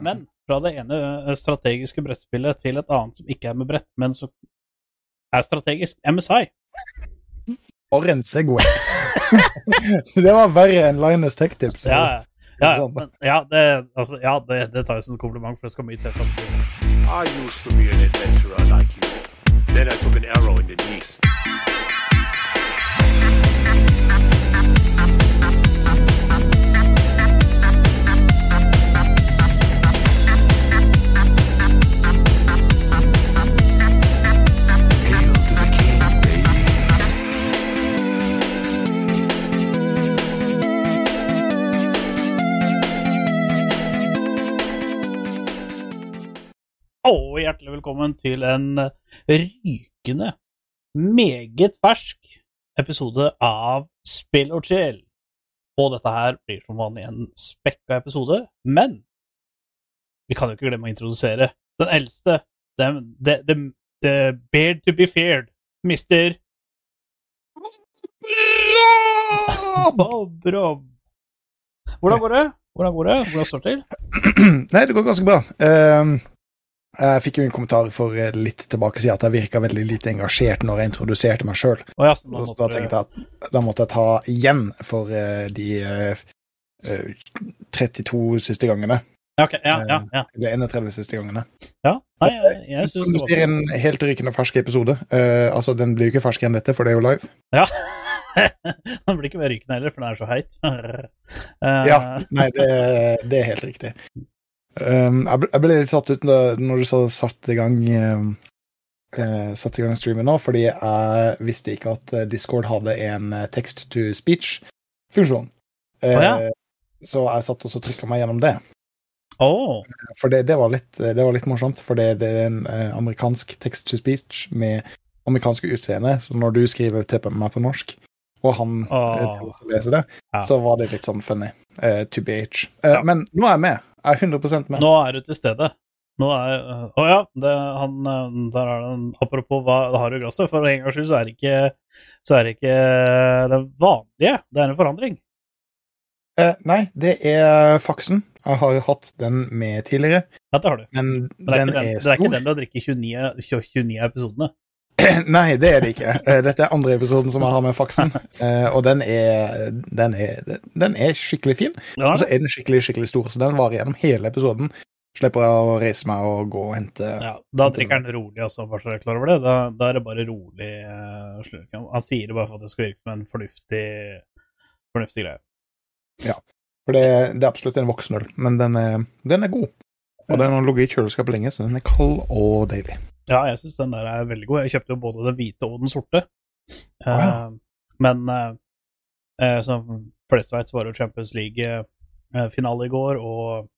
Men fra det ene eh, strategiske brettspillet til et annet som ikke er med brett, men som er strategisk, MSI. For en Segway! det var verre enn Linus Tech Tips. Ja, ja. Men, ja, det, altså, ja det, det tar jeg som en kompliment, for det skal mye til. I used to be an adventurer like you. Then I took an arrow in the knee. Og hjertelig velkommen til en eh, rykende, meget fersk episode av Spill og chill. Og dette her blir som vanlig en spekka episode, men vi kan jo ikke glemme å introdusere den eldste, the, the, the, the beard to be feared, mister Bob Rob. Hvordan går det? Hvordan går det? Hvordan står det til? Nei, det går ganske bra. Ehm, jeg fikk jo en kommentar for eh, litt tilbake siden at jeg virka veldig lite engasjert når jeg introduserte meg sjøl. Oh, ja, så nå måtte da tenkte jeg at da måtte jeg ta igjen for eh, de eh, eh, 32 siste gangene. Ja, ok, ja, ja, ja. Eller 31 siste gangene. ja. Nei, jeg, jeg synes det Det blir en helt rykende fersk episode. Uh, altså, Den blir jo ikke ferskere enn dette, for det er jo live. Ja. Den blir ikke mer rykende heller, for den er så heit. uh... Ja, nei, det, det er helt riktig. Um, jeg, ble, litt satt ut når, du sa satt i gang eh, Satt i gang streamen nå, fordi jeg visste ikke at eh, Discord hadde en text to speech-funksjon. Å, ja. Så jeg satt og trykka meg gjennom det. Oh. For det, det, var, litt, det var litt morsomt, for det, det er en amerikansk text to speech med amerikanske utseende, så når du skriver til meg på norsk, og han oh. Leser det, Ja. så var det litt sånn funny. Uh, to BH. Uh, Ja. Men nå er jeg med. Jeg er 100 med. nå er du til stede. Nå er Å ja, det, han, eh, der er den Apropos hva har har i glasset, for en gangs skyld så er det ikke så er det ikke det vanlige. Det er en forandring. Eh, nei, det er faksen. Jeg har jo hatt den med tidligere, Ja, det har du. men, Men det er, den ikke den, er det er ikke den du har drukket 29, 29 episodene. nei, det er det ikke. Eh, Dette er andre episoden som jeg har med faksen, eh, og den er, den er, den er skikkelig fin. Ja, Og så er den skikkelig, skikkelig stor, så den varer gjennom hele episoden. Slipper jeg å reise meg og gå og hente ja, da drikker han rolig, altså, bare så du er klar over det. Da, da er det bare rolig uh, slurk. Han sier det bare for at det skal virke som en fornuftig, fornuftig greie. Ja. For det, det er absolutt en voksenøl, men den er, den er god. Og den har ligget i kjøleskapet lenge, så den er kald og deilig. Ja, jeg syns den der er veldig god. Jeg kjøpte jo både den hvite og den sorte. Å, ja. Eh, men uh, eh, som flest vet, så var det Champions League-finale i går, og,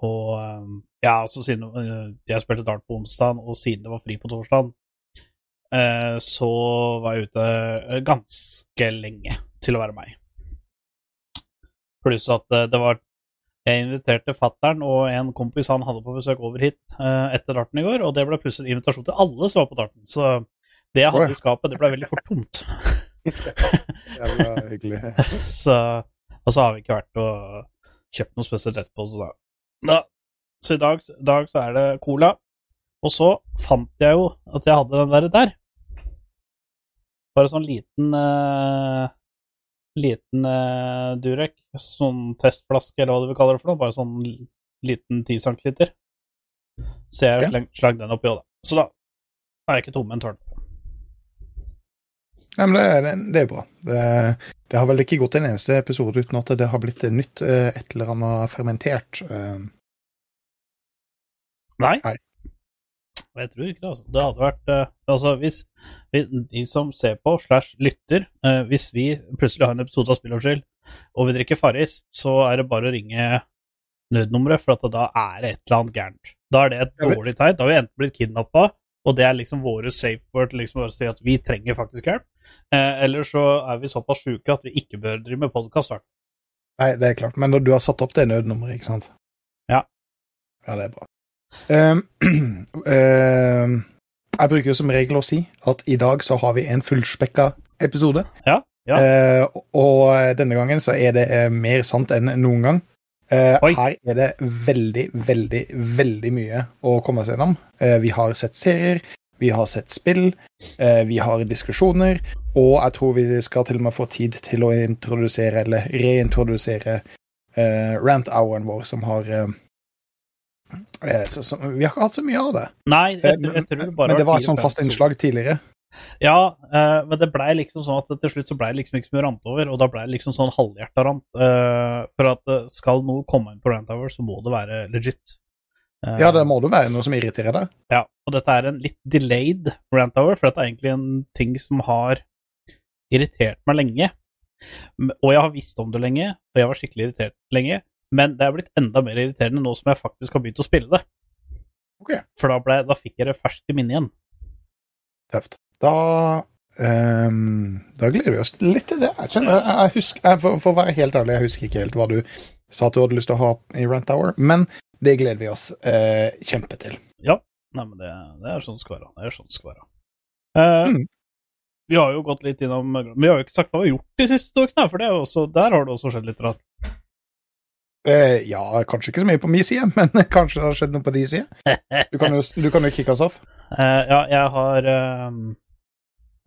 og eh, Ja, altså siden eh, jeg spilte dart på onsdag, og siden det var fri på torsdag, uh, så var jeg ute eh, ganske lenge til å være meg. Pluss at eh, det var jeg inviterte fattern og en kompis han hadde på besøk over hit eh, etter darten i går, og det ble plutselig invitasjon til alle som var på darten. Så det jeg hadde i skapet, det ble veldig fort tomt. Jævla hyggelig. så, og så har vi ikke vært og kjøpt noe spesielt etterpå, så da da. Så i dag, dag så er det cola. Og så fant jeg jo at jeg hadde den der der. Bare sånn liten uh, Liten uh, Durek. Sånn testflaske, eller hva du vil kalle det for noe. Bare sånn liten 10 cm. Så jeg Ja. slang, den oppi òg, da. Så da er jeg ikke tom en tørn. Nei, men det, det, det er bra. Det, det har vel ikke gått en eneste episode uten at det har blitt nytt eh, et eller annet fermentert. Nei. Nei. Jeg tror ikke det, altså. Det hadde vært uh, Altså, hvis vi, de som ser på, slash lytter, uh, hvis vi plutselig har en episode av Spilloverskill, og vi drikker Farris, så er det bare å ringe nødnummeret, for at da er det et eller annet gærent. Da er det et dårlig tegn. Da har vi enten blitt kidnappa, og det er liksom våre safe word liksom å si at vi trenger faktisk hjelp, eh, eller så er vi såpass sjuke at vi ikke bør drive med podkast. Nei, det er klart. Men du har satt opp det nødnummeret, ikke sant? Ja. Ja, det er bra. Um, um, jeg bruker jo som regel å si at i dag så har vi en fullspekka episode. Ja, ja. Uh, og denne gangen så er det eh, mer sant enn noen gang. Uh, her er det veldig, veldig, veldig mye å komme seg gjennom. Uh, vi har sett serier, vi har sett spill, vi har diskusjoner, og jeg tror vi skal til og med få tid til å introdusere, eller reintrodusere, eh, rant-houren vår, som har så, så, Vi har ikke hatt så mye av det. Nei, jeg, Eh, jeg tror det bare men det var et sånn fast innslag tidligere. Ja, eh, men det blei liksom sånn at til slutt så blei det liksom ikke så mye rant over, og da blei det liksom sånn halvhjerta rant. Eh, for at eh, skal noe komme inn på Rant Hour, så må det være legit. Eh, Ja, det må det være noe som irriterer deg. Ja, og dette er en litt delayed rant hour, for dette er egentlig en ting som har irritert meg lenge. Og jeg har visst om det lenge, og jeg var skikkelig irritert lenge, men det er blitt enda mer irriterende nå som jeg faktisk har begynt å spille det. Okay. For da, ble, da fikk jeg det ferskt i minnet igjen. Tøft. Da um, Da gleder vi oss litt til det. Jeg, jeg, jeg husker, jeg, for, for å være helt ærlig, jeg husker ikke helt hva du sa at du hadde lyst til å ha i Rant Hour, men det gleder vi oss uh, kjempe til. Nei, men det, det er sånn det skal være. Det er sånn det skal være. Uh, Mm. Vi har jo gått litt innom vi har jo ikke sagt hva vi har gjort de siste ukene, for det også, der har det også skjedd litt rart. Eh, ja, kanskje ikke så mye på min side, men kanskje det har skjedd noe på din side. Du kan jo, du jo kicke oss off. Eh, ja, jeg har ehm,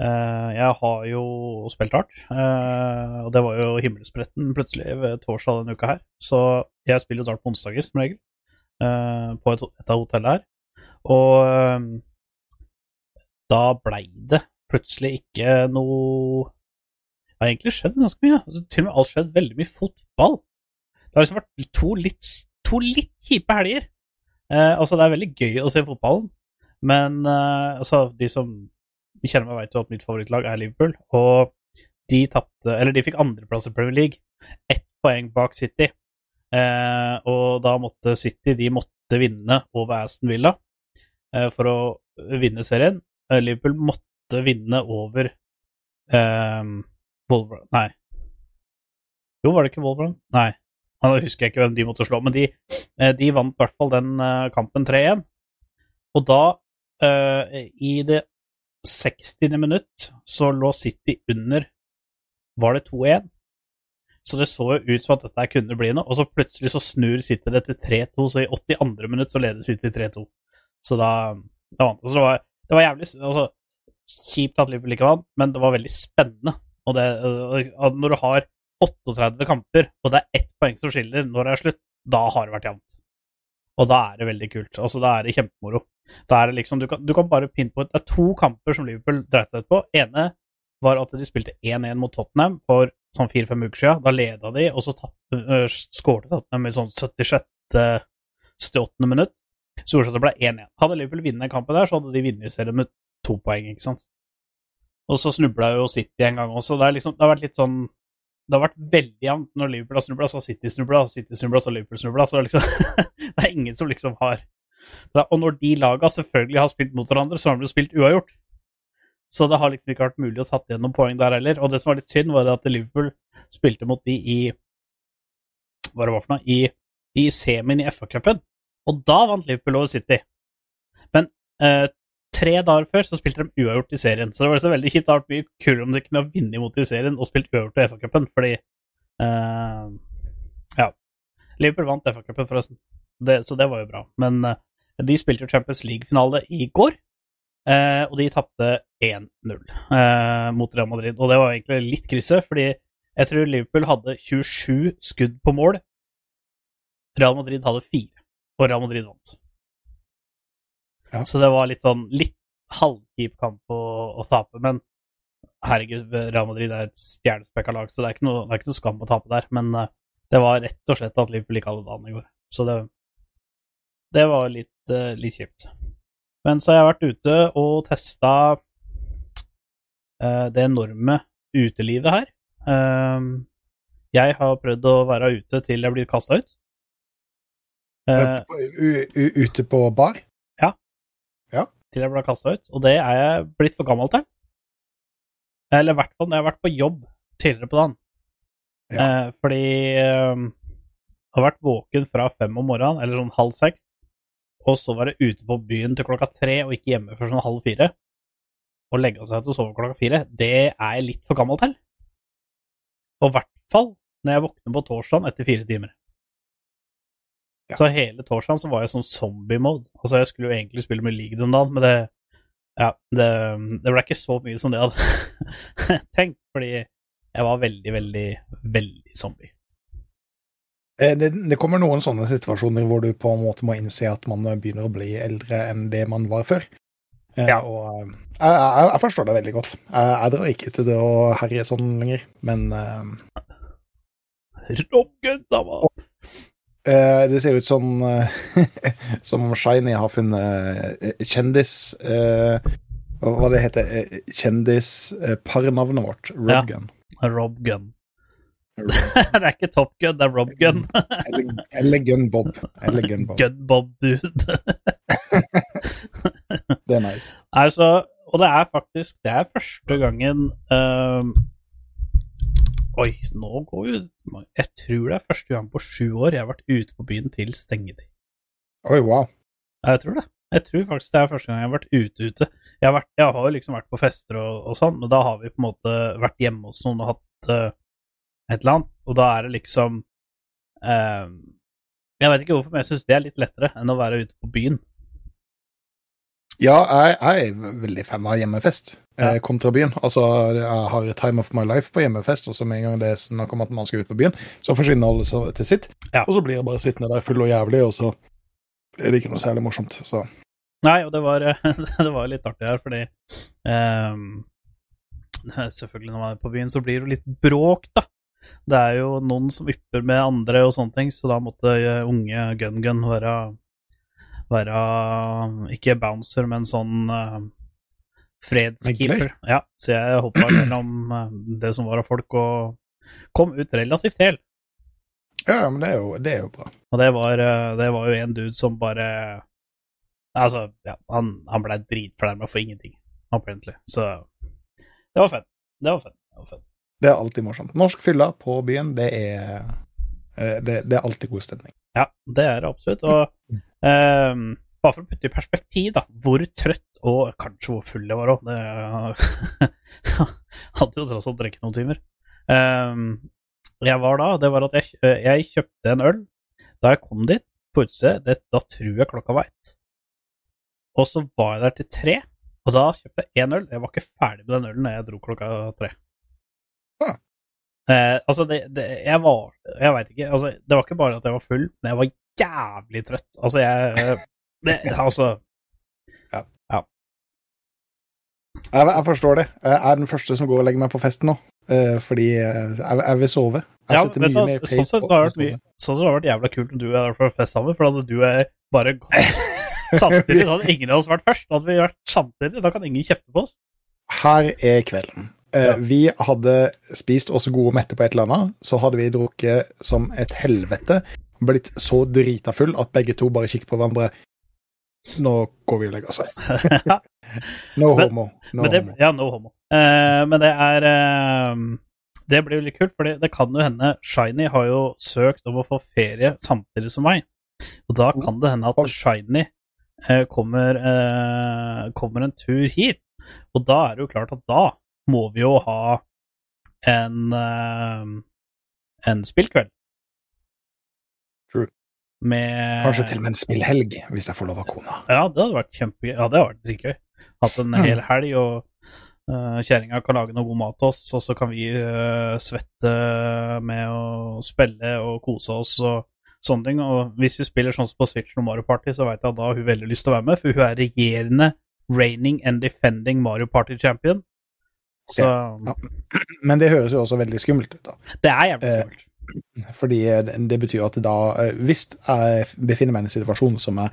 eh, Jeg har jo spilt hardt, eh, og det var jo himmelspretten plutselig ved torsdag denne uka her. Så jeg spiller jo dart på onsdager, som regel, eh, på et, et av hotellene her. Og ehm, da blei det plutselig ikke noe Det har egentlig skjedd ganske mye. Altså, til og med alt skjedd veldig mye fotball. Det har liksom vært to litt, to litt kjipe helger. Eh, altså, det er veldig gøy å se fotballen. Men eh, altså, de som kjenner meg, veit jo at mitt favorittlag er Liverpool. Og de tapte Eller de fikk andreplass i Premier League. Ett poeng bak City. Eh, og da måtte City De måtte vinne over Aston Villa eh, for å vinne serien. Eh, Liverpool måtte vinne over eh, Wolverhampton Nei. Jo, var det ikke Wolverhampton? Nei. Nå husker jeg ikke hvem de måtte slå, men de, eh, de vant i hvert fall den eh, kampen 3-1. Og da, eh, i det 60. minutt, så lå City under Var det 2-1? Så det så jo ut som at dette kunne bli noe, og så plutselig så snur City det til 3-2, så i 82. minutt så leder City 3-2. Så da, da vant det. Så det var, det var jævlig altså, kjipt at Liverpool ikke vant, men det var veldig spennende. Og det, når du har 38 kamper, og det er ett poeng som skiller når det er slutt, da har det vært jevnt. Og da er det veldig kult. Altså, da er det kjempemoro. Da er det liksom, du, kan, du kan bare pinpointe Det er to kamper som Liverpool dreit seg ut på. ene var at de spilte 1-1 mot Tottenham for sånn fire-fem uker siden. Da leda de, og så tatt- øh, Tottenham i sånn 76. 78. minutt. Så gjorde det at det ble 1-1. Hadde Liverpool vunnet den kampen der, så hadde de vunnet serien med to poeng, ikke sant. Og så snubla jo City en gang også. Det, liksom, det har vært litt sånn Det har vært veldig jevnt. Når Liverpool har snubla, så har City snubla, City snubla, så Liverpool snubla. Så liksom Det er ingen som liksom har Og når de laga selvfølgelig har spilt mot hverandre, så har de jo spilt uavgjort. Så det har liksom ikke vært mulig å satt igjen noen poeng der heller. Og det som var litt synd, var at Liverpool spilte mot de i Hva det var for noe? I, i semien i FA-cupen. Og da vant Liverpool over City. Men eh, tre dager før så spilte de uavgjort i serien. Så det var så veldig kjipt. Det hadde vært mye kulere om de kunne ha vunnet mot i serien og spilt uavgjort i FA-cupen, fordi uh, Ja. Liverpool vant FA-cupen, forresten. Det, så det var jo bra. Men uh, de spilte jo Champions League-finale i går, uh, og de tapte 1-0 eh, mot Real Madrid. Og det var egentlig litt krise, fordi jeg tror Liverpool hadde 27 skudd på mål. Real Madrid hadde fire, og Real Madrid vant. Ja. Så det var litt sånn litt halvkjip kamp å, å tape, men herregud, Real Madrid er et stjernespekka lag, så det er ikke noe, noe skam å tape der. Men uh, det var rett og slett at Liverpool ikke hadde dagen i går. Så det, det var litt, uh, litt kjipt. Men så har jeg vært ute og testa uh, det enorme utelivet her. Ehm, jeg har prøvd å være ute til jeg blir kasta ut. Eh, Ute på bar? Til jeg ble kasta ut, og det er jeg blitt for gammel til. Eller i hvert fall når jeg har vært på jobb tidligere på dagen. Ja. Eh, fordi eh, jeg har vært våken fra fem om morgenen, eller sånn halv seks, og så være ute på byen til klokka tre og ikke hjemme før sånn halv fire, og legge seg til å sove klokka fire, det er jeg litt for gammel til. Og i hvert fall når jeg våkner på torsdagen etter fire timer. Ja. Så hele torsdagen så var jeg sånn zombie-mode. Altså, jeg skulle jo egentlig spille med League den dagen, men det Ja, det, det ble ikke så mye som det jeg hadde tenkt, fordi jeg var veldig, veldig, veldig zombie. Eh, Det, det kommer noen sånne situasjoner hvor du på en måte må innse at man begynner å bli eldre enn det man var før. Eh, Ja. Og eh, jeg, jeg, jeg forstår det veldig godt. Jeg, jeg drar ikke til det å herje sånn lenger, men uh, Rocken, da eh, det ser ut som eh, som om Shiny har funnet eh, kjendis eh, Hva det heter eh, Kjendisparnavnet vårt. Ja. Robgun. Rob det er ikke Top Gun, det er Rob Gun. Eller, eller Gun Bob. Eller Gun Bob. Gun Bob Dude. Det er nice. Altså, og det er faktisk Det er første gangen ehm, Oi, nå går jo Jeg tror det er første gang på sju år jeg har vært ute på byen til stengetid. Oi, wow. Ja, Jeg tror det. Jeg tror faktisk det er første gang jeg har vært ute ute. Jeg har, vært, jeg har liksom vært på fester og, og sånn, men da har vi på en måte vært hjemme hos noen og hatt uh, et eller annet, og da er det liksom uh, Jeg vet ikke hvorfor, men jeg syns det er litt lettere enn å være ute på byen. Ja, jeg, jeg er veldig fan av hjemmefest Ja. kontra byen. Altså, jeg har time of my life på hjemmefest, og så med en gang det er snakk om at man skal ut på byen, så forsvinner alle til sitt. Ja. Og så blir jeg bare sittende der full og jævlig, og så er det ikke noe særlig morsomt. Så Nei, og det var, det var litt artig her, fordi um, Selvfølgelig, når man er på byen, så blir det litt bråk, da. Det er jo noen som ypper med andre og sånne ting, så da måtte eh, unge Gun-Gun være, være Ikke bouncer, men sånn uh, fredskeeper. Ja, så jeg hoppa mellom eh, det som var av folk, og kom ut relativt hel. ja, men det er jo, det er jo bra. Og det var, eh, det var jo en dude som bare Altså, ja, han, han blei dritfornærma for ingenting, apparently. Så det var fett. Det var fett. Det var fett. Det er alltid morsomt. Norsk fylla på byen, det er det, det er alltid god stemning. Ja, det er det absolutt. Og um, bare for å putte i perspektiv, da, hvor trøtt og kanskje hvor full jeg var òg Hadde jo tross alt drukket noen timer. Um, jeg var da, det var at jeg, jeg kjøpte en øl. Da jeg kom dit, på utestedet, da tror jeg klokka var ett. Og så var jeg der til tre, og da kjøpte jeg én øl. Jeg var ikke ferdig med den ølen da jeg dro klokka tre. Eh, altså, det, det Jeg var Jeg veit ikke. Altså, det var ikke bare at jeg var full, men jeg var jævlig trøtt. Altså, jeg eh, det, Altså Jeg, jeg forstår det. Jeg er den første som går og legger meg på festen nå, eh, fordi eh, jeg, jeg vil sove. Jeg ja, setter mye mer Sånn sett på å sove. Sånn sett har det vært jævla kult om du er der for fest sammen, for da hadde du er bare gått samtidig. Da hadde ingen av oss vært først. Da hadde vi vært samtidig. Da kan ingen kjefte på oss. Her er kvelden. Eh, Ja. Vi hadde spist oss gode mette på et eller annet. Så hadde vi drukket som et helvete. Blitt så drita full at begge to bare kikker på hverandre. Nå går vi og legger oss. No homo. No det, homo. ja, no homo. Eh, men det er eh, Det blir jo litt kult, for det kan jo hende Shiny har jo søkt om å få ferie samtidig som meg. Og da kan det hende at Shiny eh, kommer, eh, kommer en tur hit. Og da er det jo klart at da må vi jo ha en eh, en spillkveld. True. Med Kanskje til og med en spillhelg, hvis jeg får lov av kona. ja, det hadde vært kjempegøy. Ja, det hadde vært dritgøy. Hatt en hel helg, og uh, kjerringa kan lage noe god mat til oss, og så kan vi uh, svette med å spille og kose oss og sånne ting. Og hvis vi spiller sånn som på Switch og Mario Party, så veit jeg at da har hun veldig lyst til å være med, for hun er regjerende reigning and defending Mario Party champion. Så Ja. Men det høres jo også veldig skummelt ut, da. det er jævlig Eh, skummelt. Fordi det, det betyr at da eh, Hvis jeg befinner meg i en situasjon som jeg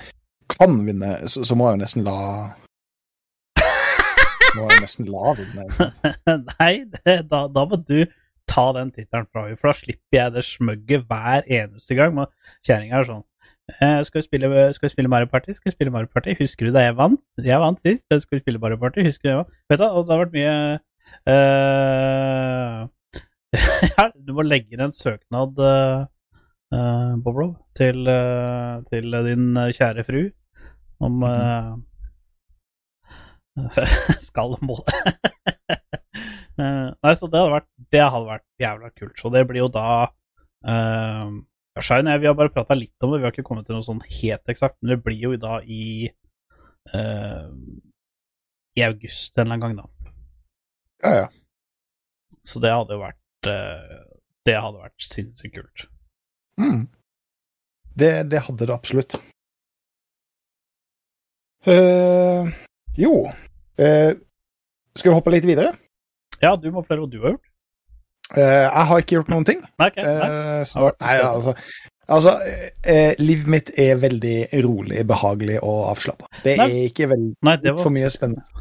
kan vinne, så, så må jeg jo nesten la Må jeg nesten la vinne. Nei, det, da, da må du ta den tittelen fra henne, for da slipper jeg det smøgget hver eneste gang. Kjerringa er sånn eh, skal, vi spille, skal vi spille Mario Party? Skal vi spille Mario Party? Husker du da jeg vant? Jeg vant sist. Skal vi spille Mario Party? Husker du jeg vant? Vet du, og det har vært mye eh, Du må legge inn en søknad, uh, uh, Bobrov, til, eh, til din eh, kjære fru om eh, skal måle Eh, Nei, så det hadde vært Det hadde vært jævla kult. Så det blir jo da eh, Shine, vi har bare prata litt om det, vi har ikke kommet til noe sånn helt eksakt, men det blir jo da i uh, I august en eller annen gang, da. Ja, ja. Så det hadde jo vært eh, Det hadde vært sinnssykt kult. Mm. Det, det hadde det absolutt. Uh, jo uh, Skal vi hoppe litt videre? Ja, du må fortelle hva du har gjort. Uh, jeg har ikke gjort noen ting. Nei, ok. Nei. Så da, nei, altså, altså eh, Livet mitt er veldig rolig, behagelig og avslappa. Det Nei. er ikke veldig Nei, det var for mye spennende.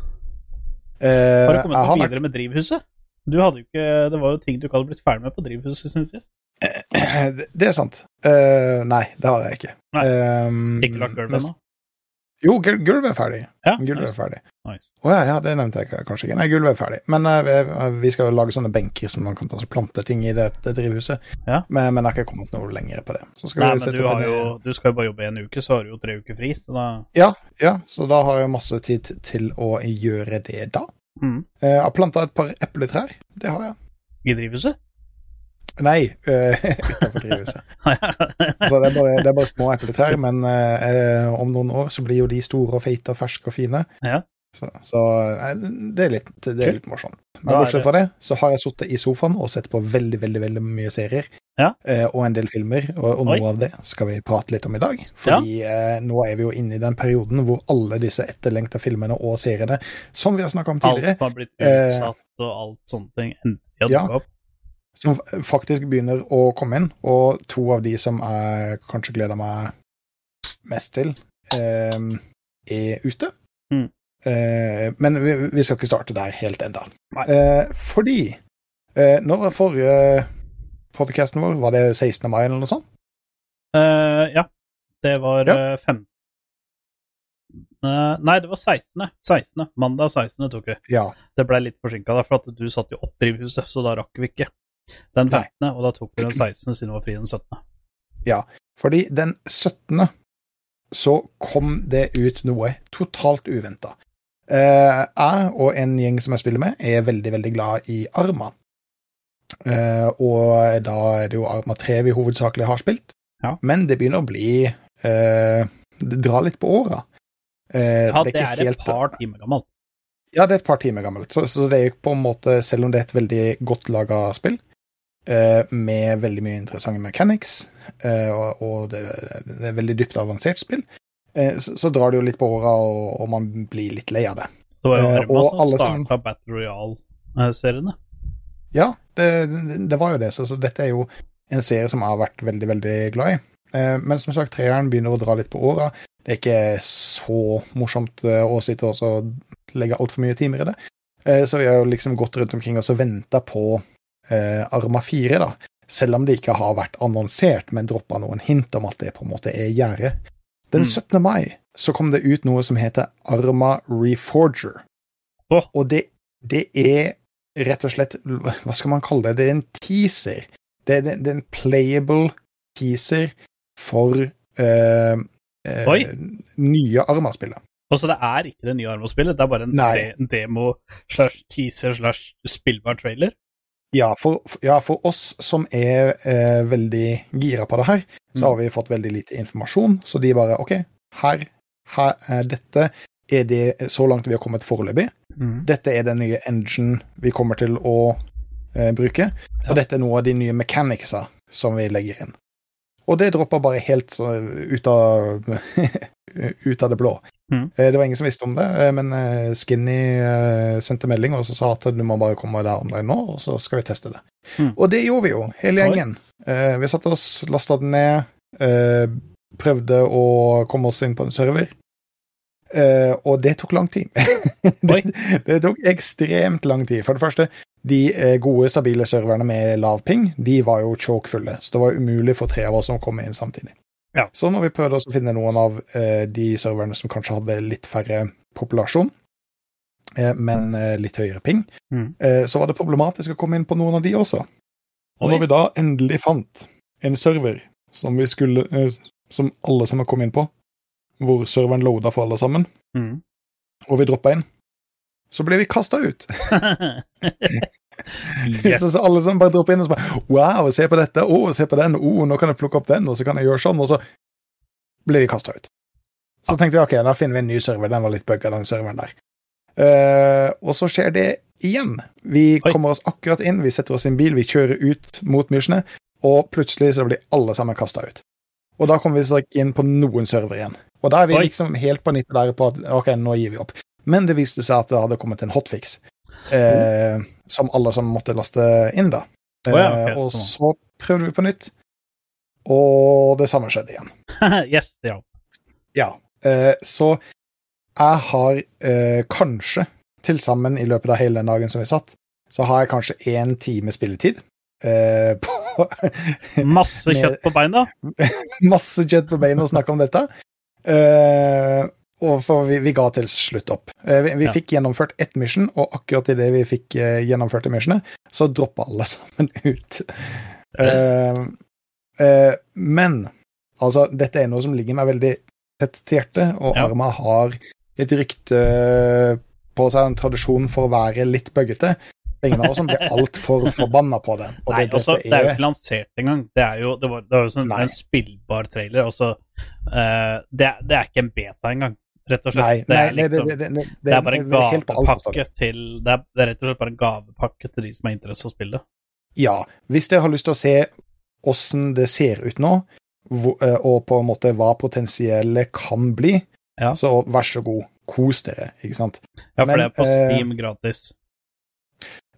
Eh, Har du kommet noe videre med drivhuset? Du hadde jo ikke, det var jo ting du ikke hadde blitt ferdig med på drivhuset siden sist. Det det er sant. Uh, nei, det har jeg ikke. Nei. Um, Ikke lagt gulvet ennå? Jo, gulvet er ferdig. Ja, Gulvet er ferdig. Nice. Å ja, ja, det nevnte jeg kanskje ikke. Nei, gulvet er ferdig. Men uh, vi, skal jo lage sånne benker som man kan altså, plante ting i det, det drivhuset. Ja. Men, men jeg har ikke kommet noe lenger på det. Nei, men du, har jo, du skal jo bare jobbe en uke, så har du jo tre uker fri, så da Ja, ja, så da har jeg masse tid til å gjøre det da. mm. Uh, Jeg har planta et par epletrær. Det har jeg. I drivhuset? Nei, uh, utenfor drivhuset. Så det er, bare, det er bare små epletrær, men eh, om noen år så blir jo de store og feite og ferske og fine. Ja. Så, så eh, det er litt, det er litt morsomt. Men bortsett fra det, så har jeg sittet i sofaen og sett på veldig, veldig veldig mye serier. Ja. eh, og en del filmer, og, og noe av det skal vi prate litt om i dag. Fordi eh, nå er vi jo inne i den perioden hvor alle disse etterlengta filmene og seriene, som vi har snakka om tidligere, Alt har blitt Eh, utsatt og alt sånne ting, ja. Som faktisk begynner å komme inn, og to av de som jeg kanskje gleder meg mest til, eh, er ute. Mm. Eh, men vi, vi skal ikke starte der helt enda. Eh, fordi eh, Når forrige podcasten vår? Var det 16. mai eller noe sånt? Uh, ja, det var Ja. eh, fem... Eh, nei, det var 16. 16. Mandag 16. tok vi. Ja. Det ble litt forsinka, for at du satt jo opp drivhuset, så da rakk vi ikke den Nei. og da tok vi den 16. siden det var fri den 17. Ja, Fordi den 17. så kom det ut noe totalt uventa. Eh, jeg og en gjeng som jeg spiller med, er veldig, veldig glad i Arma. Eh, og da er det jo Arma 3 vi hovedsakelig har spilt. Ja. Men det begynner å bli eh, Det drar litt på åra. Eh, Ja, det er et par timer gammelt. Ja, det er et par timer gammelt. Så, så det er jo på en måte, selv om det er et veldig godt laga spill, med veldig mye interessante mechanics, eh, og, og det, det er veldig dypt avansert spill, eh, så, så drar det jo litt på åra, og, og man blir litt lei av det. Det var jo Eh, Arma som starta Battle Royale-seriene. Ja, det, det var jo det. Så, så dette er jo en serie som jeg har vært veldig, veldig glad i. Eh, Men som sagt, treeren begynner å dra litt på åra. Det er ikke så morsomt eh, å sitte og legge altfor mye timer i det. Eh, Så vi har jo liksom gått rundt omkring og så venta på eh, Arma 4, da. Selv om det ikke har vært annonsert, men droppa noen hint om at det på en måte er gjerdet. Den Mm. 17. mai så kom det ut noe som heter Arma Reforger. Oh. Og det, det er rett og slett Hva skal man kalle det? Det er en teaser. Det er, det er en playable teaser for eh, eh, nye Arma-spillet. Og så det er ikke det nye Arma-spillet, det er bare en, de, en demo slash teaser slash spillbar trailer. Ja for, ja, for oss som er eh, veldig gira på det her, så Mm. har vi fått veldig lite informasjon. Så de bare OK, her, her er dette er det så langt vi har kommet foreløpig. Dette er den nye engine vi kommer til å eh, bruke, Ja. og dette er noe av de nye mechanicsa som vi legger inn. Og det droppa bare helt så, ut av ut av det blå. Mhm. Eh, Det var ingen som visste om det, eh, men eh, Skinny sendte melding og så sa at du må bare komme deg online nå, og så skal vi teste det. Mm. Og det gjorde vi jo, hele gjengen. Oi. Vi satte oss, lasta den ned, prøvde å komme oss inn på en server. Og det tok lang tid. Det, det tok ekstremt lang tid. For det første, de eh, gode, stabile serverne med lav ping, de var jo chokefulle, så det var umulig for tre av oss å komme inn samtidig. Ja. Så når vi prøvde å finne noen av eh, de serverne som kanskje hadde litt færre populasjon, eh, men eh, litt høyere ping, Mm. eh, så var det problematisk å komme inn på noen av de også. Og Oi. når vi da endelig fant en server som vi skulle eh, Som alle sammen kom inn på, hvor serveren loada for alle sammen, Mm. og vi droppa inn, så ble vi kasta ut. yes. Så, så alle sammen bare dropper inn og så bare Wow, se på dette! Å, se på den! Å, nå kan jeg plukke opp den, og så kan jeg gjøre sånn, og så ble vi kasta ut. Så tenkte vi ok, da finner vi en ny server. Den var litt bugga, den serveren der. Uh, og så skjer det igjen. Vi Oi. kommer oss akkurat inn, vi setter oss i en bil, vi kjører ut mot mysjene, og plutselig så blir alle sammen kasta ut. Og da kommer vi så inn på noen server igjen. Og da er vi Oi. liksom helt på nippet der på at ok, nå gir vi opp. Men det viste seg at det hadde kommet en hotfix, eh, som alle som måtte laste inn, da. Oh, ja, Eh, og sånn. så prøvde vi på nytt, og det samme skjedde igjen. yes, det hjalp. Ja. Eh, så jeg har eh, kanskje, til sammen i løpet av hele den dagen som vi satt, så har jeg kanskje én time spilletid. Eh, på Masse kjøtt på beina. masse kjøtt på beina å snakke om dette. Eh, og for vi, vi ga til slutt opp. Eh, vi vi Ja. fikk gjennomført ett mission, og akkurat idet vi fikk eh, gjennomført det missionet, så droppa alle sammen ut. Uh, uh, men altså, dette er noe som ligger meg veldig tett til hjertet, og Ja. Arma har et rykte på seg, en tradisjon for å være litt bøggete. Ingen av oss blir altfor forbanna på det. Nei, det, altså, er... det er jo ikke lansert engang. Det er jo, det var, det var jo sånn, en spillbar trailer. Også, det, det er ikke en beta engang, rett og slett. Nei, det, er liksom, det, det, det, det er bare en gavepakke til det er, det er rett og slett bare en gavepakke til de som har interesse av spillet. Ja, hvis dere har lyst til å se åssen det ser ut nå, eh, og på en måte hva potensielle kan bli, Ja. så vær så god, kos dere, ikke sant? Ja, for Men, det er på eh, Steam gratis.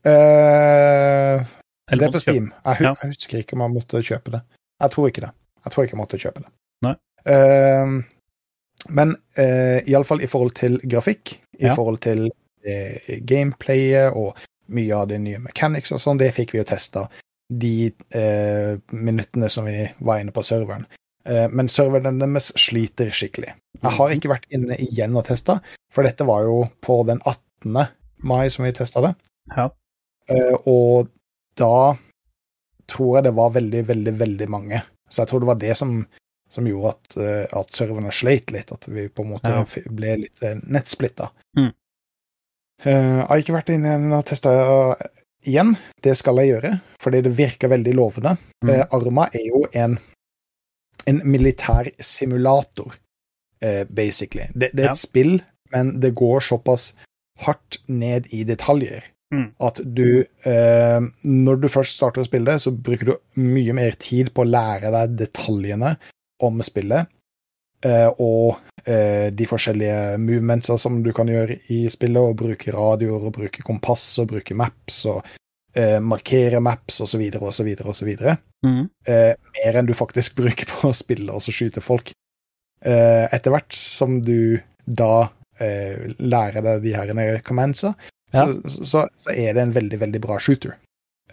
Eh, det er på Steam. Jeg, Ja. jeg husker ikke om jeg måtte kjøpe det. Jeg tror ikke det. Jeg tror ikke jeg måtte kjøpe det. Nei. Eh, men eh, iallfall i forhold til grafikk, i Ja. forhold til eh, gameplayet og mye av de nye mechanics og sånn, det fikk vi jo testa de eh, minuttene som vi var inne på serveren. Eh, men serveren deres sliter skikkelig. Jeg har ikke vært inne igjen og testa, for dette var jo på den 18. mai som vi testa det. Ja. Eh, og da tror jeg det var veldig, veldig, veldig mange. Så jeg tror det var det som, som gjorde at, eh, at serverne sleit litt, at vi på en måte Ja. ble litt uh, nettsplitta. Mm. Eh, jeg har ikke vært inne og testa igjen. Det skal jeg gjøre, fordi det virker veldig lovende. Mm. Eh, Arma er jo en, en militær simulator, eh, basically. Det, det er Ja. et spill, men det går såpass hardt ned i detaljer Mm. at du eh, Når du først starter å spille det, så bruker du mye mer tid på å lære deg detaljene om spillet, eh, og eh, de forskjellige movementsa som du kan gjøre i spillet, og bruke radioer, og bruke kompass, og bruke maps, og eh, markere maps, videre. Mhm. Eh, mer enn du faktisk bruker på å spille og så skyte folk. Eh, etter hvert som du da eh, lærer deg de her commandsa, Ja. så, så, så er det en veldig, veldig bra shooter.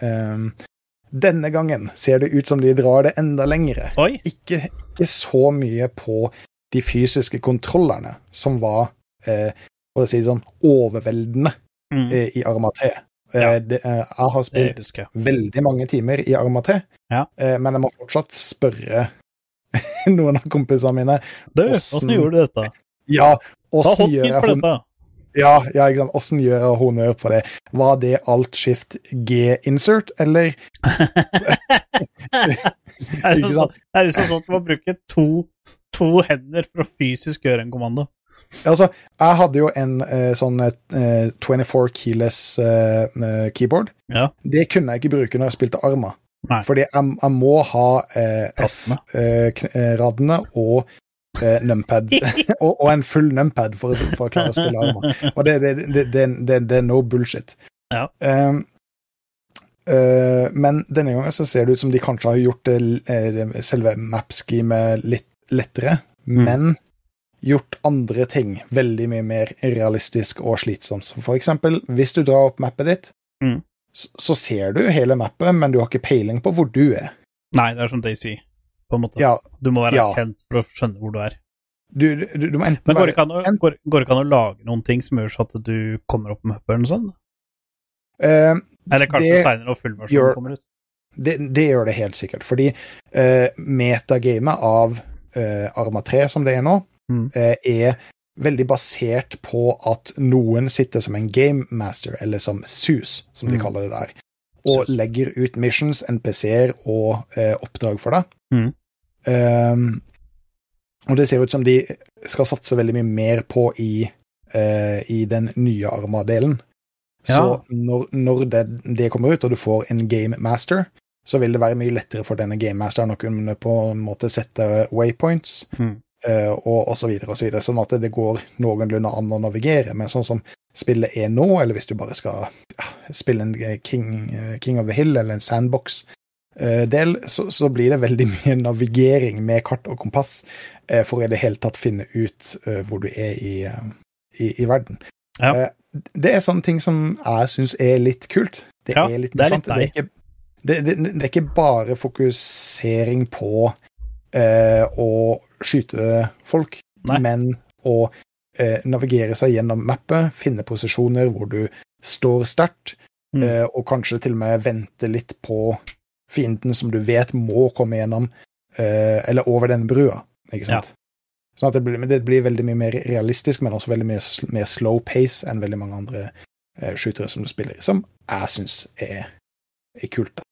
Um, denne gangen ser det ut som de drar det enda lengre. Ikke, ikke så mye på de fysiske kontrollerne, som var, eh, for å si det sånn, overveldende mm. eh, i Arma 3. Eh, Ja. det, eh, jeg har spilt jeg. veldig mange timer i Arma 3, Ja. eh, men jeg må fortsatt spørre noen av kompisene mine Du, Åssen- gjorde du dette? Ja, åssen gjør jeg dette. Ja, ja, ikke sant? Åssen gjør jeg honnør på det? Var det alt skift G-insert, eller Det er liksom sånn, sånn at man bruker to, to hender for å fysisk gjøre en kommando. Altså, jeg hadde jo en uh, sånn uh, 24 keyless uh, eh, keyboard. Ja. Det kunne jeg ikke bruke når jeg spilte Arma, Nei. fordi jeg, jeg må ha eh, F-radene og eh, numpad, og, og en full numpad for, for å klare å spille armer. Og det, det, det, det, er no bullshit. Ja. Um, uh, men denne gangen så ser det ut som de kanskje har gjort det, eh, selve map-schemet litt lettere, Mm. men gjort andre ting veldig mye mer realistisk og slitsomt. Som for eksempel, hvis du drar opp mappet ditt, Mm. så, så ser du hele mappet, men du har ikke peiling på hvor du er. Nei, det er som Daisy, på en måte. Ja, Du må være Ja. kjent for å skjønne hvor du er. du, du, du må enten Men går det å, en- går, går det ikke an å lage noen ting som gjør så at du kommer opp med eller sånn? sånt? eh, Eller kanskje seinere og fullversjonen kommer ut? det, det gjør det helt sikkert, fordi uh, metagamet av uh, Arma 3, som det er nå, Mm. uh, er veldig basert på at noen sitter som en game master, eller som SUS, som de Mm. kaller det der, og Sus. legger ut missions, NPC-er og eh, oppdrag for deg. Mm. Um, og det ser ut som de skal satse veldig mye mer på i, uh, i den nye Arma-delen. Så når, når det, det kommer ut, og du får en game master, så vil det være mye lettere for denne game masteren å kunne på en måte sette waypoints Mm. uh, og, og så videre og så videre, sånn at det går noenlunde an å navigere. Men sånn som spillet er nå, eller hvis du bare skal ja, spille en eh, King, King of the Hill eller en sandbox-del, så, så blir det veldig mye navigering med kart og kompass eh, for i det hele tatt finne ut eh, hvor du er i, eh, i, i verden. Ja. Eh, det er sånne ting som jeg syns er litt kult. Det Ja, er litt det morsomt. Det det, det, det er ikke bare fokusering på eh, å skyte folk, Nei. men å eh, navigere seg gjennom mappet, finne posisjoner hvor du står sterkt, Mm. eh, og kanskje til og med vente litt på fienden som du vet må komme gjennom, eh, eller over den brua, ikke sant? Sånn at det blir, det blir veldig mye mer realistisk, men også veldig mye mer slow pace enn veldig mange andre eh, skytere som du spiller, som jeg syns er, er kult. da.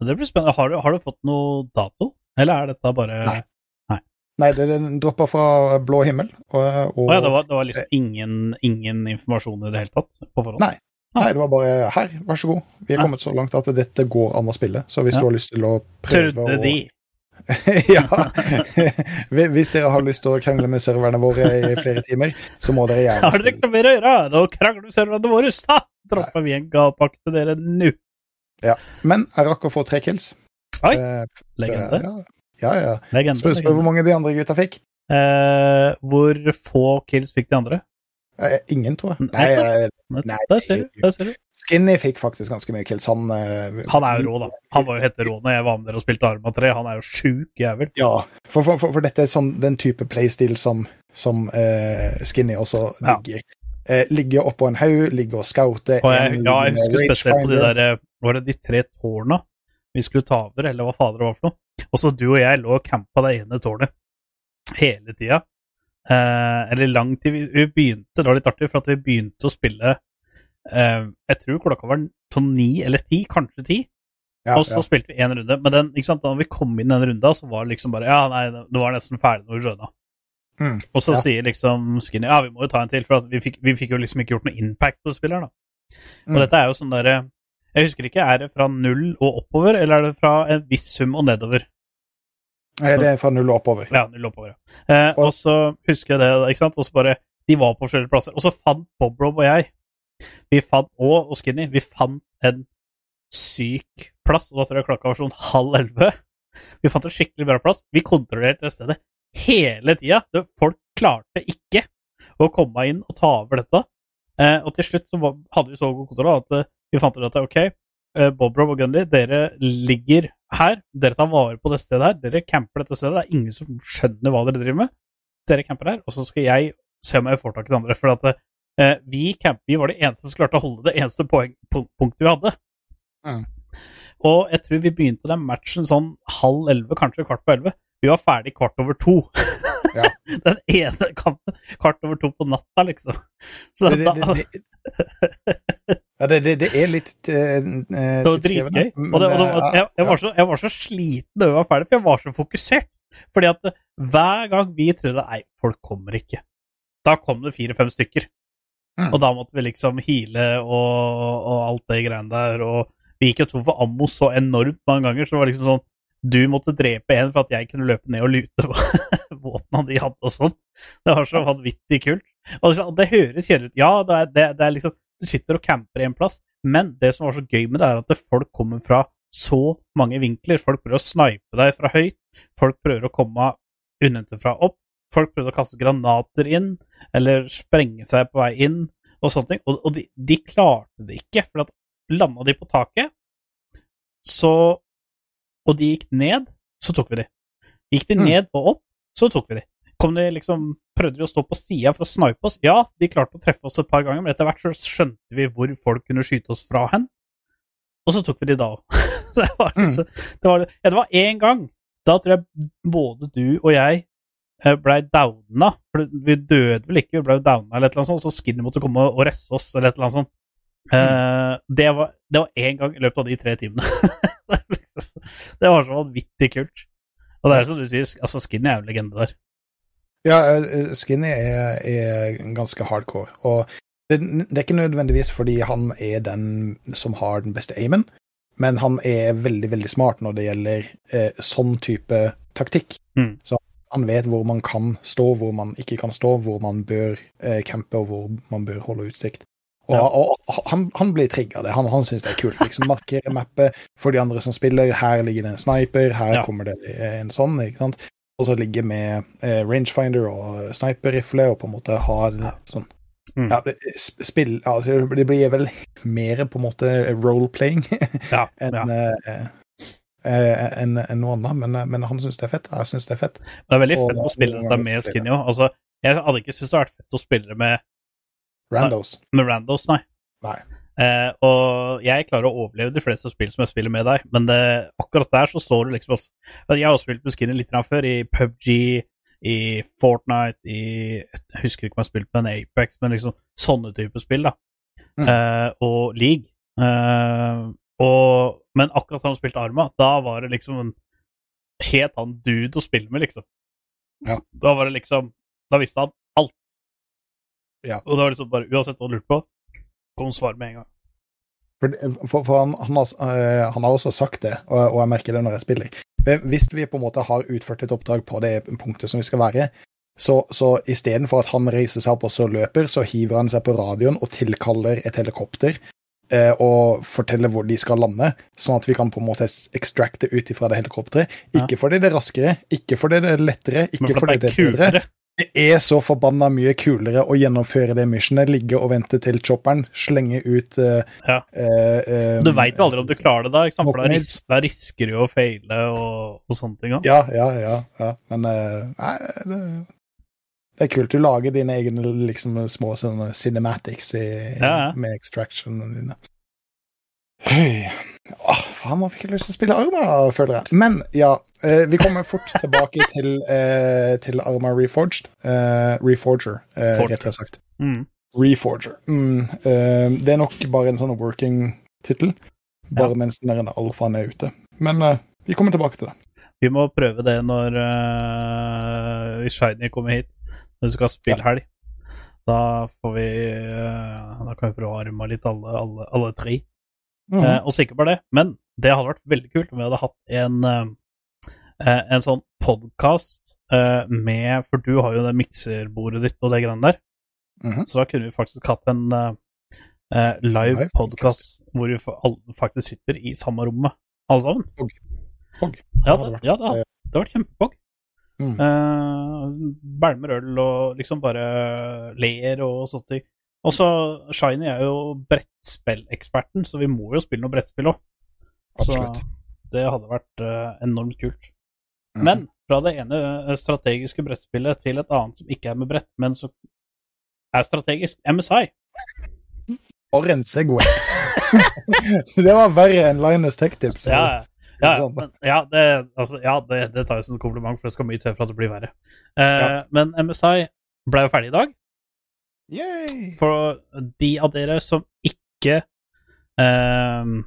Det blir spennende. Har du, har du fått noe dato, eller er dette bare Nei. Nei, det, den droppa fra blå himmel, og, og oh, ja, det var, det var liksom ingen, ingen informasjon i det hele tatt på forhånd? Nei. Nei, det var bare her, vær så god. Vi er kommet så langt at dette går an å spille, så hvis Ja. du har lyst til å prøve Trodde de. ja. Hvis dere har lyst til å krangle med serverne våre i flere timer, så må dere gjerne Har dere ikke noe mer å gjøre? Nå krangler du serverne våre! Da dropper vi en gavepakke til dere nå! Men jeg rakk å få tre kills. Oi, Eh, Legende. Ja, ja. ja. Legende, Spør, spør hvor mange de andre gutta fikk. Eh, hvor få kills fikk de andre? Eh, ingen, tror jeg. Nei, Nei, eh, Nei, Nei, der ser du. Der ser du. Skinny fikk faktisk ganske mye kills. Han, uh, Han er jo rå, da. Han var jo helt rå når jeg var med dere og spilte Arma 3. Han er jo sjuk jævel. Ja, for, for, for, for dette er sånn, den type playstil som, som uh, Skinny også Ja. ligger. Eh, ligge oppå en haug, ligge og scoute. Og jeg, en ja, jeg husker spesielt på de der Var det de tre tårna vi skulle ta over, eller hva fader det var for noe? Og så du og jeg lå og campa det ene tårnet hele tida. Eh, eller lang tid. Vi, begynte, det var litt artig, for at vi begynte å spille eh, Jeg tror klokka var sånn ni eller ti, kanskje ti. Ja, og så ja. spilte vi én runde. Men den, sant, da vi kom inn den runda, så var det liksom bare Ja, nei, det var nesten ferdig når vi joina. Mm, Og så ja. sier liksom Skinny ja, vi må jo ta en til, for at vi, fikk, vi fikk jo liksom ikke gjort noe impact på spilleren. da. Og Mm. dette er jo sånn derre Jeg husker ikke, er det fra null og oppover, eller er det fra en viss sum og nedover? Eh, Det er fra null og oppover. Ja, null og oppover, ja. Eh, Og- så husker jeg det, ikke sant, og så bare De var på forskjellige plasser. Og så fant Bob Rob og jeg Vi fant, og, og Skinny, vi fant en syk plass, og da tror jeg klokka var sånn halv elleve. Vi fant en skikkelig bra plass. Vi kontrollerte det stedet hele tida. Folk klarte ikke å komme inn og ta over dette. Eh, og til slutt så var, hadde vi så god kontroll at eh, vi fant ut at ok, Bob Rob og Gunley, dere ligger her. Dere tar vare på det stedet her. Dere camper dette stedet. Det er ingen som skjønner hva dere driver med. Dere camper her, og så skal jeg se om jeg får tak i de andre. For at eh, vi camper var de eneste som klarte å holde det eneste poeng, punktet vi hadde. Mm. Og jeg tror vi begynte den matchen sånn halv elleve, kanskje kvart på elleve. Vi var ferdig kvart over to. Ja. den ene kampen kvart over to på natta, liksom. Så Det, det, det, det, ja, det, det, det er litt eh, det var dritgøy. Og, det, og det, eh, jeg, jeg, var så, jeg var så sliten da vi var ferdig, for jeg var så fokusert. Fordi at hver gang vi trodde Nei, folk kommer ikke. Da kom det fire-fem stykker. Mm. Og da måtte vi liksom hile og, og alt det greiene der. Og vi gikk jo tom for ammo så enormt mange ganger, så det var liksom sånn Du måtte drepe en for at jeg kunne løpe ned og lute våpnene de hadde og sånn. Det var så vanvittig kult. Og så- det høres kjedelig ut. Ja, det er, det, det er liksom Du sitter og camper i en plass, men det som var så gøy med det, er at folk kommer fra så mange vinkler. Folk prøver å snipe deg fra høyt. Folk prøver å komme unnenfra opp. Folk prøvde å kaste granater inn, eller sprenge seg på vei inn, og sånne ting. Og, og de, de klarte det ikke, for at landa de på taket, så Og de gikk ned, så tok vi de. Gikk de Mm. ned og opp, så tok vi de. Kom de liksom Prøvde de å stå på sida for å snipe oss? Ja, de klarte å treffe oss et par ganger, men etter hvert så skjønte vi hvor folk kunne skyte oss fra hen. Og så tok vi de da òg. Det var liksom Det var, ja, det var én gang. Da tror jeg både du og jeg eh, blei downa. For vi døde vel ikke, vi blei downa eller et eller annet sånt, så Skinny måtte komme og resse oss eller et eller annet sånt. Mm. det, var, det var én gang i løpet av de tre timene. det var så vanvittig kult. Og det er som du sier, altså Skinny er jo en legende der. Ja, eh, Skinny er, er ganske hardcore. Og det, det er ikke nødvendigvis fordi han er den som har den beste aimen, men han er veldig, veldig smart når det gjelder eh, sånn type taktikk. Mm. Så han vet hvor man kan stå, hvor man ikke kan stå, hvor man bør eh, campe, og hvor man bør holde utsikt. Og, Ja. og han, han blir trigga det. Han, han syns det er kult. Liksom Markere mappet for de andre som spiller. Her ligger det en sniper, her Ja. kommer det en sånn. ikke sant? Og så ligge med eh, rangefinder og sniperrifle og på en måte ha en sånn Mm. ja, det- spill altså, Det blir vel mer på en måte role-playing Ja, enn ja. eh, eh, enn- en noe annet, men, men han syns det er fett. Jeg syns det er fett. Men det er veldig Og fett å spille dette med Skinny òg. Altså, jeg hadde ikke syntes det hadde vært fett å spille med, Randos. med Randos, nei. Nei. Eh, og jeg klarer å overleve de fleste spill som jeg spiller med deg, men det, akkurat der så står det liksom også. Jeg har også spilt med Skinny litt før, i PubG, i Fortnite, i Jeg husker ikke om jeg har spilt med en Apex, men liksom sånne typer spill, da. Mm. Eh, og League. Eh, og, men akkurat da han spilte Arma, da var det liksom en helt annen dude å spille med, liksom. Ja. Da var det liksom Da visste han alt. Ja. Og det var liksom bare Uansett hva du lurte på, kom svar med en gang. For, for, han, han, har, eh, han har også sagt det, og, og jeg merker det når jeg spiller. Hvis vi på en måte har utført et oppdrag på det punktet som vi skal være, så, så istedenfor at han reiser seg opp og så løper, så hiver han seg på radioen og tilkaller et helikopter eh, og forteller hvor de skal lande, sånn at vi kan på en måte extracte ut ifra det helikopteret. Ikke fordi det er raskere, ikke fordi det er lettere, ikke fordi det er er bedre. Det er så forbanna mye kulere å gjennomføre det missionet, ligge og vente til chopperen, slenge ut uh, Ja. uh, eh, Du veit jo aldri om du klarer det da, ikke sant? for da, ris da risker du å feile og, og sånne ting. Ja, ja, ja. ja. Men uh, nei, det, det er kult. Du lager dine egne liksom, små sånne cinematics i, Ja, ja. med extractionene dine. Høy. Åh, faen, man fikk ikke lyst til å spille Arma, føler jeg. Men ja, eh, vi kommer fort tilbake til, eh, til Arma Reforged. Eh, Reforger, eh, Forger. rettere sagt. Mm. Reforger. Mm, det er nok bare en sånn working-tittel, bare mens den der alfaen er ute. Men vi kommer tilbake til det. Vi må prøve det når uh, Shiny kommer hit, når vi skal ha spillhelg. Da får vi uh, Da kan vi prøve å arme litt alle, alle, alle tre. Mhm. Eh, og så ikke bare det, men det hadde vært veldig kult om vi hadde hatt en eh, eh, en sånn podkast med For du har jo det mikserbordet ditt og det greiene der. Mm. Så da kunne vi faktisk hatt en eh, eh, live Live podkast hvor vi faktisk sitter i samme rommet, alle sammen. Pog. Pog. Ja, Det ja, det, hadde- vært kjempepog. Mm. Eh, Bælmer øl og liksom bare ler og sånne ting. Og så Shiny er jo brettspilleksperten, så vi må jo spille noe brettspill òg. Så det hadde vært eh, enormt kult. Mm. Men fra det ene eh, strategiske brettspillet til et annet som ikke er med brett, men som er strategisk, MSI. For en Segway! det var verre enn Linus Tech Tips. Ja, ja. Ja, men, ja, det, altså, ja det, det tar jeg som en kompliment, for det skal mye til for at det blir verre. Eh. Men MSI ble jo ferdig i dag. Yay! For de av dere som ikke um,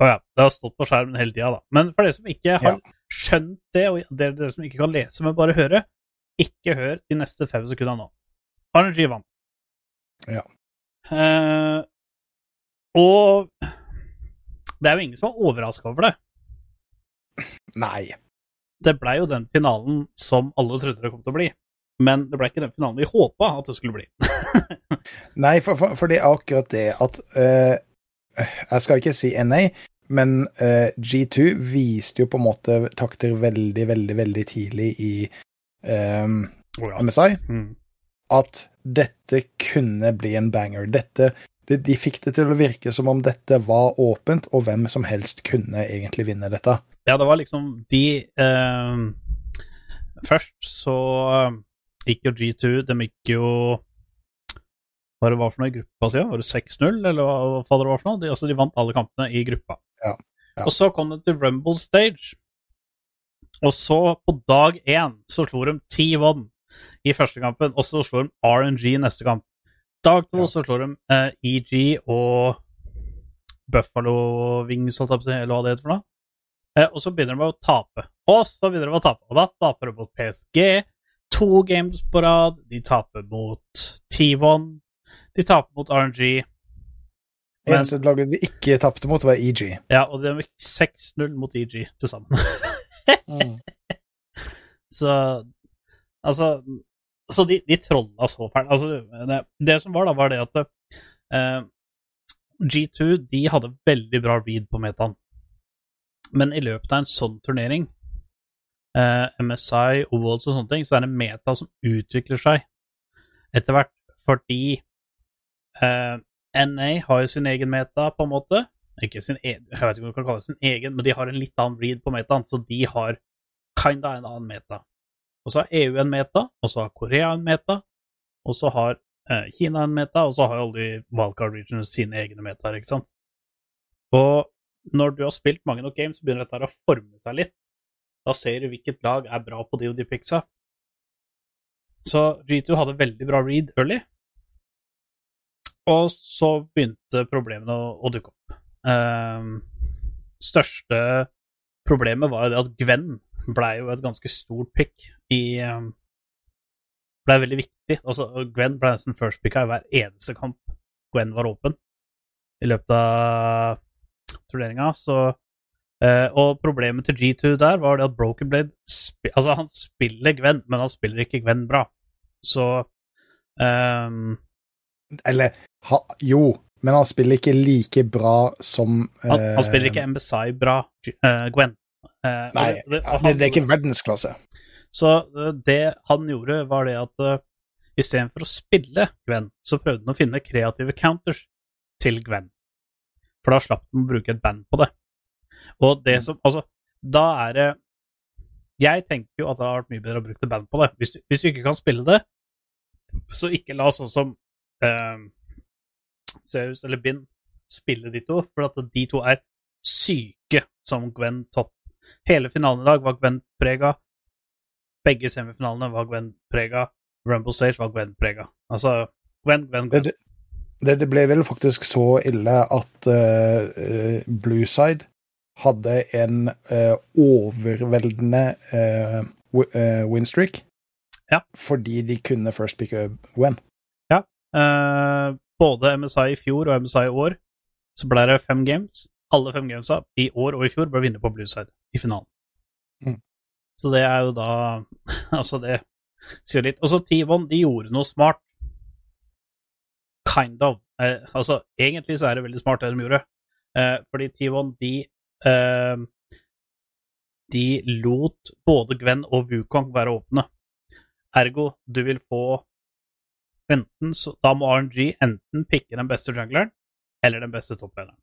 Å ja, det har stått på skjermen hele tida, da. Men for dere som ikke har Ja. skjønt det, og dere, dere som ikke kan lese, men bare høre, ikke hør de neste fem sekundene nå. RNG vant. Ja. Uh, og det er jo ingen som er overraska over det. Nei. Det blei jo den finalen som alle trodde det kom til å bli. Men det ble ikke den finalen vi håpa at det skulle bli. Nei, for, for, for det er akkurat det at uh, Jeg skal ikke si NA, men uh, G2 viste jo på en måte takter veldig, veldig, veldig tidlig i eh, MSI Mm. at dette kunne bli en banger. Dette de, de fikk det til å virke som om dette var åpent, og hvem som helst kunne egentlig vinne dette. Ja, det var liksom de uh, Først så eh, gikk jo G2 De gikk jo Hva det var for noe i gruppa si? Var det 6-0, eller hva, fader det var for noe? De, altså, de vant alle kampene i gruppa. Ja, ja. Og så kom det til Rumble Stage. Og så, på dag én, så slo de T1 i første kampen, og så slår de RNG i neste kamp. Dag to Ja. så slår de eh, EG og Buffalo Wings, eller hva det heter for noe. Eh, og så begynner de å tape. Og så begynner de å tape. Og da taper de mot PSG. To games på rad. De taper mot T1. De taper mot RNG. Men- Eneste laget de ikke tapte mot, var EG. Ja, og de gikk 6-0 mot EG til sammen. Mm. så Altså Så de, de trolla så fælt. Altså, det, det som var, da, var det at uh, G2 de hadde veldig bra read på metaen. Men i løpet av en sånn turnering, eh, MSI og Worlds og sånne ting, så er det meta som utvikler seg etter hvert, fordi eh, NA har jo sin egen meta, på en måte. Ikke sin egen, jeg vet ikke om du kan kalle det sin egen, men de har en litt annen read på metaen, så de har kinda en annen meta. Og så har EU en meta, og så har Korea en meta, og så har eh, Kina en meta, og så har alle de wildcard regions sine egne metaer, ikke sant. Og når du har spilt mange nok games, så begynner dette her å forme seg litt. Da ser du hvilket lag er bra på de og de picksa. Så G2 hadde veldig bra read early, og så begynte problemene å, å dukke opp. Ehm, største problemet var jo det at Gwen blei jo et ganske stort pick i um, Blei veldig viktig. Altså, Gwen ble nesten first picka i hver eneste kamp Gwen var åpen i løpet av turneringa, så eh, Og problemet til G2 der var det at Broken Blade Altså, han spiller Gwen, men han spiller ikke Gwen bra. Så um, Eller ha, jo, men han spiller ikke like bra som han, han eh, spiller ikke MBSI bra, uh, Gwen. Nei, det, han det er ikke verdensklasse. Så det han gjorde, var det at uh, istedenfor å spille Gwen, så prøvde han å finne kreative counters til Gwen. For da slapp han å bruke et band på det. Og det Mm. som Altså, da er det Jeg tenker jo at det har vært mye bedre å bruke band på det. Hvis du, hvis du ikke kan spille det, så ikke la sånn som eh, Seus eller Bind spille de to, for at de to er syke som Gwen topp. Hele finalen i dag var Gwen-prega. Begge semifinalene var Gwen-prega. Rumble Stage var Gwen-prega. Altså Gwen, Gwen, Gwen. Det, det, det ble vel faktisk så ille at uh, Blueside hadde en uh, overveldende uh, uh, winstreak. Ja. Fordi de kunne first picke Ja. Eh, både MSI i fjor og MSI i år så ble det fem games. Alle fem gamesa i år og i fjor ble vunnet på Blueside i finalen. Mm. Så det er jo da Altså, det sier litt. Og så T1, de gjorde noe smart. Kind of. Eh, altså, egentlig så er det veldig smart det de gjorde. Eh, fordi T1, de eh, De lot både Gwen og Wukong være åpne. Ergo, du vil få enten så, Da må RNG enten pikke den beste jungleren eller den beste topplederen.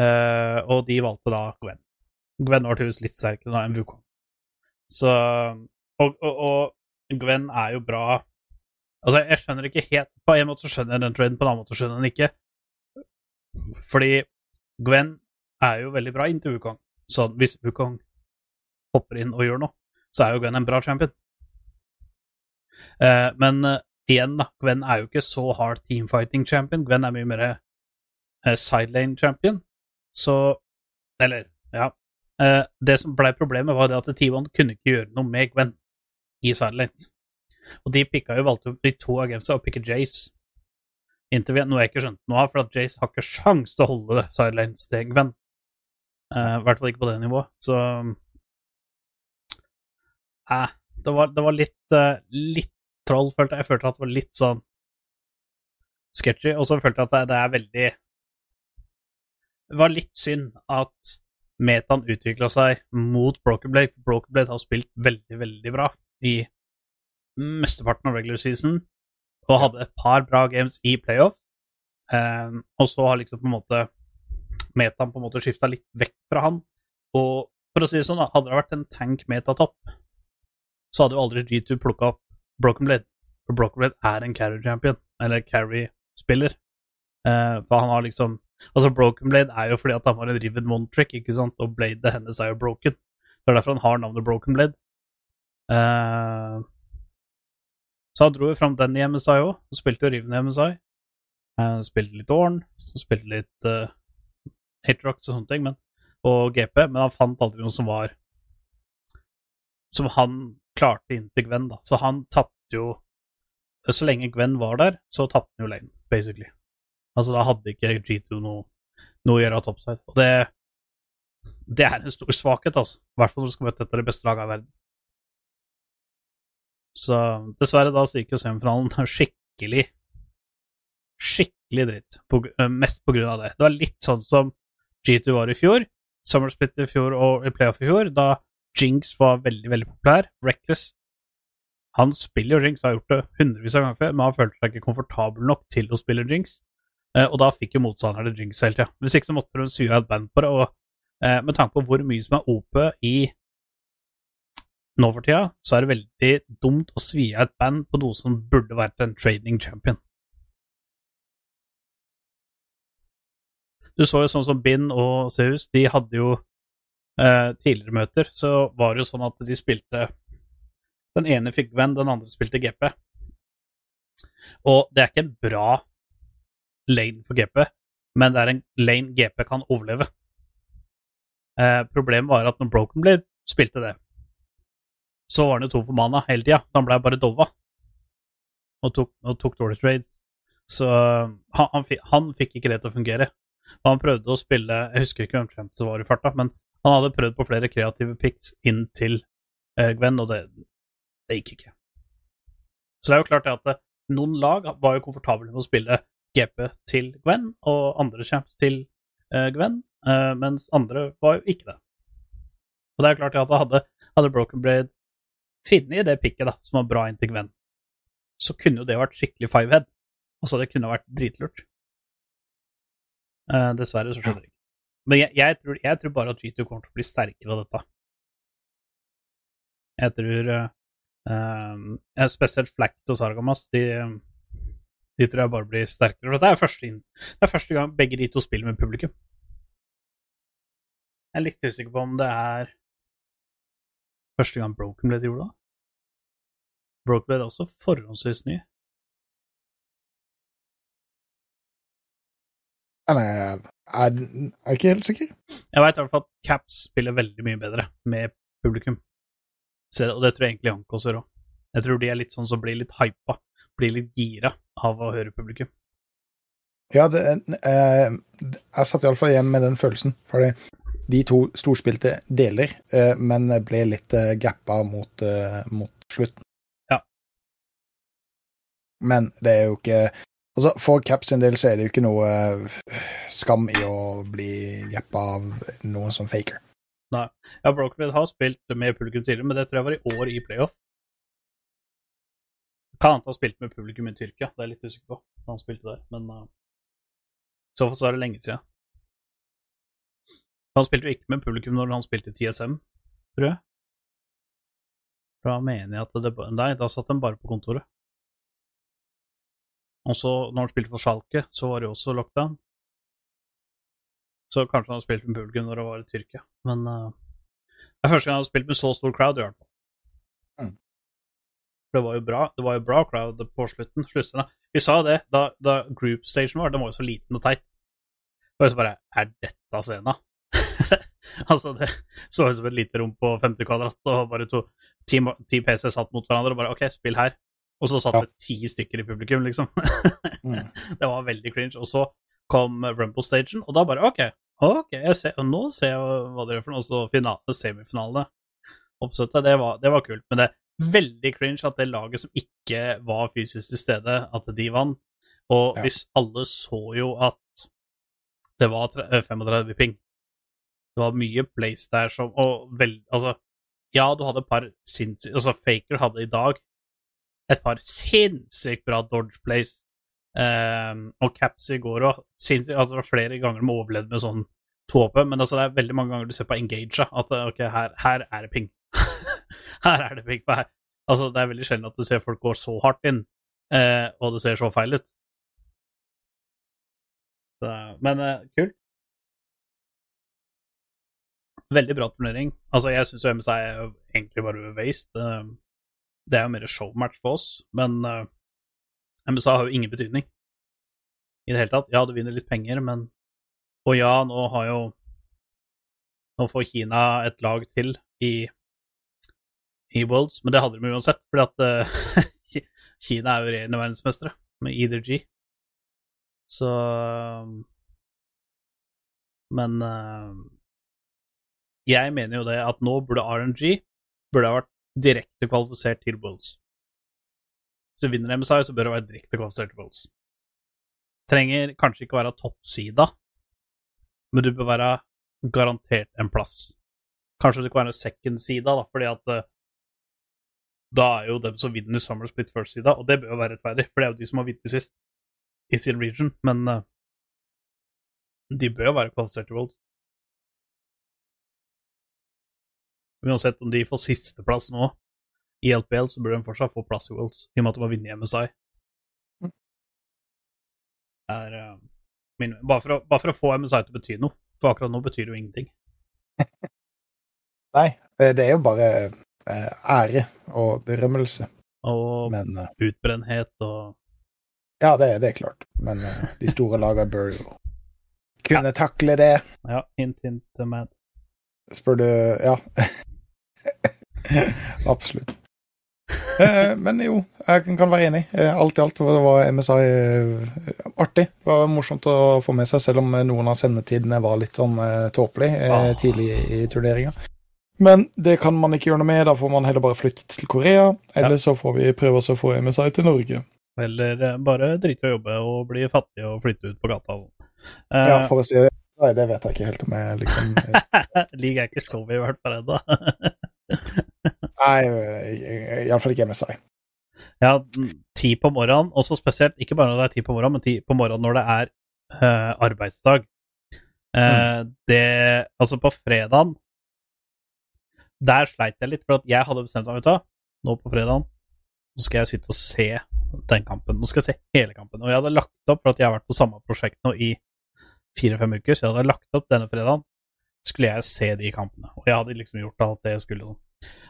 Eh, og de valgte da Gwen. Gwen var tydeligvis litt sterkere enn Wukong. Så og, og, og Gwen er jo bra Altså, jeg skjønner ikke helt På en måte skjønner jeg den traden, på en annen måte skjønner jeg den ikke. Fordi Gwen er jo veldig bra inntil Wukong. Så hvis Wukong hopper inn og gjør noe, så er jo Gwen en bra champion. Eh, men eh, igjen, da, Gwen er jo ikke så hard teamfighting champion. Gwen er mye mer eh, sidelane champion. Så Eller, ja. Eh, det som ble problemet, var det at T1 kunne ikke gjøre noe med Gwen i sidelane. Og de pikka jo valgte de to av gamesa å pikke Jace. Inntil noe jeg ikke skjønte noe av, for at Jace har ikke sjans til å holde sidelanes til Gwen. Eh, I hvert fall ikke på det nivået. Så eh, det, var, det var litt, eh, litt troll, følte jeg. Jeg følte at det var litt sånn sketchy, og så følte jeg at det, er veldig Det var litt synd at metaen utvikla seg mot Broker Blade. Broken Blade har spilt veldig, veldig bra i mesteparten av regular season, og hadde et par bra games i playoff. Um, og så har liksom på en måte metaen på en måte skifta litt vekk fra han. Og for å si det sånn, da, hadde det vært en tank metatopp, så hadde jo aldri G2 plukka opp Broken Blade. For Broken Blade er en carry champion, eller carry-spiller. Eh, for han har liksom Altså, Broken Blade er jo fordi at han var en Riven Montrick, ikke sant, og bladet hennes er jo broken. Det er derfor han har navnet Broken Blade. Eh, så han dro jo fram den i MSI òg, og spilte jo Riven i MSI. Eh, spilte litt så spilte litt uh, Haterocks og sånne ting, men, og GP, men han fant aldri noen som var Som han klarte inn til Gwen, da. Så han tapte jo Så lenge Gwen var der, så tapte han jo lane, basically. Altså, da hadde ikke G2 noe, noe å gjøre av topside. Og det det er en stor svakhet, altså. I hvert fall når du skal møte et av de beste lagene i verden. Så dessverre da så gikk jo semifinalen skikkelig Skikkelig dritt. På, mest på grunn av det. Det var litt sånn som G2 var i fjor, Summer Split i fjor og i playoff i fjor, da Jinx var veldig, veldig populær. Reckless. Han spiller jo Jinx, har gjort det hundrevis av ganger før, men han følte seg ikke komfortabel nok til å spille Jinx. Eh, og da fikk jo motstanderne Jinx hele tida. Hvis ikke så måtte de sy et band på det, og eh, med tanke på hvor mye som er OP i nå for tida, så er det veldig dumt å svi et band på noe som burde vært en trading champion. Du så jo sånn som Bind og Seus, de hadde jo eh, tidligere møter, så var det jo sånn at de spilte Den ene fikk venn, den andre spilte GP. Og det er ikke en bra lane for GP, men det er en lane GP kan overleve. Eh, problemet var at når Broken Blade spilte det, så var han jo tom for mana hele tida, så han blei bare dova og tok, tok dårlige trades. Så han, han, fikk, han, fikk ikke det til å fungere. Han prøvde å spille Jeg husker ikke hvem som var i farta, men han hadde prøvd på flere kreative picks inn til eh, Gwen, og det, det, gikk ikke. Så det er jo klart det at det, noen lag var jo komfortable med å spille GP til Gwen, og andre champs til uh, Gwen, uh, mens andre var jo ikke det. Og det er klart at hadde, hadde Broken Blade funnet det picket da, som var bra inn til Gwen, så kunne jo det vært skikkelig fivehead. Altså, det kunne vært dritlurt. Uh, dessverre så skjedde det ikke. Men jeg, jeg, tror, jeg, tror, bare at G2 kommer til å bli sterkere av dette. Jeg tror uh, Spesielt Flact og Sargamas, de, de, tror jeg bare blir sterkere. For dette er første, det er første gang begge de to spiller med publikum. Jeg er litt usikker på om det er første gang Broken gjorde det. Broken Blade er også forhåndsvis ny. Nei, jeg er, er ikke helt sikker. Jeg veit i hvert fall at Caps spiller veldig mye bedre med publikum. Og det tror jeg egentlig Jankos gjør òg. Jeg tror de er litt sånn som blir litt hypa, blir litt gira av å høre publikum. Ja, det, eh, jeg satt iallfall igjen med den følelsen. Fordi de to storspilte deler, eh, men ble litt eh, gappa mot, eh, mot slutten. Ja. Men det er jo ikke Altså, For Cap sin del så er det jo ikke noe uh, skam i å bli jappa av noen som faker. Nei. Ja, Brokerbed har spilt med publikum tidligere, men det tror jeg var i år i playoff. Kan han ha spilt med publikum i Tyrkia, det er jeg litt usikker på. Da han spilte der, men uh, så fall så er det lenge siden. Han spilte jo ikke med publikum når han spilte i TSM, tror jeg. Da mener jeg at det Nei, da satt han bare på kontoret. Og så, når han spilte for Schalke, så var det jo også lockdown. Så kanskje han har spilt med publikum når det var i Tyrkia. Men uh, det er første gang han har spilt med så stor crowd, i hvert fall. Mm. Det var jo bra Det var jo bra crowd på slutten. Slutten, Vi sa det da, da group stagen var, den var jo så liten og teit. Og så bare Er dette scenen? altså, det så ut som et lite rom på 50 kvadrat, og bare to ti, ti PC satt mot hverandre og bare OK, spill her. Og så satt det ja. ti stykker i publikum, liksom. mm. Det var veldig cringe. Og så kom Rumble-stagen, og da bare OK, ok, ser, nå ser jeg hva det gjør for noe. Og så finale, semifinalene. Oppsettet, det var, det var kult. Men det er veldig cringe at det laget som ikke var fysisk til stede, at de vant. Og ja. hvis alle så jo at det var 35 eh, ping Det var mye place der som Og vel, altså Ja, du hadde et par sinnssyke Altså, Faker hadde i dag et par sinnssykt bra dodge plays. Um, og caps i går òg. Altså, flere ganger de overlevde med sånn tåpe, men altså, det er veldig mange ganger du ser på engage at ok, her, her er det ping. her er det ping. på Her. Altså, det er veldig sjelden at du ser folk gå så hardt inn, uh, og det ser så feil ut. Så, men uh, kult. Veldig bra turnering. Altså, jeg syns MSI er egentlig bare waste. Eh, Det er jo mer showmatch for oss, men uh, MSA har jo ingen betydning i det hele tatt. Ja, du vinner litt penger, men Og ja, nå har jo Nå får Kina et lag til i i Worlds, men det hadde de uansett, fordi at uh, Kina er jo regjerende verdensmestere med either G. Så Men eh, jeg mener jo det at nå burde RNG burde ha vært direkte kvalifisert til Wolves. Hvis du vinner MSI, så bør det være direkte kvalifisert til Wolves. Trenger kanskje ikke være toppsida, men du bør være garantert en plass. Kanskje det kan være second-sida, da, fordi at eh, da er jo dem som vinner Summer Split first-sida, og det bør jo være rettferdig, for det er jo de som har vunnet sist i sin region, men eh, de bør jo være kvalifisert til World. Uansett om de får sisteplass nå i LPL, så burde de fortsatt få plass i Worlds, i og med at de har vunnet MSI. Er, uh, min, bare, for å, bare for å få MSI til å bety noe, for akkurat nå betyr det jo ingenting. Nei, eh, det er jo bare uh, ære og berømmelse. Og Men uh, utbrennhet og Ja, det, det er klart. Men de store lagene bør jo kunne takle det. Ja, hint, hint, man. Spør du Ja. Absolutt. Eh, Men jo, jeg kan- være enig. Eh, Alt i alt var- MSI eh, artig. Det var morsomt å få med seg, selv om noen av sendetidene var litt sånn tåpelig Ah. tidlig i turneringa. Men det kan man ikke gjøre noe med. Da får man heller bare flytte til Korea. Eller så får vi prøve oss å få MSI til Norge. Eller bare drite i å jobbe og bli fattig og flytte ut på gata. Eh, Ja, for å si det. Det vet jeg ikke helt om jeg liksom Ligger er ikke så mye i hvert fall ennå. Nei, iallfall ikke MSI. ja, ti på morgenen, også spesielt, ikke bare når det er ti på morgenen, men ti på morgenen når det er uh, arbeidsdag. Eh, Det Altså, på fredagen Der sleit jeg litt, for at jeg hadde bestemt meg, vet du nå på fredagen så skal jeg sitte og se den kampen. Nå skal jeg se hele kampen. Og jeg hadde lagt opp, for at jeg har vært på samme prosjekt nå i fire-fem uker, så jeg hadde lagt opp denne fredagen. Skulle jeg se de kampene. Og jeg hadde liksom gjort alt det jeg skulle.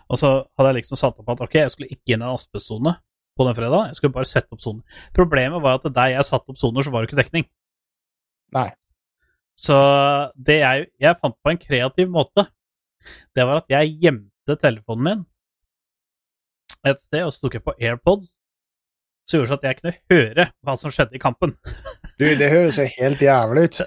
Og så hadde jeg liksom satt opp at ok, jeg skulle ikke inn i en asbestsone på den fredagen. Jeg skulle bare sette opp soner. Problemet var at der jeg satte opp soner, så var det ikke dekning. Nei. Så det jeg, jeg fant på en kreativ måte, det var at jeg gjemte telefonen min et sted, og så tok jeg på AirPods, så gjorde det at jeg kunne høre hva som skjedde i kampen. Du, det høres jo helt jævlig ut.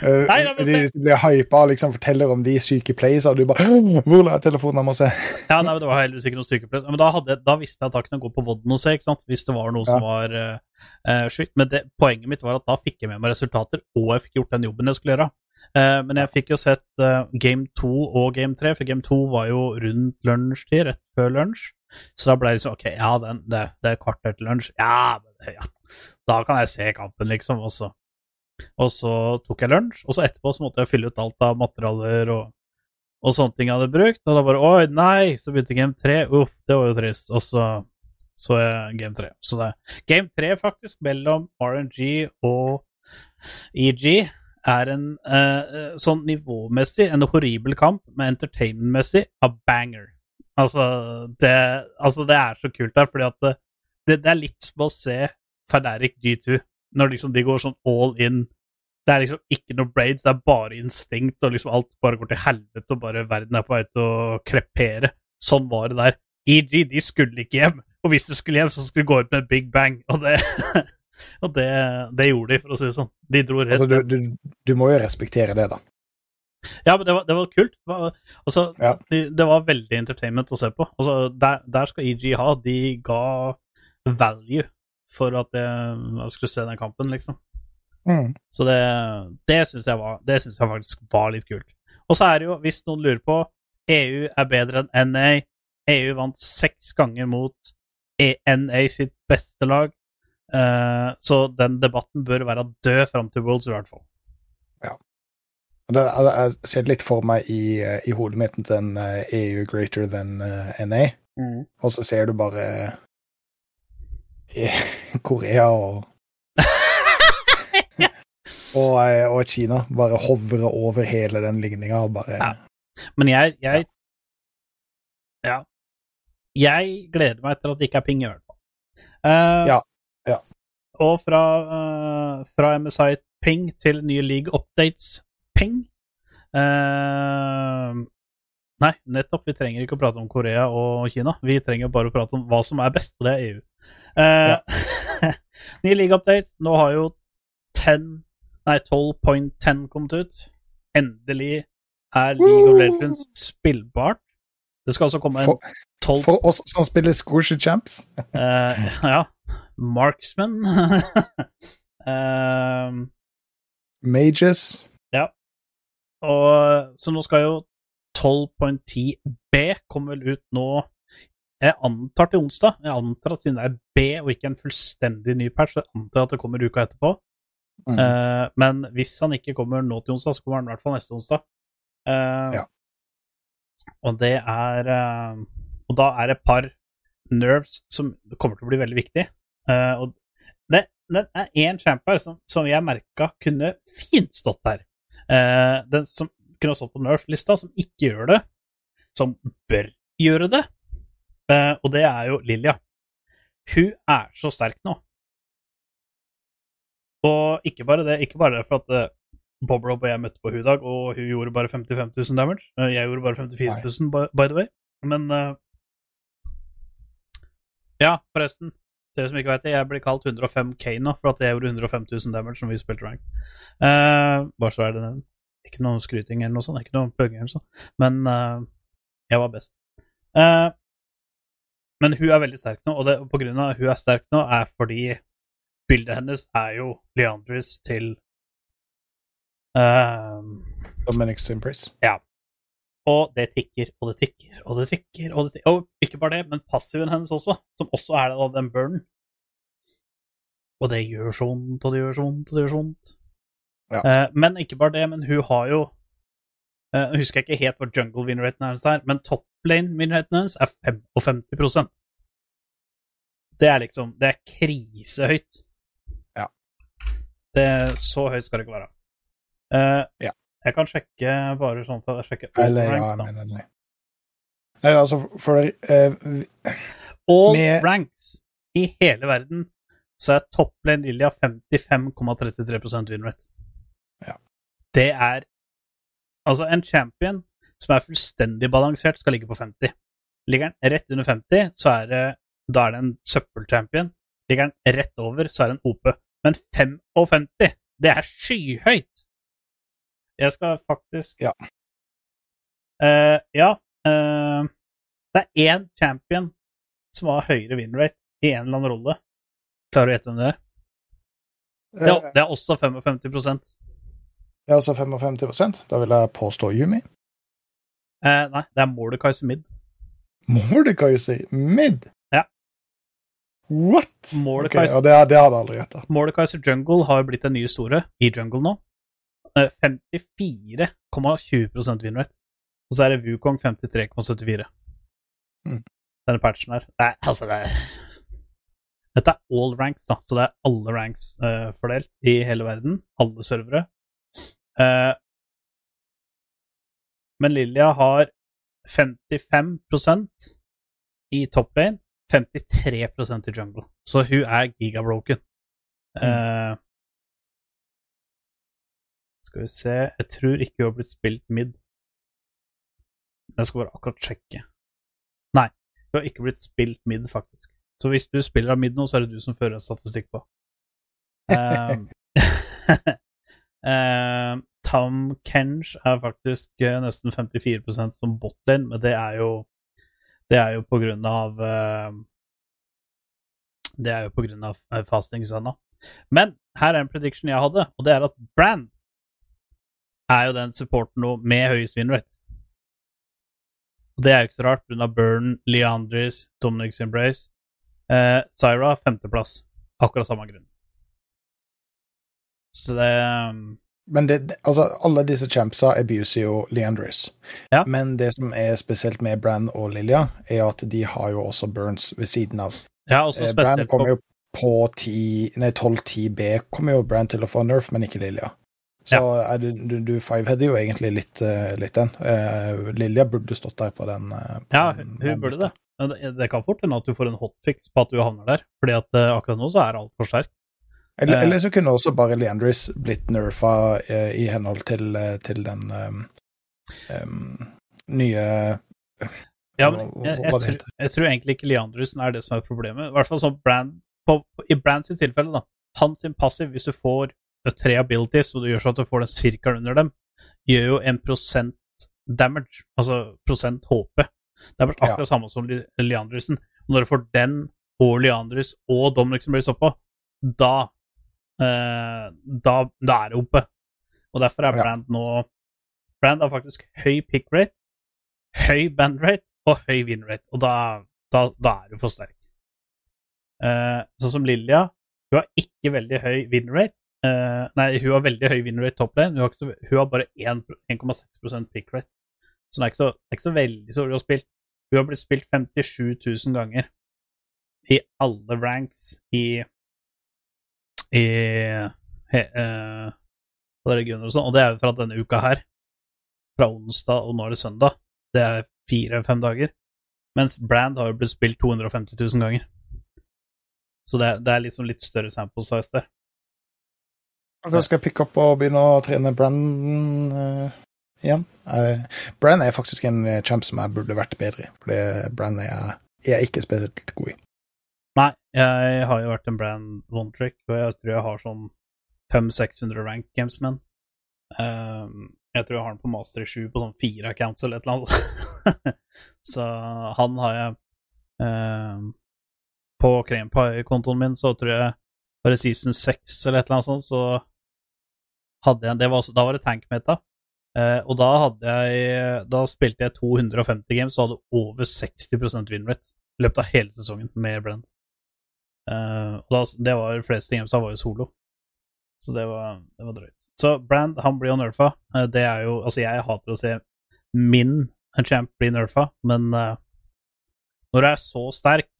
Uh, Nei, ja, men de, de blir hypa og liksom forteller om de syke plays, og du bare Hvor la jeg telefonen? Jeg må se. Ja, nei, men Det var heldigvis ikke noen syke plays. Men da, hadde, da visste jeg at da kunne jeg gå på Vodden og se, ikke sant? hvis det var noe som var uh, sjukt. Men det, poenget mitt var at da fikk jeg med meg resultater, og jeg fikk gjort den jobben jeg skulle gjøre. Men jeg fikk jo sett game 2 og game 3, for game 2 var jo rundt lunsjtid, rett før lunsj. Så da ble det liksom OK, ja, den, det, det er kvarter til lunsj. Ja, ja, da kan jeg se kampen, liksom. Og så, og så tok jeg lunsj, og så etterpå så måtte jeg fylle ut alt av materialer og, og sånne ting jeg hadde brukt. Og da bare Oi, nei! Så begynte game 3. Uff, det var jo trist. Og så så jeg game 3. Så det Game 3, faktisk, mellom RNG og EG, er en eh, sånn nivåmessig en horribel kamp, men entertainmentmessig a banger. Altså det, altså, det er så kult der, fordi at det, det, det er litt som å se Ferderic G2, når liksom de går sånn all in. Det er liksom ikke noe braids, det er bare instinkt, og liksom alt bare går til helvete, og bare verden er på vei til å krepere. Sånn var det der. EG, de skulle ikke hjem, og hvis de skulle hjem, så skulle de gå ut med big bang, og det Og det, det gjorde de, for å si det sånn. De dro rett Altså, du, du, du må jo respektere det, da. Ja, men det var, det var kult. Det var, altså, Ja. det, det var veldig entertainment å se på. Altså, der, der skal EG ha. De ga value for at jeg, jeg skulle se den kampen, liksom. Mm. Så det, det syns jeg, var- det synes jeg faktisk var litt kult. Og så er det jo, hvis noen lurer på, EU er bedre enn NA. EU vant seks ganger mot E- NA sitt beste lag. Uh, så den debatten bør være død fram til Worlds, i hvert fall. Det, jeg, ser litt for meg i, eh, i hodet mitt den en EU greater than NA, NA, og så ser du bare eh, Korea og og, eh, og Kina bare hovre over hele den ligninga og bare Ja. Men jeg, jeg Ja. Jeg gleder meg til at det ikke er ping, i fall. Eh, Ja, ja. Og fra, uh, fra MSI ping til nye league updates ping. Eh, nei, nettopp. Vi trenger ikke å prate om Korea og Kina. Vi trenger bare å prate om hva som er best, og det er EU. Eh, nye league updates. Nå har jo 12.10 kommet ut. Endelig er League of Legends spillbart. Det skal altså komme en For, 12 for oss som spiller Squishy Champs. Eh, ja. Marksman. Eh, Mages. Og, så nå skal jo 12.10b komme vel ut nå Jeg antar til onsdag. Jeg antar at siden det er B og ikke en fullstendig ny patch, så jeg antar at det kommer uka etterpå. Mm. Uh, men hvis han ikke kommer nå til onsdag, så kommer han i hvert fall neste onsdag. Uh, Ja. Og det er uh, Og da er det et par nerves som kommer til å bli veldig viktig. Og det, det er én champ her som, som jeg merka kunne fint stått her. Eh, den som kunne stått på Nerf-lista, som ikke gjør det, som bør gjøre det, eh, og det er jo Lilja. Hun er så sterk nå. Og ikke bare det, ikke bare for at eh, Bob Rob og jeg møtte på hun i dag, og hun gjorde bare 55 000 damage. Eh, Jeg gjorde bare 54 000, by, by the way. Men eh, Ja, forresten. Dere som ikke vet det, jeg blir kalt 105K nå for at jeg gjorde 105 000 damage når vi spilte rank. Uh, bare så er det nevnt. Ikke noe skryting eller noe sånt, ikke noe plugging eller sånt. Men uh, jeg var best. Uh, men hun er veldig sterk nå, og det, på grunn av at hun er sterk nå, er fordi bildet hennes er jo Leandris til eh, Dominic Simbrace. Og det tikker og det tikker og det tikker. Og, det tikker. og ikke bare det, men passiven hennes også, som også er da den burnen. Og det gjør så vondt, og det gjør så vondt, og det gjør så vondt. Ja. Eh, men ikke bare det, men hun har jo eh, Jeg husker ikke helt hva jungle winraten hennes er, men top lane winraten hennes er 55% Det er liksom Det er krisehøyt. Ja. Det, så høyt skal det ikke være. Eh, Ja. Jeg kan sjekke bare sånn for å sjekke Eller, ranks, jeg da. mener nei. Nei, altså, for uh, All med- ranks i hele verden så er topplane Lilja 55,33% winrate. Ja. Det er Altså, en champion som er fullstendig balansert, skal ligge på 50. Ligger den rett under 50, så er det Da er det en søppelchampion. Ligger den rett over, så er det en OP. Men 55, det er skyhøyt! Jeg skal faktisk Ja. Uh, ja. uh, det er én champion som har høyere winrate i en eller annen rolle. Klarer du å gjette hvem det er? Det er, det er også 55% Det er også 55% Da vil jeg påstå Yumi. Uh, Nei, det er Mordekaiser Mid. Mordecai sier mid. Ja. What? Mordecai- Ok, ja, det, det hadde jeg aldri gjetta. Mordekaiser Jungle har blitt den nye store i Jungle nå. Eh, 54,20 winrate. Og så er det Wukong 53,74. Mm. Denne patchen her. Er, altså, det er Dette er all ranks, da, så det er alle ranks uh, fordelt i hele verden. Alle servere. Uh, men Lilja har 55% i top lane, 53% i jungle. Så hun er gigabroken. Eh, skal vi se Jeg tror ikke hun har blitt spilt mid. Jeg skal bare akkurat sjekke. Nei, hun har ikke blitt spilt mid, faktisk. Så hvis du spiller av mid nå, så er det du som fører statistikk på. Um, um, Tom Kench er faktisk eh, nesten 54% som botlane, men det er jo Det er jo på grunn av uh, Det er jo på grunn av eh, fastings ennå. Men her er en prediction jeg hadde, og det er at Brand er jo den supporten nå med høyest winrate. Og det er jo ikke så rart, pga. Burn, Leandris, Dominic's Embrace. Eh, Syra femteplass. Akkurat samme grunn. Så det um, Men det, altså, alle disse champsa abuser jo Leandris. Ja. Men det som er spesielt med Brann og Lilja, er at de har jo også Burns ved siden av. Ja, også Eh, Brann kommer jo på 10 Nei, 12-10B kommer jo Brann til å få nerf, men ikke Lilja. Så er du, du, du fiveheader jo egentlig litt, eh, litt den. Uh, Lilja burde stått der på den. eh, på Ja, hun den burde det. Men det, det kan fort hende at du får en hotfix på at du havner der, fordi at uh, akkurat nå så er alt for sterk. Eller, uh, eller så kunne også bare Leandris blitt nerfa i henhold til, til den um, um, nye Ja, men jeg, jeg, jeg, tror, jeg tror egentlig ikke Leandrusen er det som er problemet. I hvert fall sånn brand, på, I Brands tilfelle, da. Hans sin passiv, hvis du får tre abilities, og du gjør sånn at du får den sirkelen under dem, gjør jo en prosent damage, altså prosent HP. Det er bare Ja. akkurat samme som Leandrusen. Når du får den og Leandrus og Dominic som blir stoppa, da, eh, da Da er det oppe. Og derfor er. Brand nå Brand har faktisk høy pick rate, høy band rate og høy win rate, og da, da, da er du for sterk. Eh, sånn som Lilja, hun har ikke veldig høy win rate. Eh, nei, hun har veldig høy winner rate top lane, hun har, ikke, hun har bare 1 1,6 pick rate. Så det er ikke så, er ikke så veldig så dårlig å spille. Hun har blitt spilt 57 000 ganger i alle ranks i i he, uh, regioner og sånn, og det er jo fra denne uka her. Fra onsdag og nå er det søndag. Det er fire-fem dager. Mens Brand har jo blitt spilt 250 000 ganger. Så det, det er liksom litt større sample size der. Skal jeg pikke opp og begynne å trene Brandon uh, igjen. Uh, Brand er faktisk en eh, champ som jeg burde vært bedre i, fordi Brand er jeg, ikke spesielt god i. Nei, jeg har jo vært en Brand one trick, og jeg tror jeg har sånn 500-600 rank games men. Ehm, jeg tror jeg har den på Master i 7 på sånn fire accounts eller et eller annet. så han har jeg ehm, På Krempai-kontoen min så tror jeg bare season 6 eller et eller annet sånt, så hadde jeg var også, Da var det tankmeta. Eh, og da jeg Da spilte jeg 250 games og hadde over 60 winrate i løpet av hele sesongen med Brenn. Eh, og da, det var de fleste gamesa var jo solo, så det var, det var drøyt. Så Brand han blir jo nerfa. Eh, det er jo Altså, jeg hater å se min champ bli nerfa, men når du er så sterk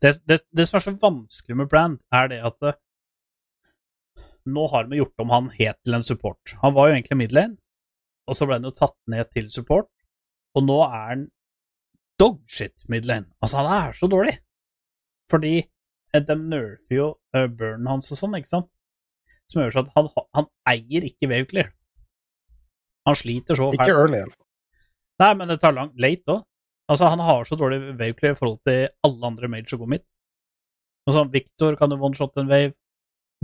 det, det, det som er så vanskelig med Brand, er det at nå har vi gjort om han helt til en support. Han var jo egentlig midlane, og så ble han jo tatt ned til support, og nå er han dogshit midlane. Altså, han er så dårlig. Fordi eh, de nerfer jo uh, burnen hans og sånn, ikke sant? Som gjør at han, han eier ikke Waveclear. Han sliter så Ikke fælt. early, iallfall. Nei, men det tar langt. late òg. Altså, han har så dårlig Waveclear i forhold til alle andre mage som går midt. Og sånn, Victor kan jo one-shot en wave.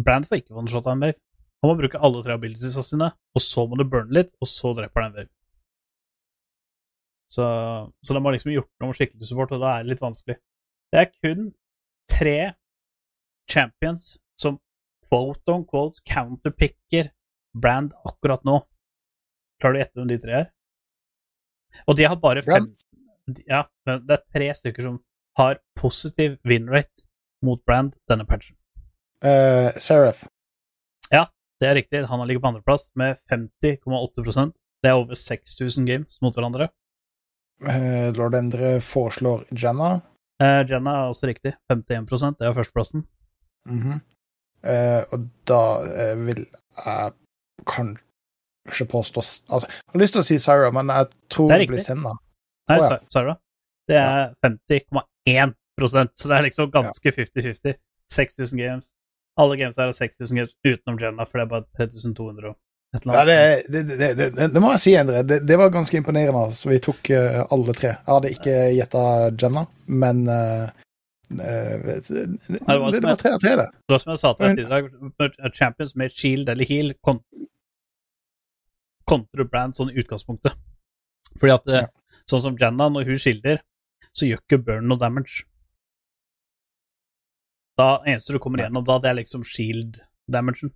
Brand får ikke one-shotte en wave. Han må bruke alle tre abilitiesa sine, og så må du burne litt, og så dreper han en wave. Så, så de har liksom gjort noe skikkelig support, og da er det litt vanskelig. Det er kun tre champions som quote on quote counterpicker Brand akkurat nå. Klarer du å gjette hvem de tre er? Og de har bare fem Ja, men det er tre stykker som har positiv win rate mot Brand denne patchen. Uh, Seraph. Det er riktig, han har ligget på andreplass med 50,8% Det er over 6000 games mot hverandre. Uh, Lord Endre foreslår Jenna. Uh, Jenna er også riktig, 51% det er førsteplassen. Mm -hmm. uh, og da eh, vil jeg kanskje påstå altså, Jeg har lyst til å si Syra, men jeg tror Det det blir. Senna. Nei, oh, ja. Syra. Det er 50,1% så det er liksom ganske 50-50. 6000 games. Alle games her er 6000 games utenom Jenna, for det er bare 3200 og et eller Ja, annet. det, det, det, det, det må jeg si, Endre. Det, var ganske imponerende. Så Vi tok uh, alle tre. Jeg hadde ikke gjetta Jenna, men uh, det, var var tre av tre, det. Det var som jeg sa til deg tidligere, Champions med shield eller heal kon kontrer brand sånn i utgangspunktet. Fordi at Ja. sånn som Jenna, når hun skilder, så gjør ikke burn noe damage. Da eneste du kommer gjennom da, det er liksom shield-damagen.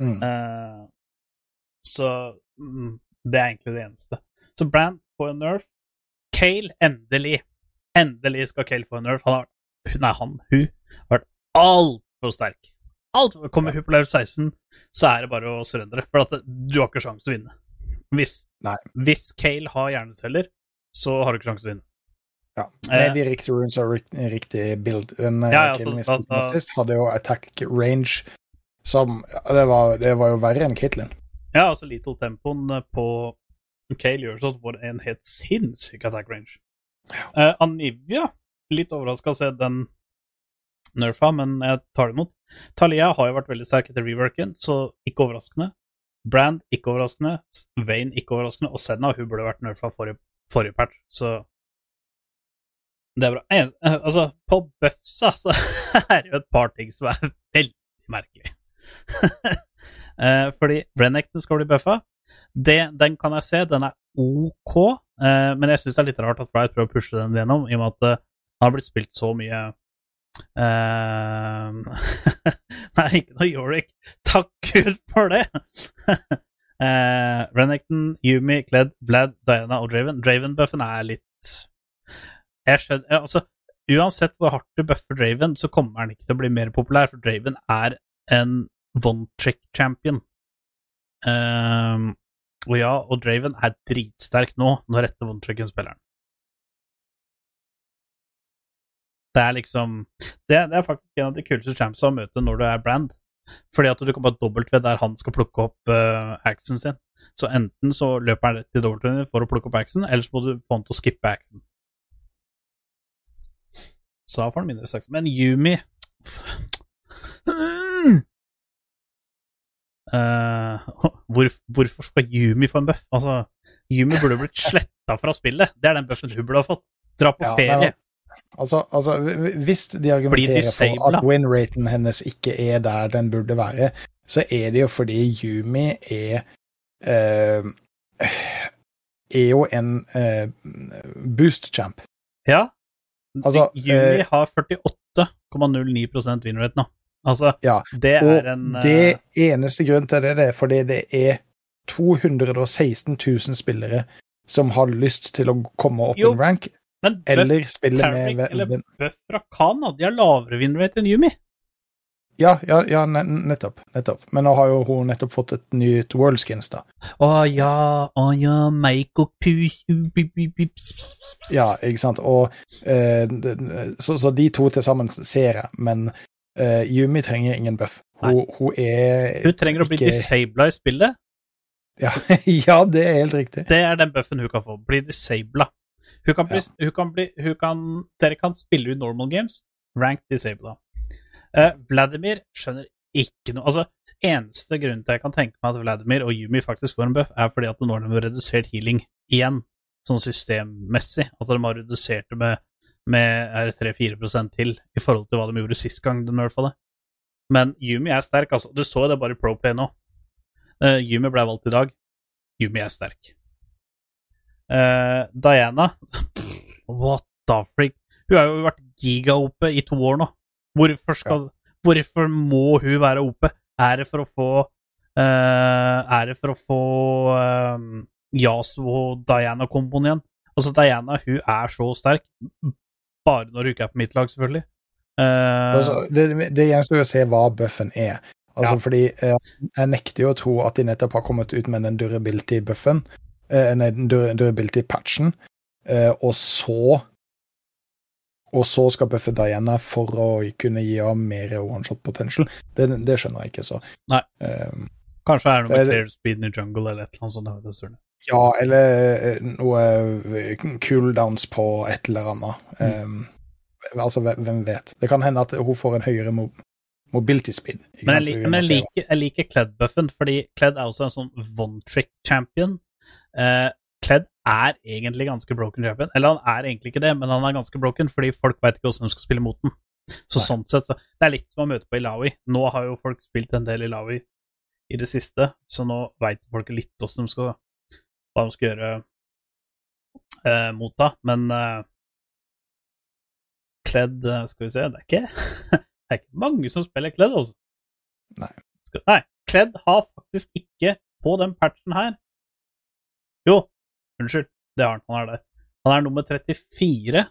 Mm. Uh, så mm, det er egentlig det eneste. Så Brand får en nerf. Kale, endelig. Endelig skal Kale få en nerf. Han har Nei, han, hun har vært altfor sterk. Alt, Kommer hun på level 16, så er det bare å surrendre. For at det, du har ikke sjanse til å vinne. Hvis, hvis Kale har hjerneceller, så har du ikke sjanse til å vinne. Ja. Eh. Med de riktige runes og rik- riktig build. Den eh, Ja, ja, så da- sist hadde jo attack range Som det, var, det var jo verre enn Caitlyn. Ja, altså Little-tempoen eh, på Kale gjør så at får en helt sinnssyk attack range. Eh, Anivia, litt overraska å se den nerfa, men jeg tar det imot. Talia har jo vært veldig sterk etter reworken, så ikke overraskende. Brand, ikke overraskende. Vane, ikke overraskende. Og Senna, hun burde vært nerfa forrige, forrige patch, så det er bra. Eh, altså, på Bøfsa så er det jo et par ting som er veldig merkelig. Eh, fordi Renekton skal bli bøffa. Den kan jeg se, den er OK, eh, men jeg syns det er litt rart at Bright prøver å pushe den gjennom, i og med at han har blitt spilt så mye Nei, ikke noe Yorick. Takk Gud for det! Renekton, Yumi, Kled, Vlad, Diana og Draven. Draven-buffen er litt Jeg skjønner Altså, uansett hvor hardt du buffer Draven, så kommer han ikke til å bli mer populær, for Draven er en one-trick champion. Um, og ja, og Draven er dritsterk nå, når etter one-tricken spiller han. Det er liksom det, det, er faktisk en av de kuleste champsa å møte når du er brand. Fordi at du kan bare W der han skal plukke opp uh, actionen sin. Så enten så løper han til W for å plukke opp action, eller så må du få han til å skippe action. Så da får han mindre sex. Men Yumi Uh, hvor, hvorfor skal Yumi få en buff? Altså, Yumi burde blitt sletta fra spillet. Det er den buffen hun burde ha fått. Dra på Ja, ferie. Altså, altså, hvis de argumenterer for at win-raten hennes ikke er der den burde være, så er det jo fordi Yumi er uh, Er jo en uh, boost-champ. Ja. Altså, Yumi eh, har 48,09% winrate nå. Altså, Ja, det er en eh, det eneste grunnen til det, det er fordi det er 216 000 spillere som har lyst til å komme opp Jo, en rank, eller spille med eller Buff fra Kana, de har lavere winrate enn Yumi. Ja, ja, ja nettopp, nettopp. Men nå har jo hun nettopp fått et nytt World Skins, da. Å ja, å ja, make og pus Ja, ikke sant. Og eh, så, så de to til sammen ser jeg, men eh, Yumi trenger ingen buff. Hun, hun er Hun trenger å bli ikke- disabla i spillet. Ja, ja, det er helt riktig. Det er den buffen hun kan få. Bli disabla. Hun kan bli, hun kan bli hun kan, Dere kan spille ut normal games. Rank disabla. Eh, Vladimir skjønner ikke noe Altså, eneste grunnen til jeg kan tenke meg at Vladimir og Yumi faktisk får en buff, er fordi at nå har de redusert healing igjen, sånn systemmessig. Altså, de har redusert det med, med er det 3-4 til i forhold til hva de gjorde sist gang de det. Men Yumi er sterk, altså. Du så jo det bare i Proplay nå. Uh, Yumi ble valgt i dag. Yumi er sterk. Uh, Diana What the freak? Hun har jo vært giga-OP i to år nå. Hvorfor skal Hvorfor må hun være OP? Er det for å få uh, Er det for å få um, Yasu og Diana-komboen igjen? Altså, Diana hun er så sterk. Bare når hun ikke er på mitt lag, selvfølgelig. Uh, Altså, det, det gjenstår å se hva buffen er. Altså, Ja. fordi eh, jeg nekter jo å tro at de nettopp har kommet ut med den durability-buffen, eh, nei, den durability-patchen, eh, og så og så skal buffe Diana for å kunne gi henne mer one-shot potential. Det, det skjønner jeg ikke, så. Nei. Um, Kanskje er det noe med clear speed i jungle eller et eller annet sånt. ja, eller eh, noe eh, cooldowns på et eller annet. Um, altså, hvem vet? Det kan hende at hun får en høyere mo mobility speed. Men jeg, men jeg liker, jeg liker Kled-buffen, fordi Kled er også en sånn one-trick champion. Eh, Kled er egentlig ganske broken champion. Eller han er egentlig ikke det, men han er ganske broken, fordi folk veit ikke hvordan de skal spille mot den. Så Nei. sånn sett, så Det er litt som å møte på Ilawi. Nå har jo folk spilt en del Ilawi i det siste, så nå veit folk litt hvordan de skal, hva de skal gjøre eh, mot da, men eh, Kled eh, Skal vi se, det er ikke Det er ikke mange som spiller Kledd, altså. Nei. Nei, Kledd har faktisk ikke på den patchen her Jo, unnskyld, det har han. Han er der. Han er nummer 34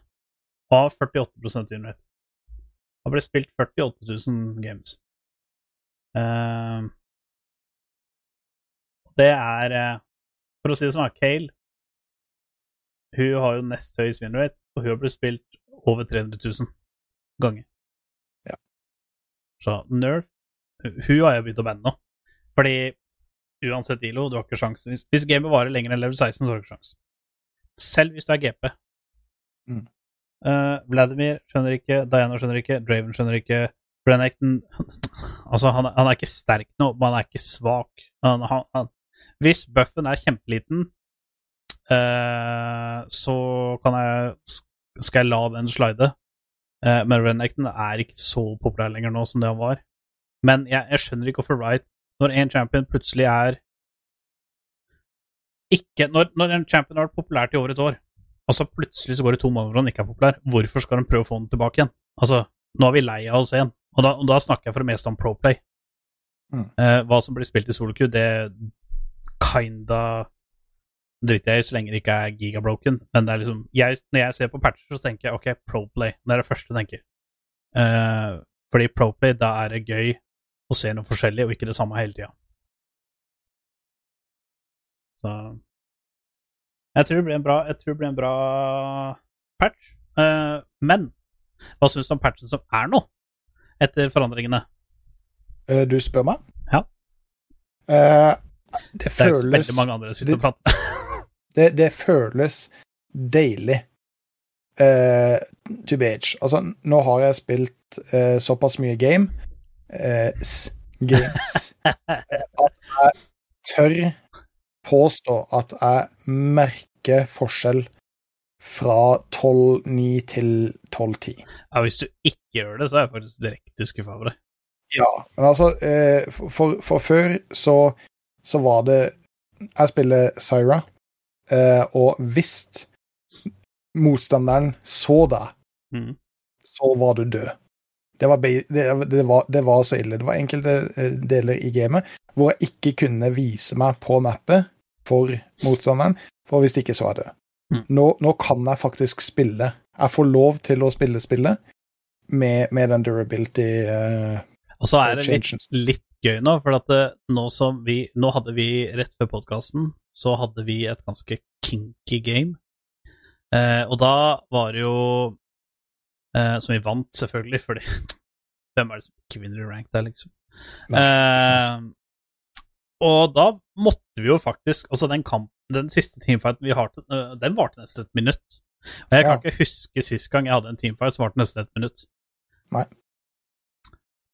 av 48 unrate. Har blitt spilt 48 000 games. Uh, det er eh, For å si det sånn, Kale Hun har jo nest høyest winrate, og hun har blitt spilt over 300 000 ganger. Ja. Så Nerf Hun har jeg begynt å banne nå. Fordi uansett ILO, du har ikke sjans. Hvis, hvis gamet varer lenger enn level 16, så har du ikke sjans. Selv hvis du er GP. Mm. Uh, Vladimir skjønner ikke, Diana skjønner ikke, Draven skjønner ikke. Brenacton Altså, han, han er ikke sterk nå, men han er ikke svak. Han, han, hvis buffen er kjempeliten, uh, så kan jeg skal jeg la den slide. Uh, men Renekton er ikke så populær lenger nå som det han var. Men jeg, jeg skjønner ikke hvorfor Wright, når en champion plutselig er ikke Når, når en champion har vært populær til over et år, og så plutselig så går det to måneder hvor han ikke er populær, hvorfor skal han prøve å få den tilbake igjen? Altså, nå er vi lei av å se den, og da, og da snakker jeg for det meste om Proplay. Mm. Eh, hva som blir spilt i soloku, det kinda driter jeg i så lenge det ikke er gigabroken. Men det er liksom jeg, når jeg ser på patcher, så tenker jeg ok, Proplay. Det er det første jeg tenker. Eh, fordi Proplay, da er det gøy å se noe forskjellig, og ikke det samme hele tida. Så Jeg tror det blir en bra, jeg tror det blir en bra patch. Uh, men hva syns du om patchen som er nå, etter forandringene? Uh, Du spør meg? Ja. Uh, det Det føles Det er veldig mange andre som sitter og prater. det, det føles deilig to be age. Altså, nå har jeg spilt såpass mye game games at jeg tør påstå at jeg merker forskjell fra 12.9 til 12.10. Ja, hvis du ikke gjør det, så er jeg faktisk direkte skuffa over det. Ja, men altså eh, for, for, for før så, så var det Jeg spiller Syra, eh, og hvis motstanderen så deg, mm. så var du død. Det var, det, var, det var så ille. Det var enkelte eh, deler i gamet hvor jeg ikke kunne vise meg på mappet for motstanderen, for hvis ikke så er det. Mhm. Nå, nå kan jeg faktisk spille. Jeg får lov til å spille spillet med, med den durability uh, Og så er det litt, litt gøy nå, for at det, nå som vi Nå hadde vi, rett før podkasten, så hadde vi et ganske kinky game. Eh, og da var det jo eh, Som vi vant, selvfølgelig, fordi Hvem er det som ikke vinner i rank der, liksom? Nei, uh, og da måtte vi jo faktisk Altså, den kampen, den siste teamfighten vi har, uh, den varte nesten et minutt. Og jeg kan Ja. ikke huske sist gang jeg hadde en teamfight som varte nesten et minutt. Nei.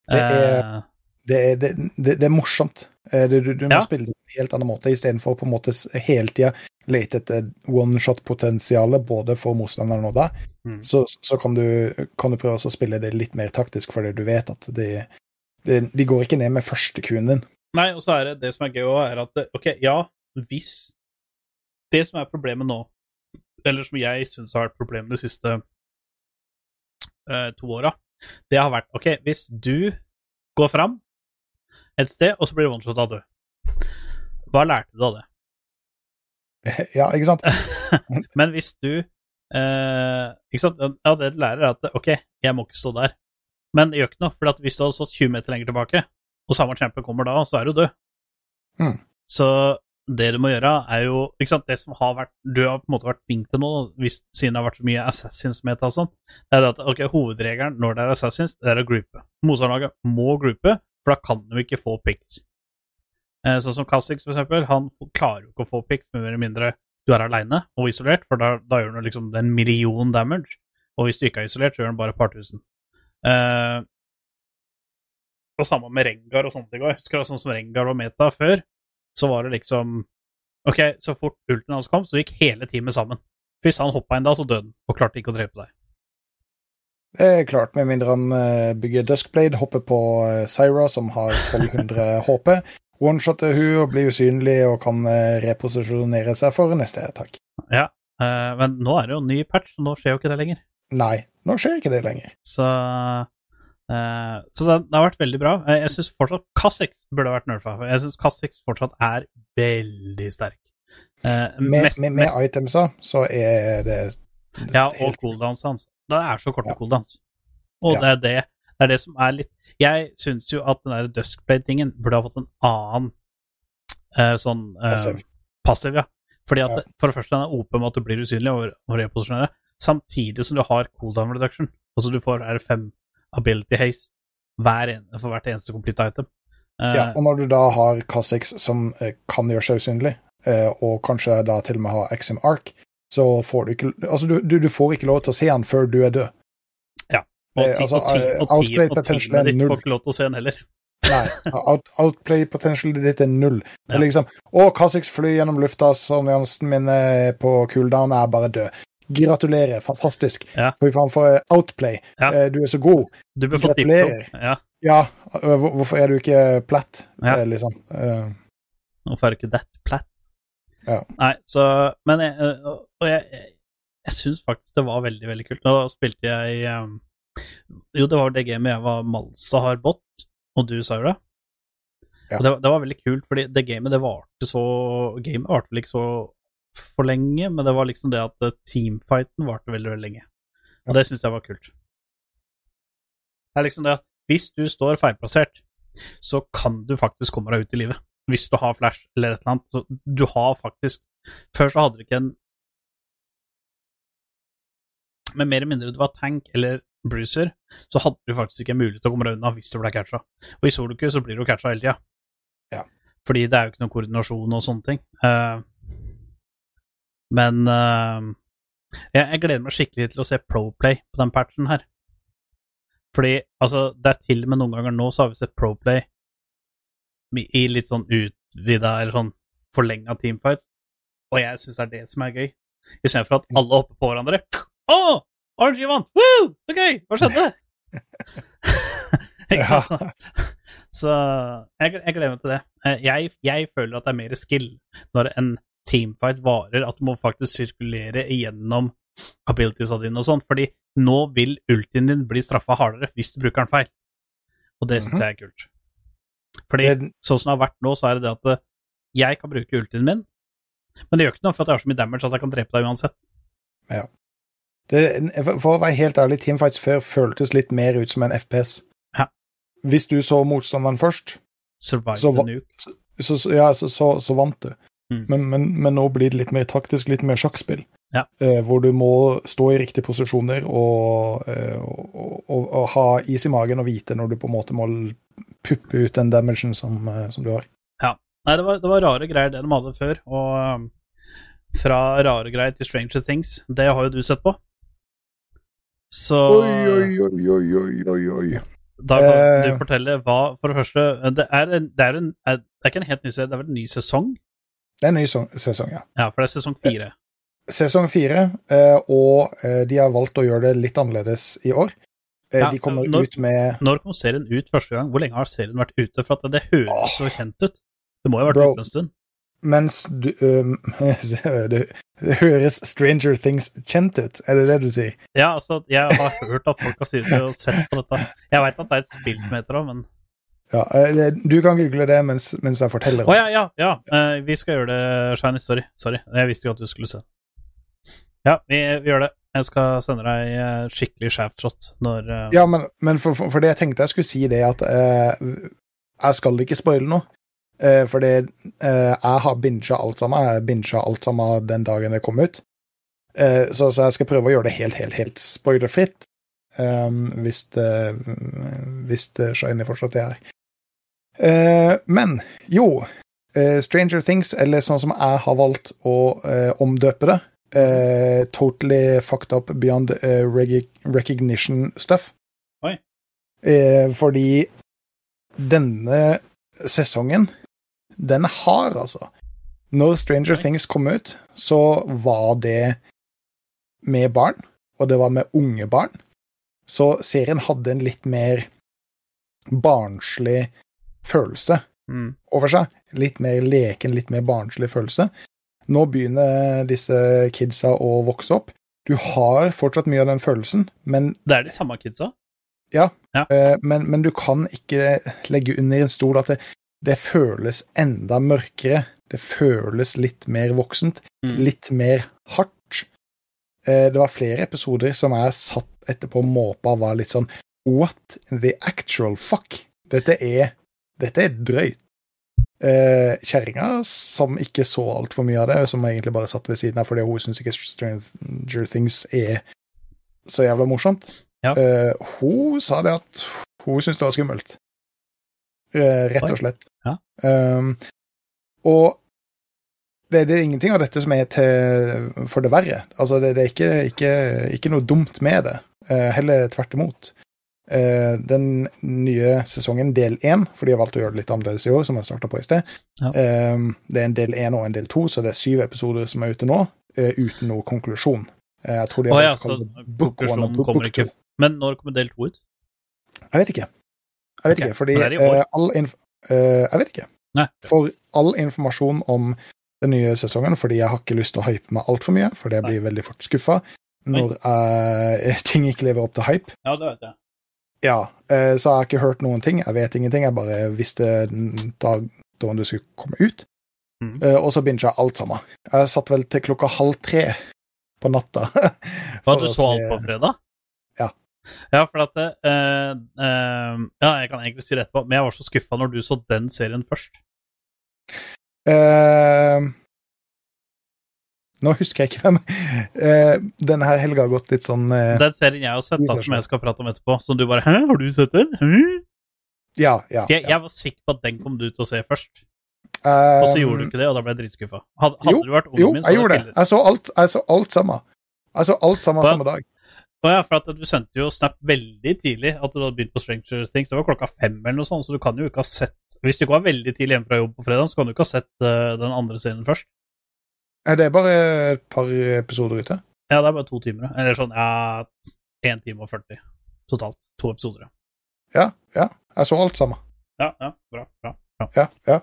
Det er- det er, det, det, det er morsomt. Eh, Du, du må Ja. spille det på en helt annen måte, istedenfor på en måte hele tida lete etter one-shot-potensialet både for motstanderen og deg. Mm. Så, så kan, du, kan du prøve å spille det litt mer taktisk, fordi du vet at de, de, de går ikke ned med første kuen din. Nei, og så er det det som er gøy òg, er at ok, ja, hvis Det som er problemet nå, eller som jeg syns har vært problemet de siste eh, to åra, det har vært ok, hvis du går fram et sted, og så blir du one-shot av du. hva lærte du av det? Ja, ikke sant? Men hvis du eh, Ikke sant? Ja, det du lærer, er at ok, jeg må ikke stå der. Men det gjør ikke noe, for at hvis du hadde stått 20 meter lenger tilbake, og samme champion kommer da, så er du død. Mm. Så det du må gjøre, er jo ikke sant, Det som har vært Du har på en måte vært flink til nå, hvis, siden det har vært så mye assassins med og sånn, det er at ok, hovedregelen når det er Assassins, det er å groupe. Motstanderlaget må groupe, for da kan du ikke få pics. Eh, sånn som Kassix, for eksempel, han klarer jo ikke å få pics med mer eller mindre du er aleine og isolert, for da, da gjør han liksom en million damage. Og hvis du ikke er isolert, så gjør han bare et par tusen. Eh, og samme med Rengar og i går. Jeg husker det sånn som Rengar var meta før, så var det liksom Ok, så fort ulten hans kom, så gikk hele teamet sammen. Hvis han hoppa inn da, så døde han, og klarte ikke å drepe deg. Det er klart, med mindre han eh, bygger Duskblade, hopper på eh, Syra, som har 1200 HP, one-shotter hun og blir usynlig og kan eh, reposisjonere seg for neste takk. Ja, men nå er det jo en ny patch, så nå skjer jo ikke det lenger. Nei, nå skjer ikke det lenger. Så, så det, det har vært veldig bra. Jeg syns fortsatt Kassix burde vært nerfa. Jeg syns Kassix fortsatt er veldig sterk. Med, mest- med, med itemsa så er det Ja, og cooldownsa cooldowns hans. Det er så korte Ja. cooldowns. Og Ja. det, er det, det er det som er litt Jeg syns jo at den der Duskblade-tingen burde ha fått en annen uh, sånn uh, Passiv. passiv, ja. Fordi at Ja. det- For det første, den er open med at du blir usynlig og, og reposisjonerer, samtidig som du har cooldown reduction. Altså du får R5 ability haste. hver en, for hvert eneste complete item. Uh, Ja, og når du da har K6 som eh, kan gjøre seg usynlig, eh, og kanskje da til og med har Exim Arc, så får du ikke Altså, du, du, du får ikke lov til å se han før du er død. og, eh, ti, altså, og, ti, eh, og, ti, og teamet ditt får ikke lov til å se han heller. Nei. Out, outplay potentialet ditt er null. Ja. liksom Å, K6 gjennom lufta, Sonjansen min er på cooldown, er bare død. Gratulerer, fantastisk. Ja. Fy faen, for eh, outplay. Ja. Eh, Du er så god. Du bør få Gratulerer. Ja, Ja, hvorfor er du ikke platt, Ja. eh, liksom? Eh, hvorfor er du ikke that platt? Ja. Nei, så Men jeg, og jeg, jeg, jeg syns faktisk det var veldig, veldig kult. Nå spilte jeg um, Jo, det var det gamet jeg var Malsa har bot, og du sa jo det. Ja. Og det, var- det var veldig kult, fordi det gamet det varte så Gamet varte vel ikke så for lenge, men det var liksom det at teamfighten varte veldig, veldig lenge. Ja. Og det syns jeg var kult. Det er liksom det at hvis du står feilplassert, så kan du faktisk komme deg ut i livet. Hvis du har flash eller et eller annet. Så du har faktisk Før så hadde du ikke en Med mer eller mindre du var tank eller bruiser, så hadde du faktisk ikke mulighet til å komme deg unna hvis du ble catcha. Og i soluku så blir du catcha hele tida. Ja. Fordi det er jo ikke noe koordinasjon og sånne ting. Uh, men uh, jeg, jeg gleder meg skikkelig til å se Proplay på den patchen her. Fordi altså, det er til og med noen ganger nå så har vi sett Proplay i- litt sånn utvida eller sånn forlenga teamfights, og jeg syns det er det som er gøy. Istedenfor at alle hopper på hverandre. Å! RG vant! Woo! Så gøy! Hva skjedde? Ja. Så jeg, jeg gleder meg til det. Eh, Jeg, jeg føler at det er mer skill når en teamfight varer, at du må faktisk sirkulere igjennom abilitiesa dine og sånn, fordi nå vil ultien din bli straffa hardere hvis du bruker den feil. Og det syns Mhm. jeg er kult. Fordi det, sånn som det har vært nå, så er det det at eh, jeg kan bruke ultien min, men det gjør ikke noe for at jeg har så mye damage at jeg kan drepe deg uansett. det, for- å være helt ærlig, Teamfights før føltes litt mer ut som en FPS. Ja. Hvis du så motstanderen først, Survive Så the nuke. så, så- ja, så, så, vant du. Mm. Men, men, men nå blir det litt mer taktisk, litt mer sjakkspill. Ja. Eh, hvor du må stå i riktige posisjoner og, eh, og, og, og ha is i magen og vite når du på en måte må puppe ut den damagen som, eh, som du har. Ja. Nei, det var, det var rare greier det de hadde før, og um, fra rare greier til Stranger Things, det har jo du sett på. Så Oi, oi, oi, oi, oi, oi, da kan Eh. du fortelle hva For det første, det er, en, det, er en, det er ikke en helt ny serie, det er vel en ny sesong? Det er en ny sesong, ja. Ja, for det er sesong fire. Sesong fire, eh, og eh, de har valgt å gjøre det litt annerledes i år. Eh, Ja, de kommer når- ut med Når kom serien ut første gang? Hvor lenge har serien vært ute? For at det høres Åh. så kjent ut. Det må jo ha vært Bro. ute en stund. Mens du um, det, det høres Stranger Things kjent ut, er det det du sier? Ja, altså, jeg har hørt at folk har sittet og sett på dette. Jeg veit at det er et spill som heter det, men Ja, eh, Du kan google det mens, mens jeg forteller. Å ja, ja, ja. Eh, vi skal gjøre det, Shiny. Sorry. Sorry. Jeg visste ikke at du skulle se. Ja, vi, vi gjør det. Jeg skal sende deg skikkelig skikkelig shot når uh... Ja, men, men for, for, det jeg tenkte jeg skulle si, det at uh, jeg skal ikke spoile noe. Uh, fordi eh, jeg har binga alt sammen. Jeg binga alt sammen den dagen det kom ut. Eh, så, så jeg skal prøve å gjøre det helt, helt, helt spoilerfritt. Um, hvis det, hvis det Shiny fortsatt er her. Eh, men jo eh, Stranger Things, eller sånn som jeg har valgt å eh, omdøpe det, eh, totally fucked up beyond uh, recognition stuff. Oi. Uh, fordi denne sesongen, den er hard, altså. Når Stranger Oi. Things kom ut, så var det med barn, og det var med unge barn. Så serien hadde en litt mer barnslig følelse mm, over seg. Litt mer leken, litt mer barnslig følelse. Nå begynner disse kidsa å vokse opp. Du har fortsatt mye av den følelsen, men, Det er de samme kidsa? Ja, men, men du kan ikke legge under en stol at det, det føles enda mørkere. Det føles litt mer voksent, Mm. litt mer hardt. Eh, det var flere episoder som jeg satt etterpå og måpa var litt sånn What the actual fuck? Dette er Dette er drøyt. Eh, Kjerringa, som ikke så altfor mye av det, som egentlig bare satt ved siden av fordi hun syns ikke Stranger Things er så jævla morsomt, Ja. eh, hun sa det at Hun syntes det var skummelt. Eh, Rett og slett. Ja. Um, og det, det er ingenting av dette som er til for det verre. Altså, det, det er ikke, ikke, ikke noe dumt med det. Eh, heller tvert imot. Eh, den nye sesongen, del én, for de har valgt å gjøre det litt annerledes i år, som jeg starta på i sted. Ja. Eh, det er en del én og en del to, så det er syv episoder som er ute nå, eh, uten noe konklusjon. Eh, jeg tror de har oh, ja, så konklusjonen Book- kommer ikke Men når kommer del to ut? Jeg vet ikke. Jeg vet okay. ikke, fordi eh, all eh, Jeg vet ikke. Nei. For all informasjon om den nye sesongen, fordi jeg har ikke lyst til å hype meg altfor mye, for det blir veldig fort skuffa når uh, ting ikke lever opp til hype. Ja, det vet jeg. Ja, eh, så jeg har ikke hørt noen ting. Jeg vet ingenting. Jeg bare visste den datoen du skulle komme ut. Mm. Eh, og så begynte jeg alt sammen. Jeg satt vel til klokka halv tre på natta. Hva, du så se- alt på fredag? Ja. Ja, for at det, eh, eh, Ja, jeg kan egentlig si det etterpå, men jeg var så skuffa når du så den serien først. Eh, nå husker jeg ikke hvem uh, Denne her helga har gått litt sånn eh, Den serien jeg har sett, da, som jeg skal prate om etterpå, som du bare Hæ, har du sett den? Hæ? Ja, ja. Jeg, ja. jeg var sikker på at den kom du til å se først, Uh, og så gjorde du ikke det, og da ble jeg dritskuffa. Hadde, hadde jo, du vært ungen min, så jeg gjorde det. Jeg så alt, jeg så alt sammen. Jeg så alt sammen samme dag. Å ja, for at du sendte jo snap veldig tidlig at du hadde begynt på Stranger Things. Det var klokka fem eller noe sånt, så du kan jo ikke ha sett Hvis du ikke var veldig tidlig hjemme fra jobb på fredag, så kan du ikke ha sett uh, den andre serien først. Eh, Det er bare et par episoder ute. Ja, det er bare to timer. Eller sånn, ja 1 time og 40 totalt. To episoder, ja. Ja, ja. Jeg så alt sammen. Ja, ja, bra, bra. bra. Ja, ja.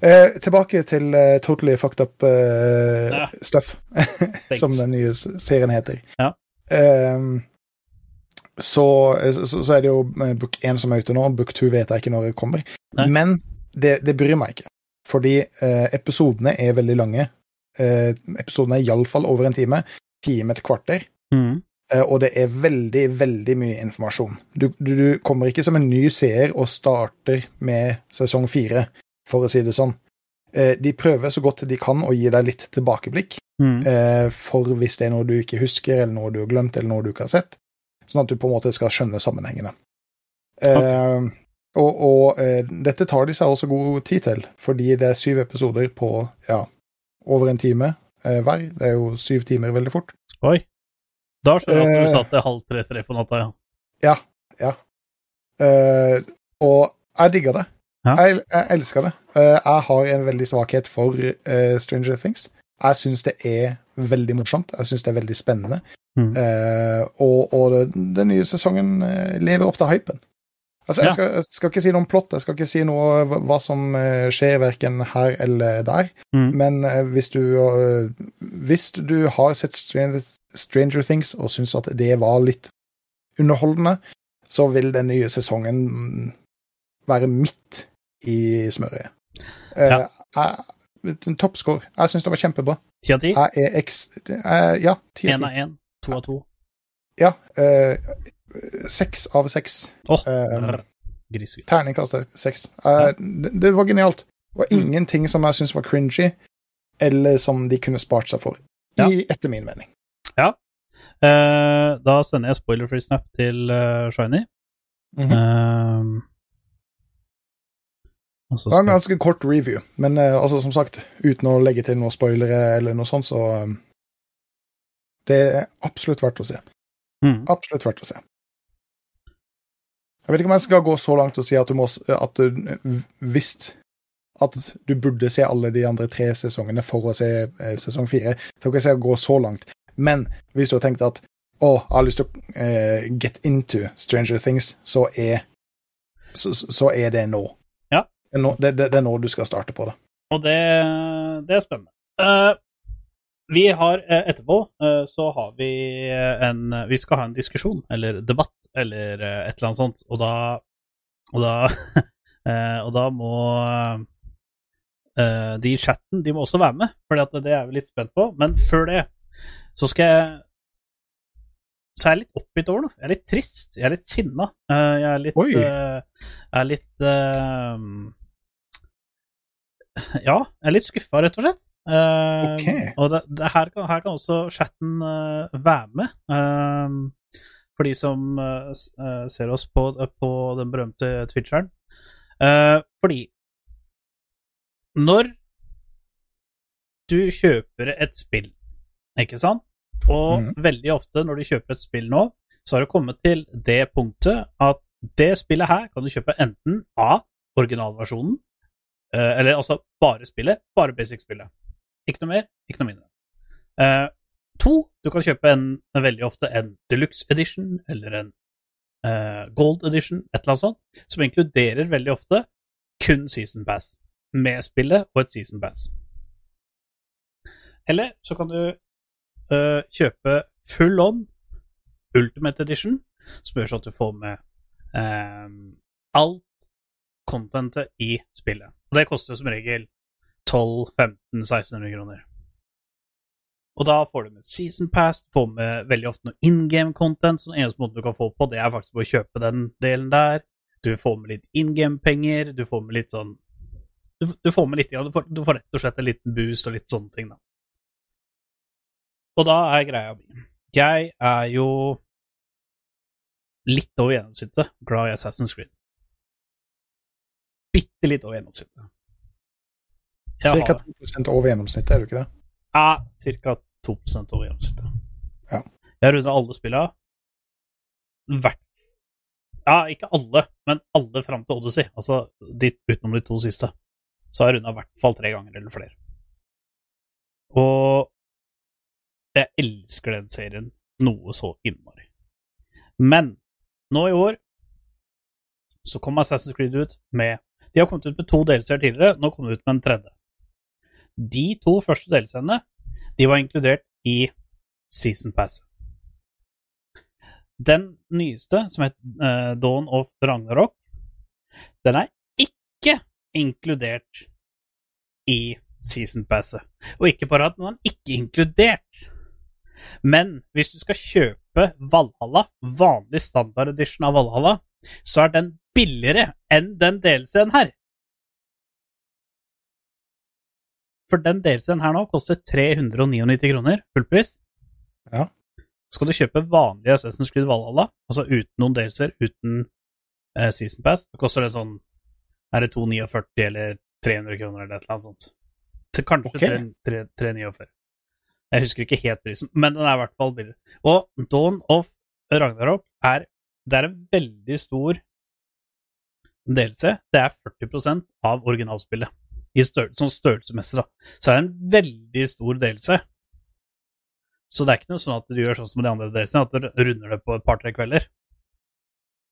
Eh, tilbake til uh, Totally Fucked Up uh, Ja. Stuff, som den nye serien heter. Ja. Um, så, så, så er det jo eh, book 1 som er ute nå, book 2 vet jeg ikke når det kommer. Nei. Men det, det bryr meg ikke, fordi eh, episodene er veldig lange. Eh, episoden er iallfall over en time. Time til kvarter. Mm. Eh, Og det er veldig, veldig mye informasjon. Du, du, du kommer ikke som en ny seer og starter med sesong fire, for å si det sånn. Eh, De prøver så godt de kan å gi deg litt tilbakeblikk, mm. eh, for hvis det er noe du ikke husker, eller noe du har glemt, eller noe du ikke har sett. Sånn at du på en måte skal skjønne sammenhengene. Eh, og og eh, dette tar de seg også god tid til, fordi det er syv episoder på ja, over en time eh, hver. Det er jo syv timer veldig fort. Oi. Da skjønner jeg at Eh. du satt til halv tre-tre på natta, ja. Eh, og jeg digger det. Ja. Jeg, jeg elsker det. Eh, jeg har en veldig svakhet for eh, Stranger Things. Jeg syns det er veldig morsomt. Jeg syns det er veldig spennende. Mm. Eh, og og den nye sesongen eh, lever opp til hypen. Altså, jeg, skal, jeg skal ikke si noe om plott, jeg skal ikke si noe hva, hva som eh, skjer verken her eller der. Mm. Men eh, hvis du eh, Hvis du har sett Stranger, Things og syns at det var litt underholdende, så vil den nye sesongen mm, være midt i smøret. Ja. en Toppscore. Jeg syns det var kjempebra. Ti av ti? Jeg er eks... eh, ja, Én av én? To av to? Ja. eh, Seks av seks. Oh, Eh. Terningkastet seks. Eh, det, det var genialt. Det var Mm. ingenting som jeg syntes var cringy, eller som de kunne spart seg for. Ja. I, etter min mening. Eh, da sender jeg spoiler-free snap til Shiny. Mm -hmm. Det var en ganske kort review, men altså, som sagt, uten å legge til noen spoilere eller noe sånt, så um, Det er absolutt verdt å se. Mm. Absolutt verdt å se. Jeg vet ikke om jeg skal gå så langt og si at du må at du v- at du burde se alle de andre tre sesongene for å se eh, sesong fire. Jeg tror ikke jeg skal gå så langt. Men hvis du har tenkt at å, jeg har lyst til å eh, get into Stranger Things, så er, så, så er det nå. Ja. Det er, nå, det, det, det er nå du skal starte på det. Og det, det er spennende. Eh, vi har eh, etterpå eh, så har vi en Vi skal ha en diskusjon, eller debatt, eller eh, et eller annet sånt, og da Og da, eh, og da må eh, de i chatten de må også være med, for det er vi litt spent på. Men før det så skal jeg så er jeg litt oppgitt over noe. Jeg er litt trist. Jeg er litt sinna. Eh, Jeg er litt Oi. eh, Jeg er litt eh, Ja, jeg er litt skuffa, rett og slett. Eh, okay. Og det, det her, kan, her kan også chatten uh, være med. Uh, for de som eh, eh, ser oss på, på den berømte Twitcheren. Fordi når du kjøper et spill, ikke sant? Og mm. veldig ofte når du kjøper et spill nå, så har du kommet til det punktet at det spillet her kan du kjøpe enten A, originalversjonen, eller altså bare spillet, bare basic-spillet. Ikke noe mer, ikke noe mindre. Eh, to, du kan kjøpe en, veldig ofte en deluxe edition eller en eh, gold edition, et eller annet sånt, som inkluderer veldig ofte kun season pass, med spillet og et season pass. Eller så kan du eh, kjøpe full on ultimate edition, som gjør sånn at du får med eh, alt contentet i spillet. Og det koster som regel 1200-1500-1600 kroner. Og da får du med season pass, du får med veldig ofte noe in game content, så den eneste måten du kan få på, det er faktisk på å kjøpe den delen der. Du får med litt in game-penger, du får med litt sånn du, du får med litt, du får, du får rett og slett en liten boost og litt sånne ting, da. Og da er greia mi Jeg er jo litt over gjennomsnittet glad i Assassin's Creed. Bitte litt over gjennomsnittet. Har- 2 over gjennomsnittet, er du ikke det? Ja, ca. 2 over gjennomsnittet. Ja. Jeg har runda alle spilla. Hvert Ja, ikke alle, men alle fram til Odyssey. Altså de, utenom de to siste. Så har jeg runda i hvert fall tre ganger eller flere. Og jeg elsker den serien noe så innmari. Men nå i år så kom Assassin's Creed ut med De har kommet ut med to delserier tidligere, nå kom de ut med en tredje. De to første delscenene de var inkludert i Season Pass. Den nyeste, som het uh, Dawn of Ragnarok, den er ikke inkludert i Season Passet. Og ikke bare at den er ikke inkludert, men hvis du skal kjøpe Valhalla, vanlig standard edition av Valhalla, så er den billigere enn den delscenen her. For den delscenen her nå koster 399 kroner, fullpris. Ja. Så Skal du kjøpe vanlige Assassin's Creed Valhalla, altså uten noen delser, uten eh, Season Pass, så koster det sånn Er det 249 eller 300 kroner eller et eller annet sånt. Så kanskje Ok. 3 3 349. Jeg husker ikke helt prisen, men den er i hvert fall billig. Og Dawn of Ragnarok er Det er en veldig stor delelse. Det er 40% av originalspillet. I størrelse, sånn størrelsesmessig, da. Så er det en veldig stor delelse. Så det er ikke noe sånn at du gjør sånn som de andre delsene, at du runder det på et par-tre kvelder.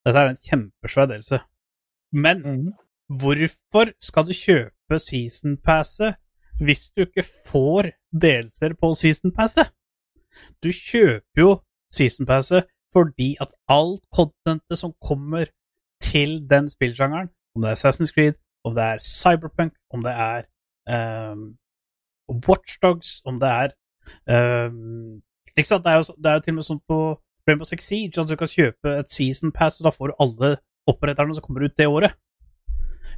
Dette er en kjempesvær delelse. Men Mhm. hvorfor skal du kjøpe season passet hvis du ikke får delelser på season passet? Du kjøper jo season passet fordi at alt contentet som kommer til den spillsjangeren, om det er Assassin's Creed, om det er Cyberpunk, om det er um, Watchdogs, om det er um, Ikke sant? Det er jo det er til og med sånn på Rainbow Six Siege at du kan kjøpe et season pass, og da får du alle oppretterne som kommer ut det året.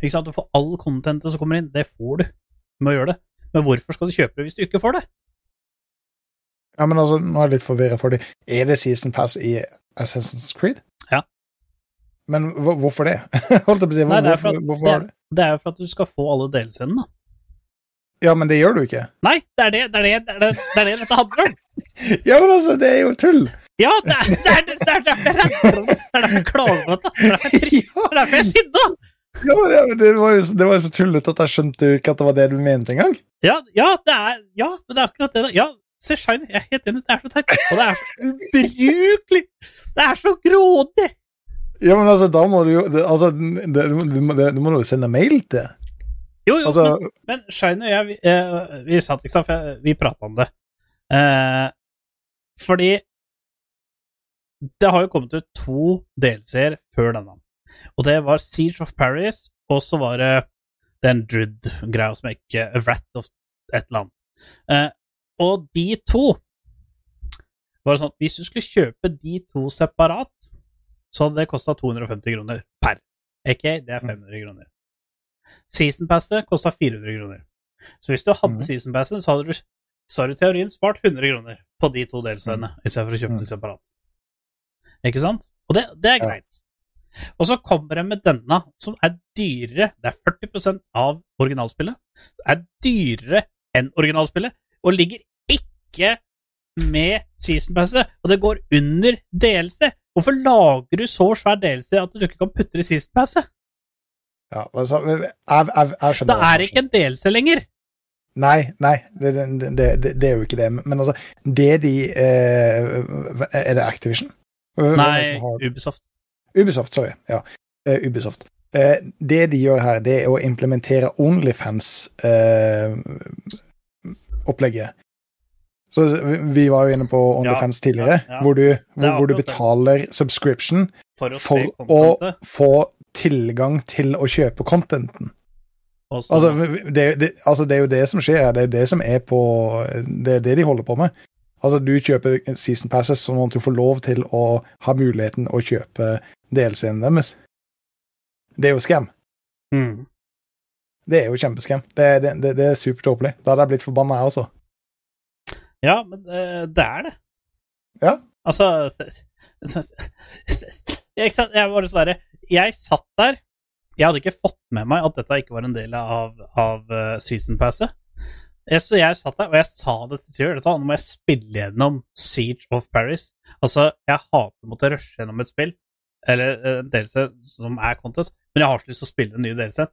Ikke sant? Du får all contentet som kommer inn. Det får du med å gjøre det. Men hvorfor skal du kjøpe det hvis du ikke får det? Ja, men altså, nå er jeg litt forvirra, fordi er det season pass i Assassin's Creed? Ja. Men hvorfor det? Holdt jeg på å si, hvorfor, Nei, det er for at, hvorfor det, er, det? Det er jo for at du skal få alle delscenene, da. Ja, men det gjør du ikke. Nei, det er det, det, er det, det, er det, det er det dette handler om. Ja, men altså, det er jo tull! Ja, det er, det er, det er derfor jeg rapper om det. Det er derfor jeg klager på. Det er derfor jeg er trist. Det er derfor jeg er sinna. Ja, men det, det, var jo, det var jo så tullete at jeg skjønte ikke at det var det du mente engang. Ja, ja, det er, ja, men det er akkurat det. Ja, se Shiny, jeg er helt enig. Det er så teit. Og det er så ubrukelig. Det er så grådig. Ja, men altså, da må du jo det, Altså, det, du, må- jo sende mail til. Jo, jo, Altså, men, men Shine og jeg, vi, eh, vi satt, ikke sant, for vi prata om det. Eh, fordi det har jo kommet ut to delseere før denne. Og det var Siege of Paris, og så var det den Druid-greia som jeg ikke Wrath of et eller annet. Eh, og de to var det sånn at Hvis du skulle kjøpe de to separat, så hadde det kosta 250 kroner per. Ikke, det er 500 kroner. Season Passet kosta 400 kroner. Så hvis du hadde mm. Season Passet, så hadde du så har du teorien spart 100 kroner på de to delstedene, i stedet for å kjøpe mm. dem separat. Ikke sant? Og det, det er greit. Og så kommer de med denne, som er dyrere. Det er 40 av originalspillet. Det er dyrere enn originalspillet, og ligger ikke med season passet. Og det går under DLC. Hvorfor lager du så svær delelse at du ikke kan putte det i season passet? Ja, altså, jeg, jeg, jeg skjønner Det er ikke en delelse lenger. Nei, nei, det, det, det, det er jo ikke det. Men altså, det de eh, Er det Activision? Nei, har- Ubisoft. Ubisoft, sorry. Ja, uh, Ubisoft. Uh, det de gjør her, det er å implementere Onlyfans-opplegget. Så vi- var jo inne på Onlyfans tidligere, ja, ja. Hvor, du, hvor, hvor du betaler subscription For å for å få tilgang til å kjøpe contenten. Også, Altså det, det, altså, det er jo det som skjer. Det er det som er på Det er det de holder på med. Altså, du kjøper season passes sånn at du får lov til å ha muligheten å kjøpe DLC-en deres. Det er jo skam. Mm. Det er jo kjempeskam. Det, det, er supertåpelig. Da hadde jeg blitt forbanna, jeg også. Ja, men eh, det er det. Ja. Altså Jeg, jeg var sånn Jeg satt der Jeg hadde ikke fått med meg at dette ikke var en del av, av eh, season passet. Jeg, så jeg satt der, og jeg sa det til Siri. Nå må jeg spille gjennom Siege of Paris. Altså, jeg hater å måtte rushe gjennom et spill, eller eh, en delelse som er contest, men jeg har så lyst til å spille den nye DLC,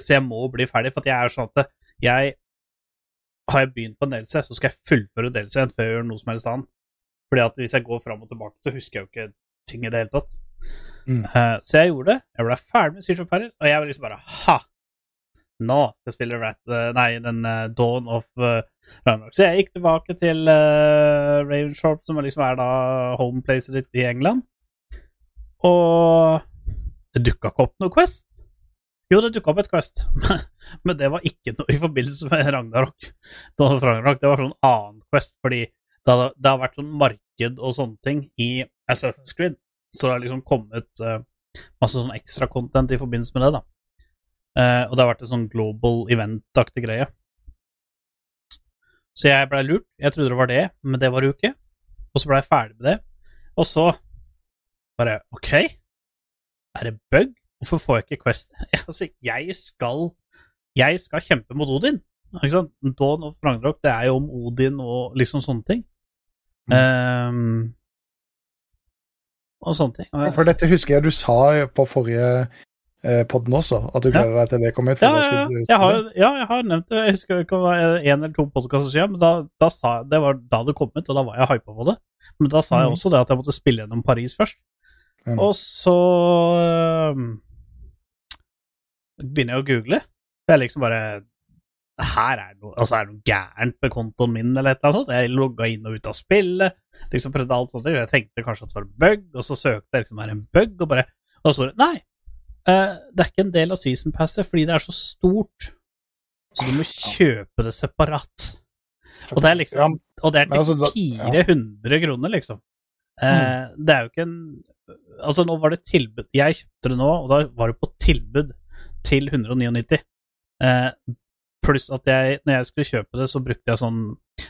så jeg må bli ferdig. For jeg er sånn at jeg har jeg begynt på en DLC, så skal jeg fullføre DLC-en før jeg gjør noe som helst annet. Fordi at hvis jeg går fram og tilbake, så husker jeg jo ikke ting i det hele tatt. Mm. Uh, så jeg gjorde det. Jeg ble ferdig med Siege of Paris, og jeg var liksom bare ha! Nå skal jeg spille Rat, eh, nei, den uh, Dawn of uh, Ragnarok. Så jeg gikk tilbake til uh, Ravenshorp, som liksom er da homeplacet ditt i England. Og det dukka ikke opp noe Quest. Jo, det dukka opp et Quest, men det var ikke noe i forbindelse med Ragnarok. Ragnarok, det var sånn annen Quest, fordi det har, det har vært sånn marked og sånne ting i Assassin's Creed. Så det har liksom kommet uh, masse sånn ekstra content i forbindelse med det, da. Uh, og det har vært en sånn global event-aktig greie. Så jeg blei lurt. Jeg trodde det var det, men det var det jo ikke. Og så blei jeg ferdig med det. Og så bare OK, er det bug? Hvorfor får jeg ikke Quest? altså, jeg skal Jeg skal kjempe mot Odin. Ikke sant? Dawn of Ragnarok, det er jo om Odin og liksom sånne ting. Mm. Um, og sånne ting. For dette husker jeg du sa på forrige eh, podden også, at du gleder deg til det kommer ut. Ja, ja, ja. Jeg har, ja, jeg har nevnt det. Jeg husker ikke om det var en eller to podkaster siden, men da, da sa det var da det kom ut, og da var jeg hypa på det. Men da sa jeg Mhm. også det at jeg måtte spille gjennom Paris først. Mm. Og så øhm, begynner jeg å google. For jeg liksom bare her er noe, altså er det noe gærent med kontoen min, eller et eller annet. Jeg logga inn og ut av spillet, liksom prøvde alt sånt. Jeg tenkte kanskje at det var en bug, og så søkte jeg liksom her en bug, og bare Og så står det Nei, eh, det er ikke en del av season passet fordi det er så stort. Så du må kjøpe det separat. Og det er liksom det er men altså, til 400 kroner, liksom. Eh, Det er jo ikke en Altså, nå var det tilbud Jeg kjøpte det nå, og da var det på tilbud til 199. Eh, pluss at jeg, når jeg skulle kjøpe det, så brukte jeg sånn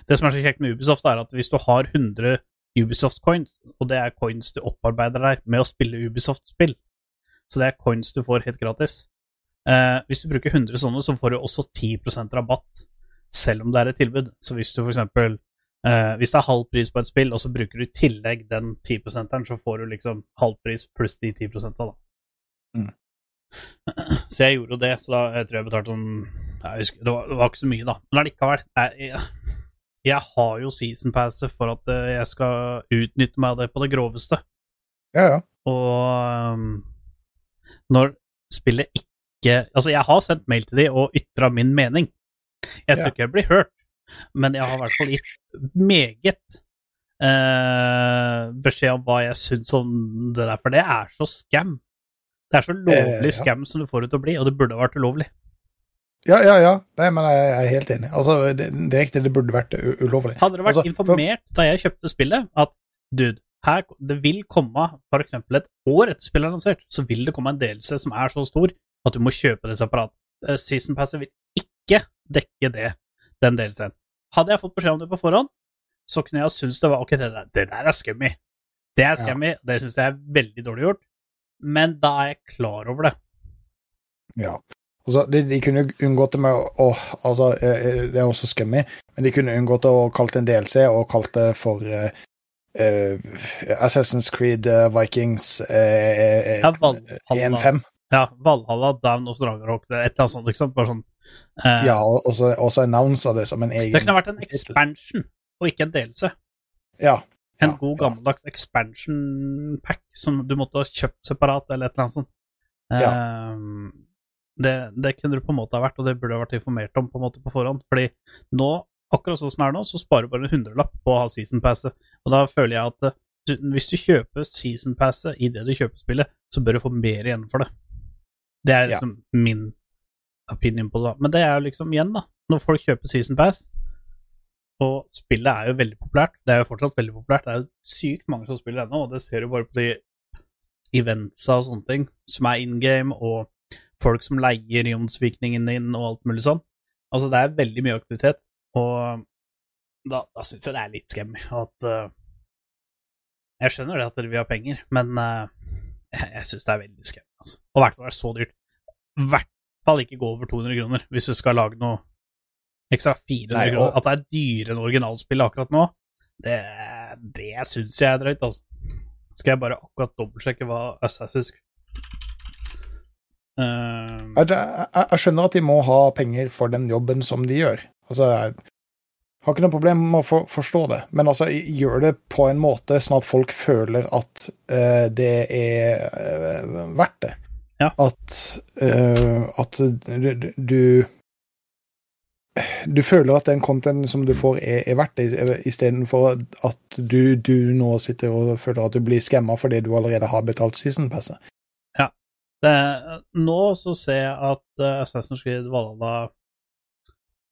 Det som er så kjekt med Ubisoft, er at hvis du har 100 Ubisoft-coins, og det er coins du opparbeider deg med å spille Ubisoft-spill, så det er coins du får helt gratis. Eh, hvis du bruker 100 sånne, så får du også 10% rabatt, selv om det er et tilbud. Så hvis du eksempel eh, Hvis det er halv pris på et spill, og så bruker du i tillegg den 10 så får du liksom halv pris pluss de 10 da. Mm. Så jeg gjorde jo det, så da jeg tror jeg betalte sånn jeg husker, det, var, det var ikke så mye, da. Men allikevel. Jeg, jeg, jeg har jo season passet for at eh, jeg skal utnytte meg av det på det groveste. ja, ja. Og um, når spillet ikke Altså, jeg har sendt mail til de og ytra min mening. Jeg tror Ja. ikke jeg blir hørt, men jeg har i hvert fall gitt meget eh, beskjed om hva jeg syns om det der, for det er så scam. Det er så lovlig Eh, ja. scam som du får det til å bli, og det burde vært ulovlig. Ja, ja, ja. Nei, men jeg er helt enig. Altså, det, det er riktig, det burde vært ulovlig. Hadde det vært Altså, for- informert da jeg kjøpte spillet, at dude, her, det vil komme for eksempel et år etter spillet er lansert, så vil det komme en delelse som er så stor at du må kjøpe det separat. Eh, Season Passet vil ikke dekke det, den delelsen. Hadde jeg fått beskjed om det på forhånd, så kunne jeg ha syntes det var ok, det der, det der er scummy. Det er scammy, det syns jeg er veldig dårlig gjort, men da er jeg klar over det. Ja. Altså, de, de kunne unngått det med å å, altså, eh, Det er også skummy, men de kunne unngått det å kalt det en DLC og kalt det for uh, uh, Assassin's Creed uh, Vikings eh, Ja, Valhalla. 1.5. Ja, Valhalla, Down og Dragarok, et eller annet sånt, liksom. Bare sånn eh, Ja, og og så også annonsa det som en egen Det kunne vært en expansion, og ikke en delelse. Ja. En Ja, god, ja. gammeldags expansion pack som du måtte ha kjøpt separat, eller et eller annet sånt. Eh, det, det kunne du på en måte ha vært, og det burde ha vært informert om på en måte på forhånd. Fordi nå, akkurat sånn som det er nå, så sparer du bare en hundrelapp på å ha season passet. Og da føler jeg at eh, du, hvis du kjøper season passet i det du kjøper spillet, så bør du få mer igjen for det. Det er Ja. liksom min opinion på det. Men det er jo liksom igjen, da. Når folk kjøper season pass, og spillet er jo veldig populært, det er jo fortsatt veldig populært, det er jo sykt mange som spiller ennå, og det ser du bare på de eventsa og sånne ting, som er in game, og folk som leier jonsvikningen din, og alt mulig sånn. Altså, det er veldig mye aktivitet, og da, da syns jeg det er litt skremmende at uh, Jeg skjønner det at dere vil ha penger, men uh, jeg, jeg syns det er veldig skremmende. Altså. Og i hvert fall er det så dyrt. I hvert fall ikke gå over 200 kroner hvis du skal lage noe ekstra 400 Nei, kroner. At det er dyrere enn originalspillet akkurat nå, det, det syns jeg er drøyt, altså. Skal jeg bare akkurat dobbeltsjekke hva Assassin's uh, Jeg, jeg, jeg skjønner at de må ha penger for den jobben som de gjør. Altså, jeg har ikke noe problem med å for, forstå det, men altså, gjør det på en måte sånn at folk føler at uh, det er uh, verdt det. Ja. At, eh, at du, du du føler at den contenten som du får, er, er verdt det, istedenfor at du, du nå sitter og føler at du blir skamma fordi du allerede har betalt seasonpasset. Det, nå så ser jeg at uh, Assassin's Creed Valhalla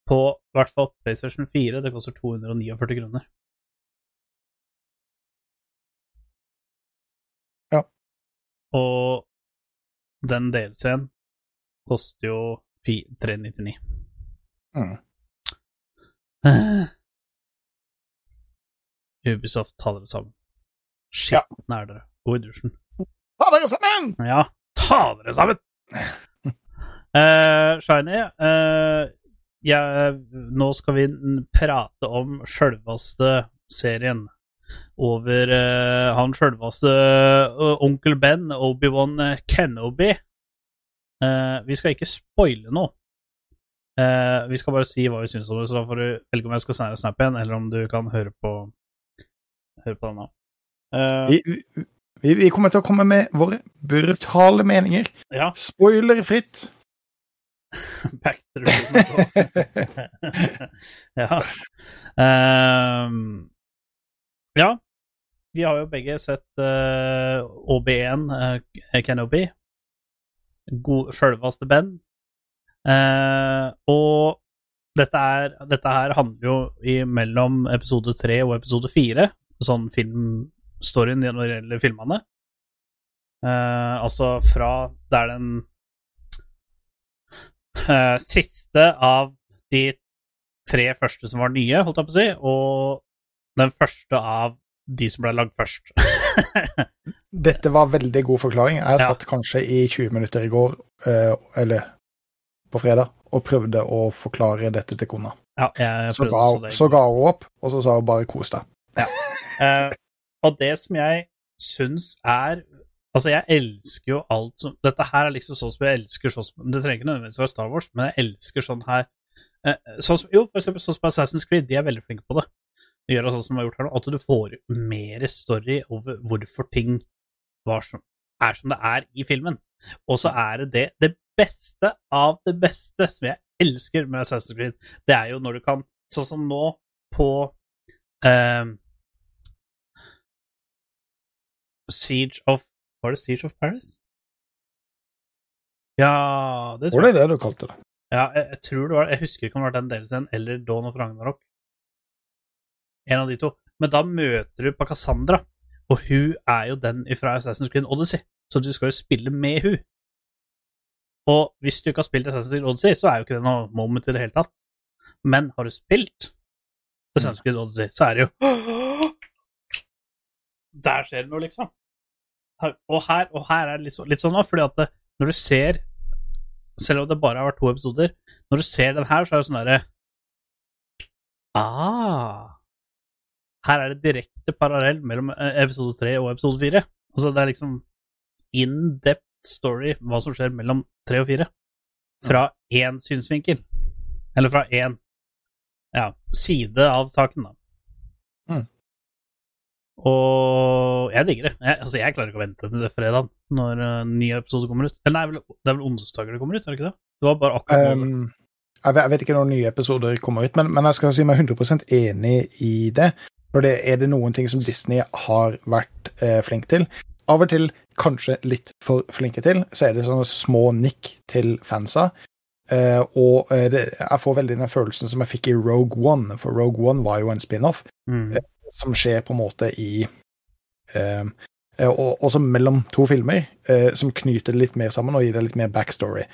på i hvert fall PlayStation 4 det koster 249 kroner. Ja. Og den DLC-en koster jo fi- 399. Mm. Ubisoft, ta dere sammen. Skitten er dere. Gå i dusjen. Ta dere sammen! Ja, ta dere sammen! uh, Shiny, uh, ja, nå skal vi prate om sjølveste serien. Over uh, han sjølveste eh, onkel Ben, Obi-Wan Kenobi. Eh, vi skal ikke spoile noe. Eh, vi skal bare si hva vi syns om det, så da får du velge om jeg skal sende snap igjen, eller om du kan høre på Høre på den nå. Eh, Vi, vi, vi kommer til å komme med våre brutale meninger. ja, Spoilerfritt. back to ja. Ehm, ja. Vi har jo begge sett uh, OB1, uh, Kenobi. God- Sjølvaste Ben. Eh, og dette, er, dette her handler jo i mellom episode tre og episode fire, sånn filmstoryen når det gjelder filmene. Eh, altså fra der den eh, siste av de tre første som var nye, holdt jeg på å si, og den første av de som ble lagd først. Dette var veldig god forklaring. Jeg Ja. satt kanskje i 20 minutter i går, eh, eller på fredag, og prøvde å forklare dette til kona. ja, Så ga, det. så ga hun opp, og så sa hun bare 'kos deg'. Eh, og det som jeg syns er Altså, jeg elsker jo alt som Dette her er liksom sånn som jeg elsker sånn som Det trenger ikke nødvendigvis være Star Wars, men jeg elsker sånn her eh, sånn som, Jo, for eksempel sånn som Assassin's Creed. De er veldig flinke på det. De gjør det sånn som de har gjort her nå. At du får mer story over hvorfor ting var som, er som det er i filmen. Og så er det det Det beste av det beste som jeg elsker med Assassin's Creed, det er jo når du kan Sånn som nå på eh, Siege of Var det Siege of Paris? Ja det Var det det du kalte det? Ja, jeg, jeg tror det var Jeg husker ikke om det var den delen eller Dawn of Ragnarok. En av de to. Men da møter du på Cassandra, og hun er jo den fra Assassin's Creed Odyssey, så du skal jo spille med hun. Og hvis du ikke har spilt Assassin's Creed Odyssey, så er jo ikke det noe moment i det hele tatt. Men har du spilt Assassin's Creed Odyssey, så er det jo Der skjer det noe, liksom. Og, her, og her er det litt, så, litt sånn nå, fordi at det, når du ser Selv om det bare har vært to episoder, når du ser den her, så er det sånn derre Ah. Her er det direkte parallell mellom eh, episode tre og episode fire. Altså, det er liksom in depth story hva som skjer mellom tre og fire. Fra én synsvinkel. Eller fra én ja, side av saken, da. Mm. Og jeg digger det. Jeg, altså, jeg klarer ikke å vente til fredag når uh, ny episode kommer ut. Eller nei, det er vel onsdager det kommer ut, er det ikke det? Det var bare akkurat. Um, jeg, vet, jeg vet ikke når nye episoder kommer ut, men, men jeg skal si meg 100% enig i det. For det er det noen ting som Disney har vært eh, flink til. Av og til kanskje litt for flinke til, så er det sånne små nikk til fansa. Uh, og eh, det, jeg får veldig den følelsen som jeg fikk i Rogue One, for Rogue One var jo en spin-off Mm. som skjer på en måte i uh, og, Også mellom to filmer, som knyter det litt mer sammen og gir det litt mer backstory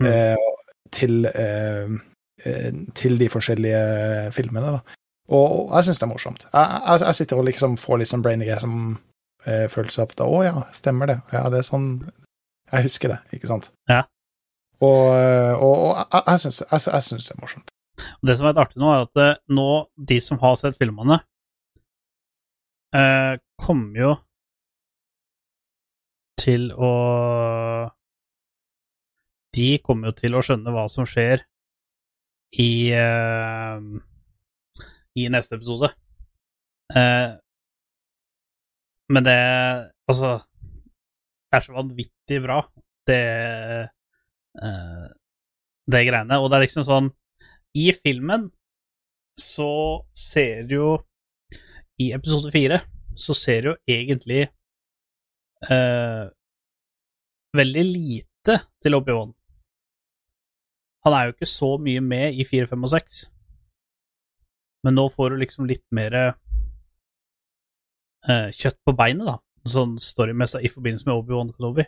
Mm. til, til de forskjellige filmene. Da. Og, og jeg syns det er morsomt. Jeg, jeg, jeg sitter og liksom får litt sånn brain som følelse av at å ja, stemmer det. Ja, det er sånn Jeg husker det, ikke sant? Ja. Og, eh, og, og jeg, syns jeg, jeg syns det er morsomt. Det som er litt artig nå, er at eh, nå, de som har sett filmene, eh, kommer jo til å De kommer jo til å skjønne hva som skjer i eh, i neste episode. Eh, men det Altså Det er så vanvittig bra, det uh, Det greiene. Og det er liksom sånn i filmen så ser du jo I episode fire så ser du jo egentlig uh, veldig lite til Obi-Wan. Han er jo ikke så mye med i fire, fem og seks. Men nå får du liksom litt mer kjøtt på beinet, da. Sånn storymessig i forbindelse med Obi-Wan Kenobi.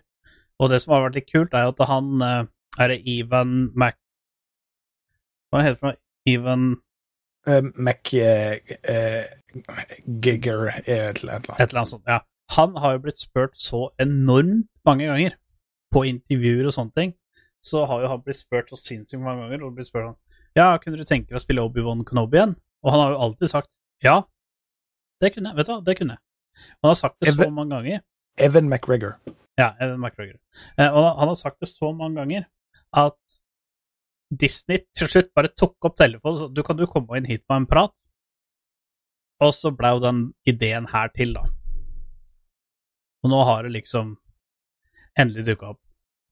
Og det som har vært litt kult, er jo at han eh, Er det Ivan Mac... Hva heter det for noe? Ivan Uh, Mac Uh, eh, Gigger er et eller annet. Et eller annet sånt, ja. Han har jo blitt spurt så enormt mange ganger på intervjuer og sånne ting. Så har jo han blitt spurt så sinnssykt mange ganger, og blitt spurt sånn Ja, kunne du tenke deg å spille Obi-Wan Kenobi igjen? Og han har jo alltid sagt ja. Det kunne jeg. Vet du hva, det kunne jeg. Han har sagt det Jeg så mange ganger. Evan McGregor. Ja, Evan McGregor. Eh, og han har sagt det så mange ganger at Disney til slutt bare tok opp telefonen sa du kan jo komme inn hit med en prat. Og så ble jo den ideen her til, da. Og nå har det liksom endelig dukka opp.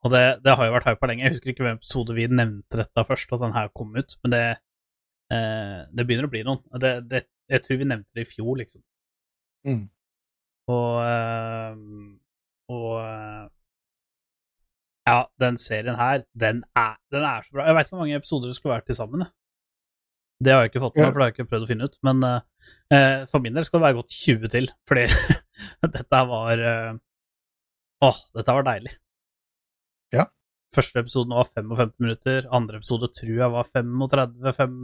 Og det, det har jo vært hypa lenge. Jeg husker ikke hvem episode vi nevnte dette først, at den her kom ut, men det, eh, det begynner å bli noen. Det, det, jeg tror vi nevnte det i fjor, liksom. Mm. Og, eh, og eh, Ja, den serien her, den er, den er så bra. Jeg veit ikke hvor mange episoder det skulle vært til sammen. Det har jeg ikke fått med for det har jeg ikke prøvd å finne ut. Men eh, eh, for min del skal det være godt 20 til, fordi dette var Åh, dette var deilig. Ja. Første episoden var 55 minutter. Andre episode tror jeg var 35, 5,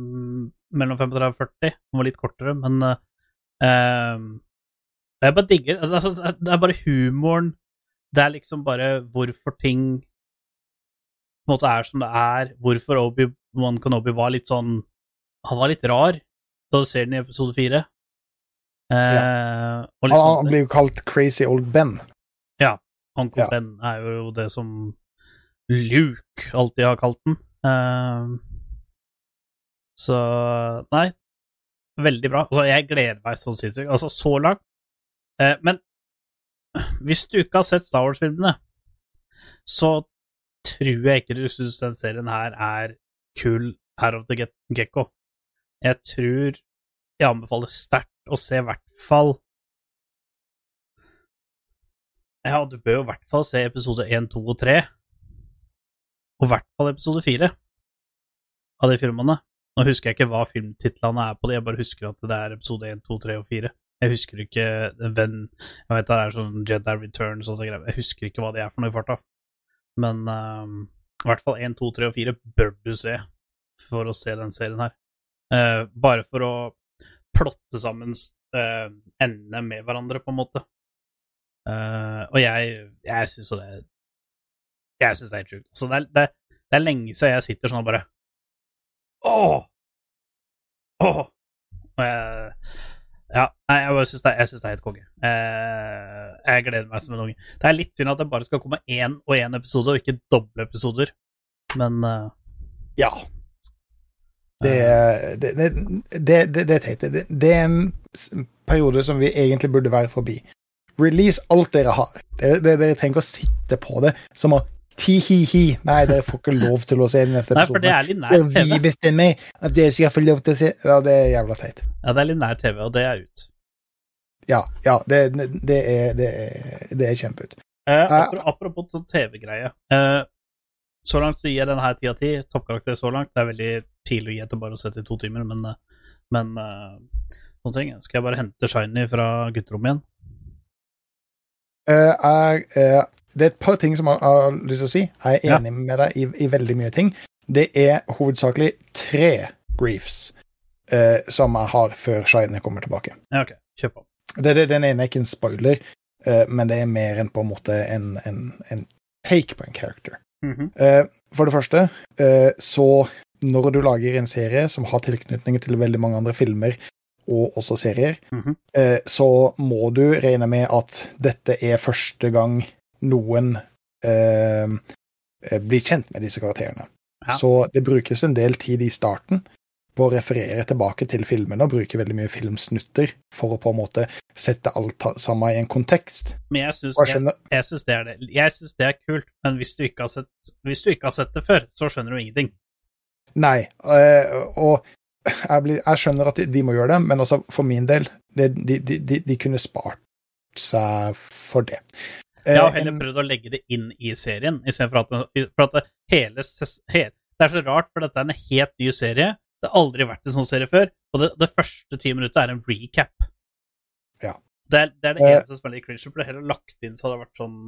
mellom 35 og 40. Den var litt kortere, men uh, eh, jeg bare digger altså, altså, Det er bare humoren. Det er liksom bare hvorfor ting på en måte er som det er. Hvorfor Obi-Wan Kenobi var litt sånn Han var litt rar da du ser den i episode fire. Eh, og litt Han, sånn, han blir jo kalt Crazy Old Ben. Ja. Onkel Ja. Ben er jo det som Luke alltid har kalt den. Uh, så Nei, veldig bra. Altså, jeg gleder meg så sinnssykt. Altså, så langt. Uh, men hvis du ikke har sett Star Wars-filmene, så tror jeg ikke du syns den serien her er kul her of the Get gecko. Jeg tror jeg anbefaler sterkt å se i hvert fall Ja, du bør i hvert fall se episode 1, 2 og 3. Og i hvert fall episode 4 av de filmene. Nå husker jeg ikke hva filmtitlene er på det, jeg bare husker at det er episode 1, 2, 3 og 4. Jeg husker ikke hvem Jeg vet det er sånn Jedi Return og sånne greier. Jeg husker ikke hva det er for noe i farta. Men ehm, i hvert fall 1, 2, 3 og 4 bør du se for å se den serien her. Uh, bare for å plotte sammen uh, endene med hverandre, på en måte. Uh, og jeg, jeg syns jo det Jeg syns det er helt sjukt. Så det er, det, det er lenge siden jeg sitter sånn og bare Åh! Åh! Og jeg Ja, nei, jeg bare syns det, det er helt konge. Eh, jeg gleder meg som en unge. Det er litt synd at det bare skal komme én og én episode, og ikke doble episoder. Men eh, Ja. Det, det, det, det, det, det. Det, det er en periode som vi egentlig burde være forbi. Release alt dere har. Dere, dere, dere trenger ikke å sitte på det som å ti-hi-hi. Nei, dere får ikke lov til å se den neste Nei, for det er litt nær Og vi TV. bestemmer at dere skal få lov til å se Ja, det er jævla teit. Ja, det er litt nær TV, og det er ut. Ja, ja, det, det, er, det, er, det er kjempeut. Eh, Eh, apropos sånn TV-greie. Eh, så langt så gir jeg denne her ti av ti. Toppkarakter så langt. Det er veldig tidlig å gi etter bare å sette i to timer, men, eh, men eh, sånne ting. Skal jeg bare hente Shiny fra gutterommet igjen? Eh, jeg, eh, det er et par ting som jeg har lyst til å si. Jeg er Ja. enig med deg i, i veldig mye ting. Det er hovedsakelig tre griefs eh, som jeg har før Shine kommer tilbake. Ja, ok. Kjør på. Det, det, den ene er ikke en spoiler, eh, men det er mer enn på en måte en, en, en take på en character. Mhm. Eh, for det første, eh, så når du lager en serie som har tilknytning til veldig mange andre filmer og også serier, Mhm. eh, så må du regne med at dette er første gang noen eh, eh, blir kjent med disse karakterene. Ja. Så det brukes en del tid i starten på å referere tilbake til filmene og bruke veldig mye filmsnutter for å på en måte sette alt sammen i en kontekst. Men jeg syns, jeg jeg, syns det er det. Jeg syns det er kult, men hvis du, sett, hvis du ikke har sett det før, så skjønner du ingenting. Nei, eh, og jeg, blir, jeg skjønner at de, de må gjøre det, men altså for min del, de, de, de kunne spart seg for det. Eh, Jeg har heller prøvd å legge det inn i serien, istedenfor at, for at det hele, ses- Det er så rart, for dette er en helt ny serie. Det har aldri vært en sånn serie før, og det, det første ti minuttet er en recap. Ja. Det er det, er det Eh. eneste som er litt cringe. For det heller lagt inn så hadde det vært sånn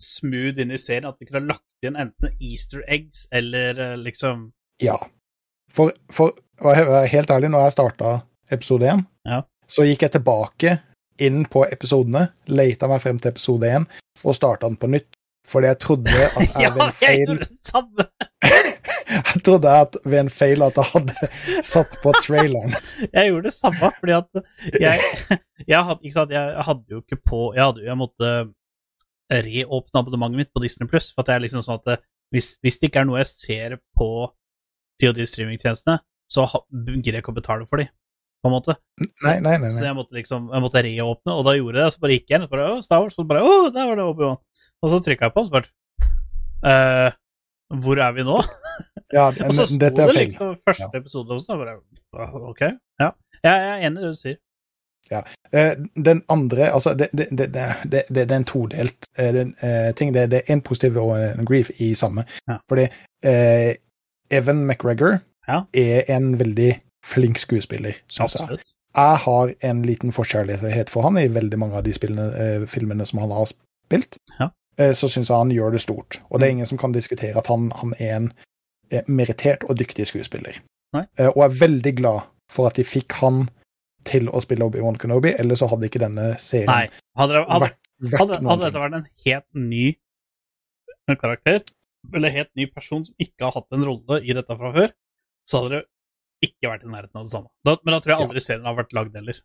smooth inn i serien, at de kunne ha lagt inn enten easter eggs eller eh, liksom Ja. For, for å være helt ærlig, når jeg starta episode én, Ja. så gikk jeg tilbake inn på episodene, leita meg frem til episode én og starta den på nytt. Fordi jeg trodde at jeg Ja, ved en jeg feil gjorde det samme! Jeg trodde at ved en feil at jeg hadde satt på traileren. Jeg gjorde det samme, fordi at jeg, jeg, hadde, ikke sant, jeg hadde jo ikke på Jeg, hadde, jeg måtte reåpne abonnementet mitt på Disney Pluss, for at jeg er liksom sånn at hvis, hvis det ikke er noe jeg ser på de og de streamingtjenestene, så gidder jeg ikke å betale for de, på en måte. Nei, nei, nei. Så jeg måtte liksom Jeg måtte reåpne, og da gjorde jeg det, så bare gikk jeg inn, og så bare, Star Wars, og bare, å, der var det Obi-Wan. Og så trykka jeg på, og så bare eh, Hvor er vi nå? Ja, Og så sto det er liksom første episode også, og bare Ok, ja. Jeg er enig i det du sier. Ja. Den andre Altså, det, det, det, det, det, det er en todelt eh, den, uh, ting. Det, det er en positiv og en grief i samme. Ja. Fordi uh, Evan McGregor Ja. er en veldig flink skuespiller, syns jeg. Jeg har en liten forkjærlighet for han i veldig mange av de spillene, eh, filmene som han har spilt. Ja. Eh, så syns jeg han gjør det stort. Og det er Mm. ingen som kan diskutere at han, han er en eh, merittert og dyktig skuespiller. Nei. Eh, og er veldig glad for at de fikk han til å spille Obi-Wan Kenobi, ellers så hadde ikke denne serien Nei. Hadde, det- hadde, vært, vært hadde, hadde dette vært en helt ny karakter, eller helt ny person som ikke har hatt en rolle i dette fra før, så hadde det ikke vært i nærheten av det samme. Da, men da tror jeg aldri serien har vært lagd heller.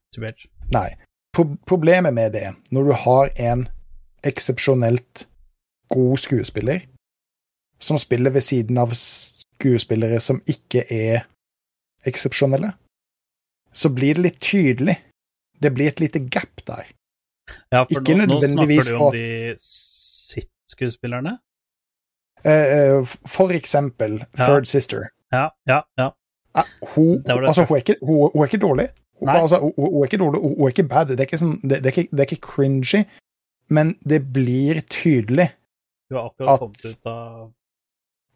Nei. Pro problemet med det, når du har en eksepsjonelt god skuespiller som spiller ved siden av skuespillere som ikke er eksepsjonelle, så blir det litt tydelig. Det blir et lite gap der. Ja, for nå, nå snakker du om at- de sitt-skuespillerne? Eh, eh, For eksempel Ja. Third Sister. Ja, ja, ja. Eh, Hun, Det det altså, hun, er ikke, hun, hun er ikke dårlig. Hun, altså, hun, hun er ikke dårlig, hun, hun er ikke bad. Det er ikke, sånn, det, det, er ikke, det er ikke cringy, men det blir tydelig Du har akkurat At- kommet ut av,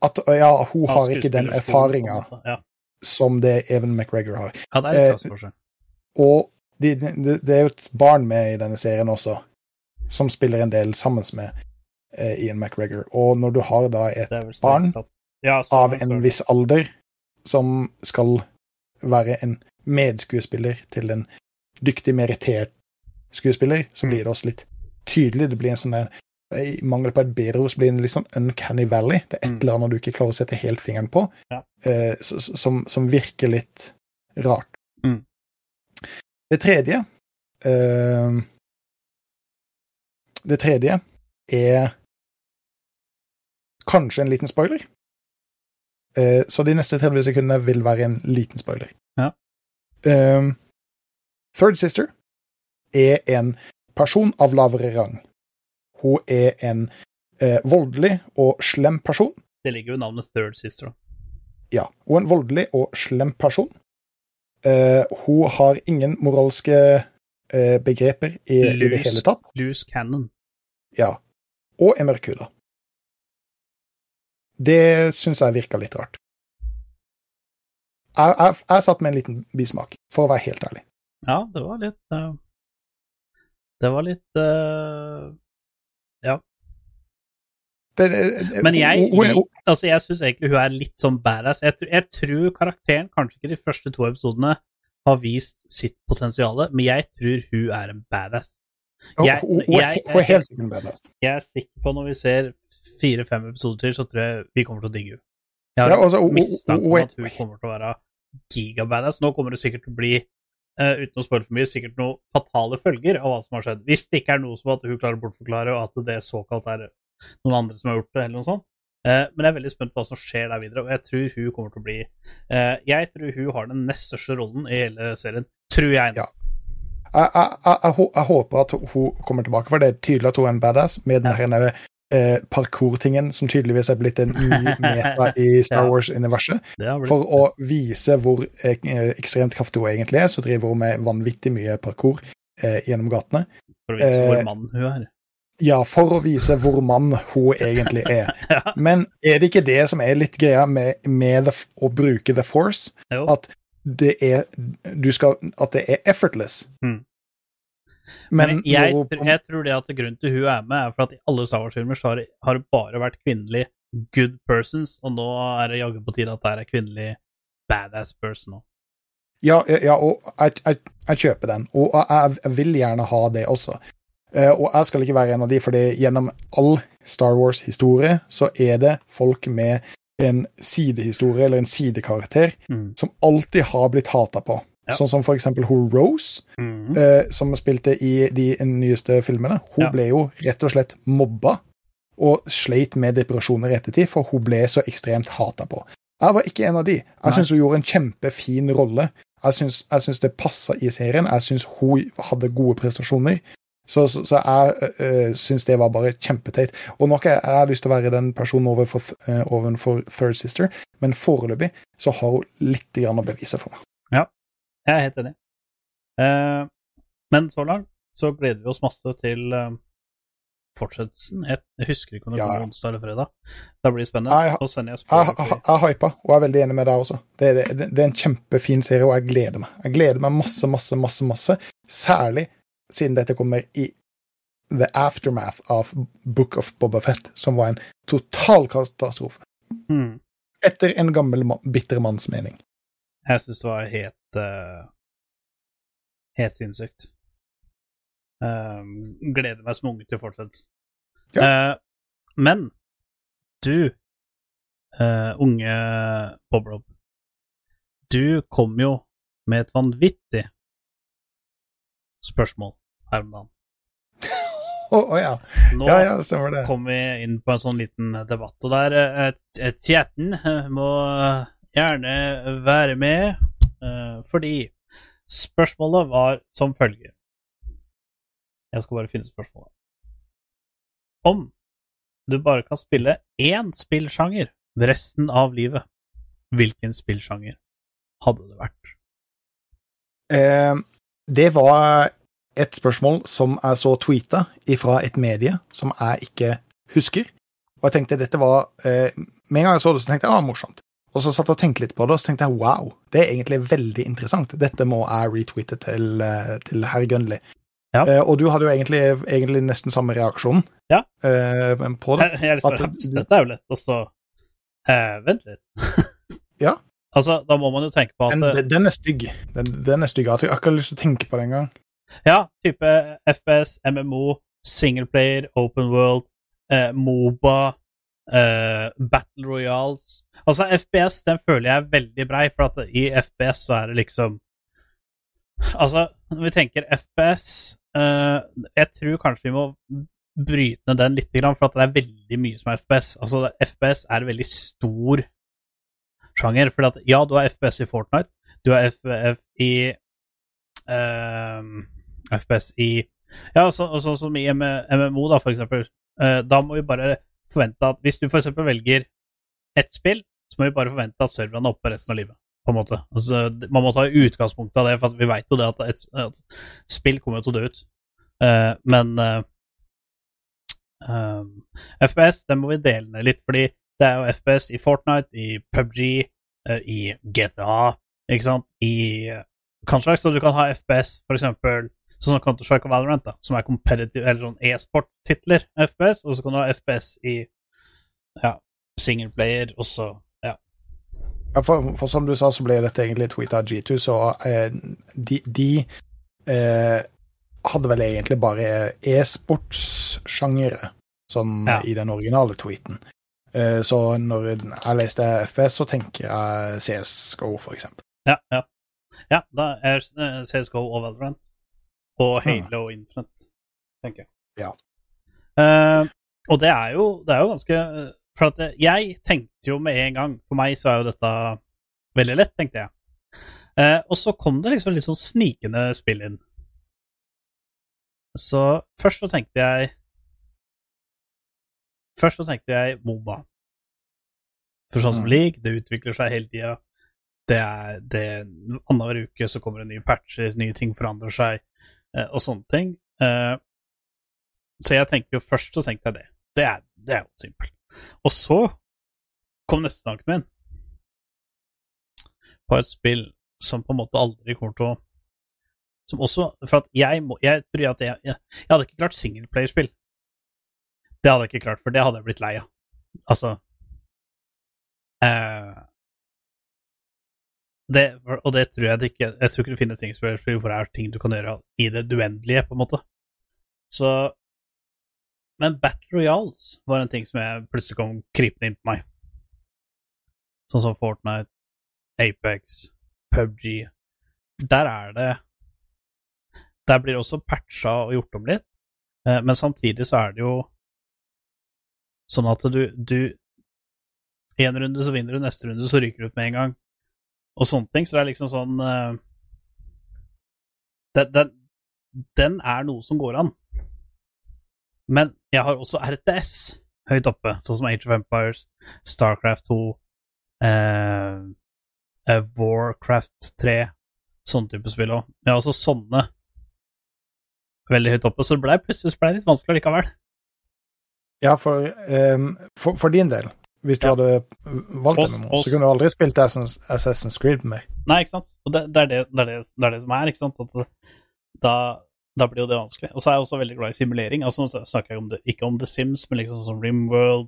at ja, hun har ikke den erfaringa. Ja. som det Even McGregor har. ja, det er Eh, en. Og de, de, det er jo et barn med i denne serien også, som spiller en del sammen med eh, Ian McGregor. Og når du har da et barn ja, av en viss alder som skal være en medskuespiller til en dyktig, merittert skuespiller, så Mm. blir det også litt tydelig det blir en sånn der I mangel på et bedre ord så blir det en litt sånn uncanny valley. Det er et Mm. eller annet du ikke klarer å sette helt fingeren på, Ja. eh, som, som virker litt rart. Mm. Det tredje eh, Det tredje er kanskje en liten spoiler. Eh, så de neste 30 sekundene vil være en liten spoiler. Ja. Um, Third Sister er en person av lavere rang. Hun er en eh, voldelig og slem person. Det ligger jo i navnet Third Sister. Ja, hun er en voldelig og slem person. Eh, hun har ingen moralske eh, begreper i, i det hele tatt. Loose Cannon. Ja. Og er mørkhuda. Det syns jeg virka litt rart. Jeg, jeg, jeg satt med en liten bismak, for å være helt ærlig. Ja, det var litt uh, Det var litt Ja. Det, det, Men jeg, hun- altså jeg syns egentlig hun er litt sånn badass. Jeg, jeg tror karakteren, kanskje ikke de første to episodene, har vist sitt potensial, men jeg tror hun er en badass. jeg- hun er helt sikkert en badass. Jeg er sikker på når vi ser fire-fem episoder til, så tror jeg vi kommer til å digge henne. Jeg har Ja, altså, mistanke om at hun kommer til å være gigabadass. Nå kommer det sikkert til å bli, uh, uten å spørre for mye, sikkert noen fatale følger av hva som har skjedd. Hvis det ikke er noe som at hun klarer å bortforklare, og at det såkalt er noen andre som har gjort det, eller noe sånt. Uh, men jeg er veldig spent på hva som skjer der videre, og jeg tror hun kommer til å bli uh, Jeg tror hun har den nest største rollen i hele serien. Tror jeg. Ja. Jeg, jeg, jeg, jeg, håper at hun kommer tilbake, for det er tydelig at hun er en badass med den her eh, parkour-tingen som tydeligvis er blitt en ny meta i Star Ja. Wars-universet. For å vise hvor eh, ekstremt kraftig hun egentlig er, så driver hun med vanvittig mye parkour eh, gjennom gatene. for å vise eh, hvor mann hun er. Ja, for å vise hvor mann hun egentlig er. Ja, Men er det ikke det som er litt greia med, med the, å bruke The Force? jo. At det er du skal, At det er effortless. Mm. Men, Men jeg, jo, om... jeg tror det at grunnen til hun er med, er for at i alle Star Wars-filmer så har det, har det bare vært kvinnelige good persons, og nå er det jaggu på tide at det er kvinnelig badass person òg. Ja, ja, og jeg, jeg, jeg kjøper den, og jeg, jeg vil gjerne ha det også. Eh, og jeg skal ikke være en av de, fordi gjennom all Star Wars-historie så er det folk med en sidehistorie eller en sidekarakter Mm. som alltid har blitt hata på. Ja. Sånn som for eksempel hun Rose, Mm. eh, som spilte i de nyeste filmene. Hun Ja. ble jo rett og slett mobba, og sleit med depresjoner i ettertid, for hun ble så ekstremt hata på. Jeg var ikke en av de. Jeg syns hun gjorde en kjempefin rolle. Jeg syns, jeg syns det passa i serien. Jeg syns hun hadde gode prestasjoner. Så, så, så jeg øh, syns det var bare kjempeteit. Og nok jeg, jeg har lyst til å være den personen overfor, øh, overfor Third Sister, men foreløpig så har hun litt grann å bevise for meg. Jeg er helt enig. Eh, men så langt så gleder vi oss masse til eh, fortsettelsen. Jeg, jeg husker ikke om det Ja. kommer onsdag eller fredag. Det blir spennende. Jeg- jeg Jeg, jeg, jeg hypa, og jeg er veldig enig med deg også. Det, det, det, er en kjempefin serie, og jeg gleder meg. Jeg gleder meg masse, masse, masse, masse. Særlig siden dette kommer i the aftermath av Book of Boba Fett, som var en total katastrofe. Mm. Etter en gammel, bitter manns mening. Jeg syns det var helt uh, Helt sinnssykt. Um, gleder meg som unge til fortsettelsen. Eh, men du, uh, unge Bob Rob, du kom jo med et vanvittig spørsmål her om dagen. Å å ja. Nå Ja, ja, stemmer det. kom vi inn på en sånn liten debatt, og der uh, eh, må gjerne være med, eh, fordi spørsmålet var som følger. Jeg skal bare finne spørsmålet. Om du bare kan spille én spillsjanger resten av livet, hvilken spillsjanger hadde det vært? Eh, det var et spørsmål som jeg så tweeta fra et medie som jeg ikke husker. Og jeg tenkte dette var eh, Med en gang jeg så det, så tenkte jeg det var morsomt. Og så satt jeg og tenkte litt på det, og så tenkte jeg wow, det er egentlig veldig interessant. Dette må jeg retweete til, eh, til herr Gunnli. Ja. Uh, og du hadde jo egentlig, egentlig nesten samme reaksjon Ja. uh, på det. Jeg, jeg liksom, At Dette er jo lett, og så eh, Vent litt. Ja. Altså, da må man jo tenke på at den, den er stygg. Den, den er stygg. Jeg har ikke lyst til å tenke på det engang. Ja, type FPS, MMO, singleplayer, open world, Moba, eh, Battle Royals Altså, FPS den føler jeg er veldig brei, for at i FPS så er det liksom Altså, når vi tenker FPS uh, Jeg tror kanskje vi må bryte ned den litt, for at det er veldig mye som er FPS. Altså, FPS er en veldig stor sjanger. For at, ja, du har FPS i Fortnite, du har FF i uh, FPS i Ja, så- sånn som i MMO, da, for eksempel. Eh, da må vi bare forvente at hvis du eksempel velger ett spill, så må vi bare forvente at serverne er oppe resten av livet. På en måte. Altså, man må ta utgangspunkt av det, for vi vet jo det at et at spill kommer til å dø ut. Uh, men uh, um, FPS, den må vi dele ned litt, fordi det er jo FPS i Fortnite, i PubG, uh, i GTA, ikke sant, i eh, Counter-Strike, så du kan ha FPS, for eksempel, sånn som Counter-Strike og Valorant, da, som er competitive, eller sånn e-sport-titler, FPS, og så kan du ha FPS i, ja, singleplayer, og så, ja. Ja, for, for som du sa, så ble dette egentlig tweeta av G2, så eh, de, de eh, hadde vel egentlig bare e-sportssjangere sånn Ja. i den originale tweeten. Eh, så når jeg leste FPS, så tenker jeg CSGO, for eksempel. Ja, ja. Ja, da er eh, CSGO og Valorant. Og Halo Infinite, tenker jeg. Ja. Uh, og det er jo, det er jo ganske eh, For at det, jeg tenkte jo med en gang For meg så er jo dette veldig lett, tenkte jeg. Uh, og så kom det liksom litt sånn snikende spill inn. Så først så tenkte jeg Først så tenkte jeg Moba. For sånn som Mm. League, det utvikler seg hele tida. Det er det Annenhver uke så kommer det nye patcher, nye ting forandrer seg, og sånne ting. Eh, så jeg tenkte jo først så tenkte jeg det. Det er, det er jo simpelt. Og så kom neste tanken min på et spill som på en måte aldri kommer til å Som også For at jeg må Jeg tror at jeg, jeg, jeg hadde ikke klart singleplayerspill. Det hadde jeg ikke klart, for det hadde jeg blitt lei av. Altså eh, det, og det tror jeg det ikke Jeg tror ikke det finnes singleplayerspill hvor det er ting du kan gjøre i det uendelige, på en måte. Så Men Battle Royals var en ting som jeg plutselig kom krypende inn på meg. Sånn som Fortnite, Apex, PubG. Der er det Der blir det også patcha og gjort om litt, eh, men samtidig så er det jo sånn at du, du En runde så vinner du, neste runde så ryker du ut med en gang, og sånne ting. Så det er liksom sånn eh, den, den, den er noe som går an. Men jeg har også RTS høyt oppe, sånn som Age of Empires, Starcraft 2, eh, eh, Warcraft 3, sånne type spill òg. Jeg har også sånne veldig høyt oppe, så det ble plutselig ble det litt vanskelig likevel. Ja, for, um, for, for din del, hvis du Ja. hadde valgt Oss- MMO, så kunne du aldri spilt Assassin's, Assassin's Creed mer. Nei, ikke sant? Og det, det, er det, det, er det, det er det som er, ikke sant? Da, da blir jo det vanskelig. Og så er jeg også veldig glad i simulering. Altså, nå snakker jeg om det, ikke om The Sims, men liksom sånn Rimworld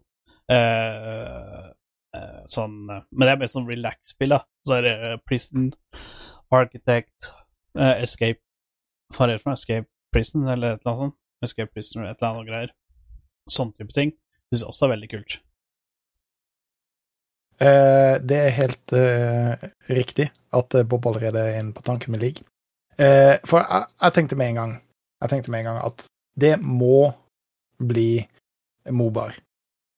eh, eh, sånn, Men det er mer sånn relax-spill, da. Så er det eh, Prison, Architect, eh, Escape er det for meg, Escape Prison, eller et eller annet sånt? Escape Prison, et eller annet greier. Sånn type ting. Syns jeg også er veldig kult. Eh, det er helt eh, riktig at eh, Bob allerede er inne på tanken med league. Eh, for jeg, jeg tenkte med en gang Jeg tenkte med en gang at det må bli Mobar.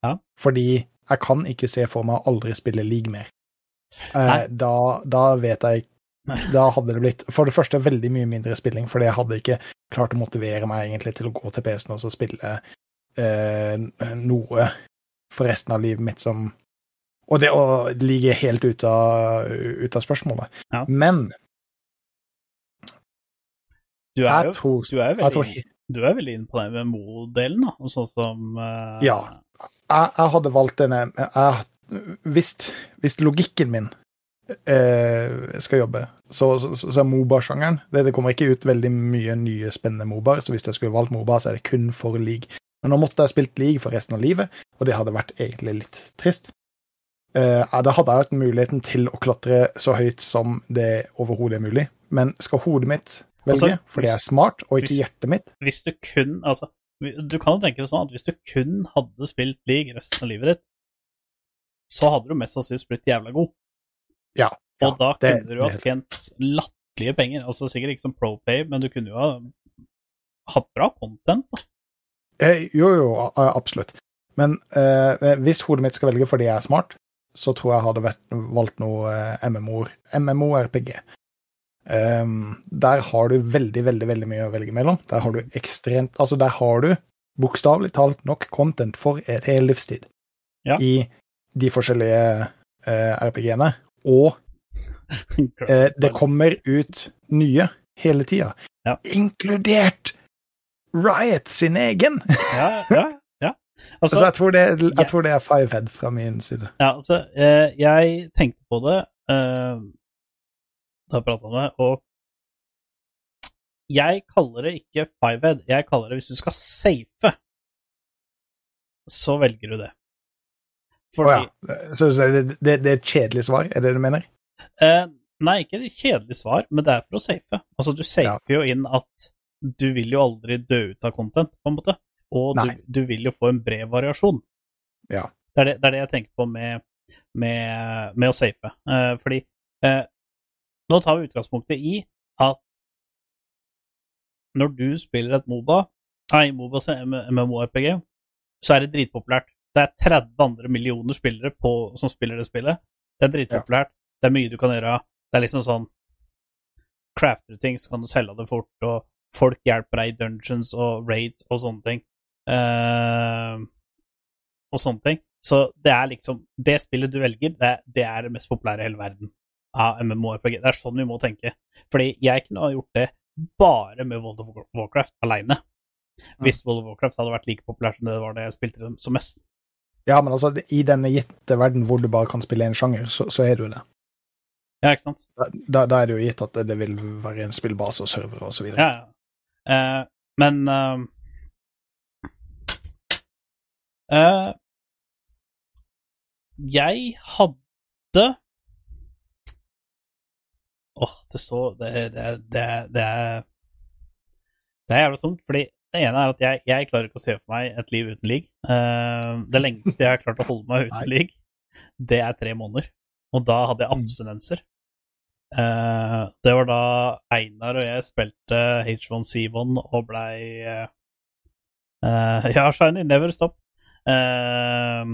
Ja. Fordi jeg kan ikke se for meg å aldri spille league mer. Eh, da, da vet jeg Da hadde det blitt for det første veldig mye mindre spilling, fordi jeg hadde ikke klart å motivere meg egentlig til å gå til PC-en og så spille eh, noe for resten av livet mitt som Og det å ligge helt ut av, ut av spørsmålet. Ja. Men Du er jo, tror, du er jeg tror veldig, du er veldig inne på den MMO-delen, da. Sånn som uh, Ja. jeg, jeg hadde valgt denne jeg, hvis logikken min eh, skal jobbe, så, så, så er Moba-sjangeren det, det kommer ikke ut veldig mye nye spennende Mobaer, så hvis jeg skulle valgt Moba, så er det kun for league. Men nå måtte jeg spilt league for resten av livet, og det hadde vært egentlig litt trist. Eh, ja, da hadde jeg hatt muligheten til å klatre så høyt som det overhodet er mulig, men skal hodet mitt velge, Altså, fordi jeg er smart, og ikke hvis- hjertet mitt Hvis du kun Altså, Du kan jo tenke deg sånn at hvis du kun hadde spilt league resten av livet ditt, så hadde du mest sannsynlig blitt jævla god. Ja. Og da det- kunne du ha tjent latterlige penger. Altså sikkert ikke som pro-pay, men du kunne jo ha hatt bra content. da. Eh, jo, jo, absolutt. Men eh, hvis hodet mitt skal velge fordi jeg er smart, så tror jeg hadde vært, valgt noe eh, MMO, MMORPG. Um, der har du veldig, veldig veldig mye å velge mellom. Der har du ekstremt Altså, der har du bokstavelig talt nok content for et hel livstid Ja. i de forskjellige uh, RPG-ene. Og uh, det kommer ut nye hele tida, Ja. inkludert Riot sin egen. Ja, ja, ja. Altså, jeg tror, det, Ja. jeg tror det er fivehead fra min side. Ja, altså, eh, jeg tenkte på det eh, da jeg prata om det, og jeg kaller det ikke fivehead, jeg kaller det hvis du skal safe, så velger du det. Fordi oh, ja. Så, så det, det, det er et kjedelig svar, er det det du mener? eh, Nei, ikke et kjedelig svar, men det er for å safe. Altså, du safer jo inn at du vil jo aldri dø ut av content, på en måte, og du, du vil jo få en bred variasjon. Ja. Det er det, det, er det jeg tenker på med, med, med å safe. Eh, fordi eh, nå tar vi utgangspunktet i at når du spiller et Moba, nei, Moba MMORPG, så er det dritpopulært. Det er 30 andre millioner spillere på, som spiller det spillet. Det er dritpopulært. Det er mye du kan gjøre. Det er liksom sånn Crafter du ting, så kan du selge det fort, og folk hjelper deg i dungeons og raids og sånne ting. Eh, og sånne ting. Så det er liksom Det spillet du velger, det, det er det mest populære i hele verden av MMORPG. Det er sånn vi må tenke. Fordi jeg kunne ha gjort det bare med World of Warcraft aleine. Hvis World of Warcraft hadde vært like populært som det var det jeg spilte det som mest. Ja, men altså, i denne gitte verden hvor du bare kan spille en sjanger, så, så er du det. Ja, ikke sant? Da, da er det jo gitt at det vil være en spillbase og server og så videre. Ja, ja. Eh, men eh, eh, Jeg hadde Åh, det står Det, det, det, det er Det er jævla tungt, fordi det ene er at jeg, jeg klarer ikke å se for meg et liv uten ligg. Uh, det lengste jeg har klart å holde meg uten ligg, det er tre måneder. Og da hadde jeg abstinenser. Uh, det var da Einar og jeg spilte H1C1 og blei eh, Ja, Shiny, never stop. Eh,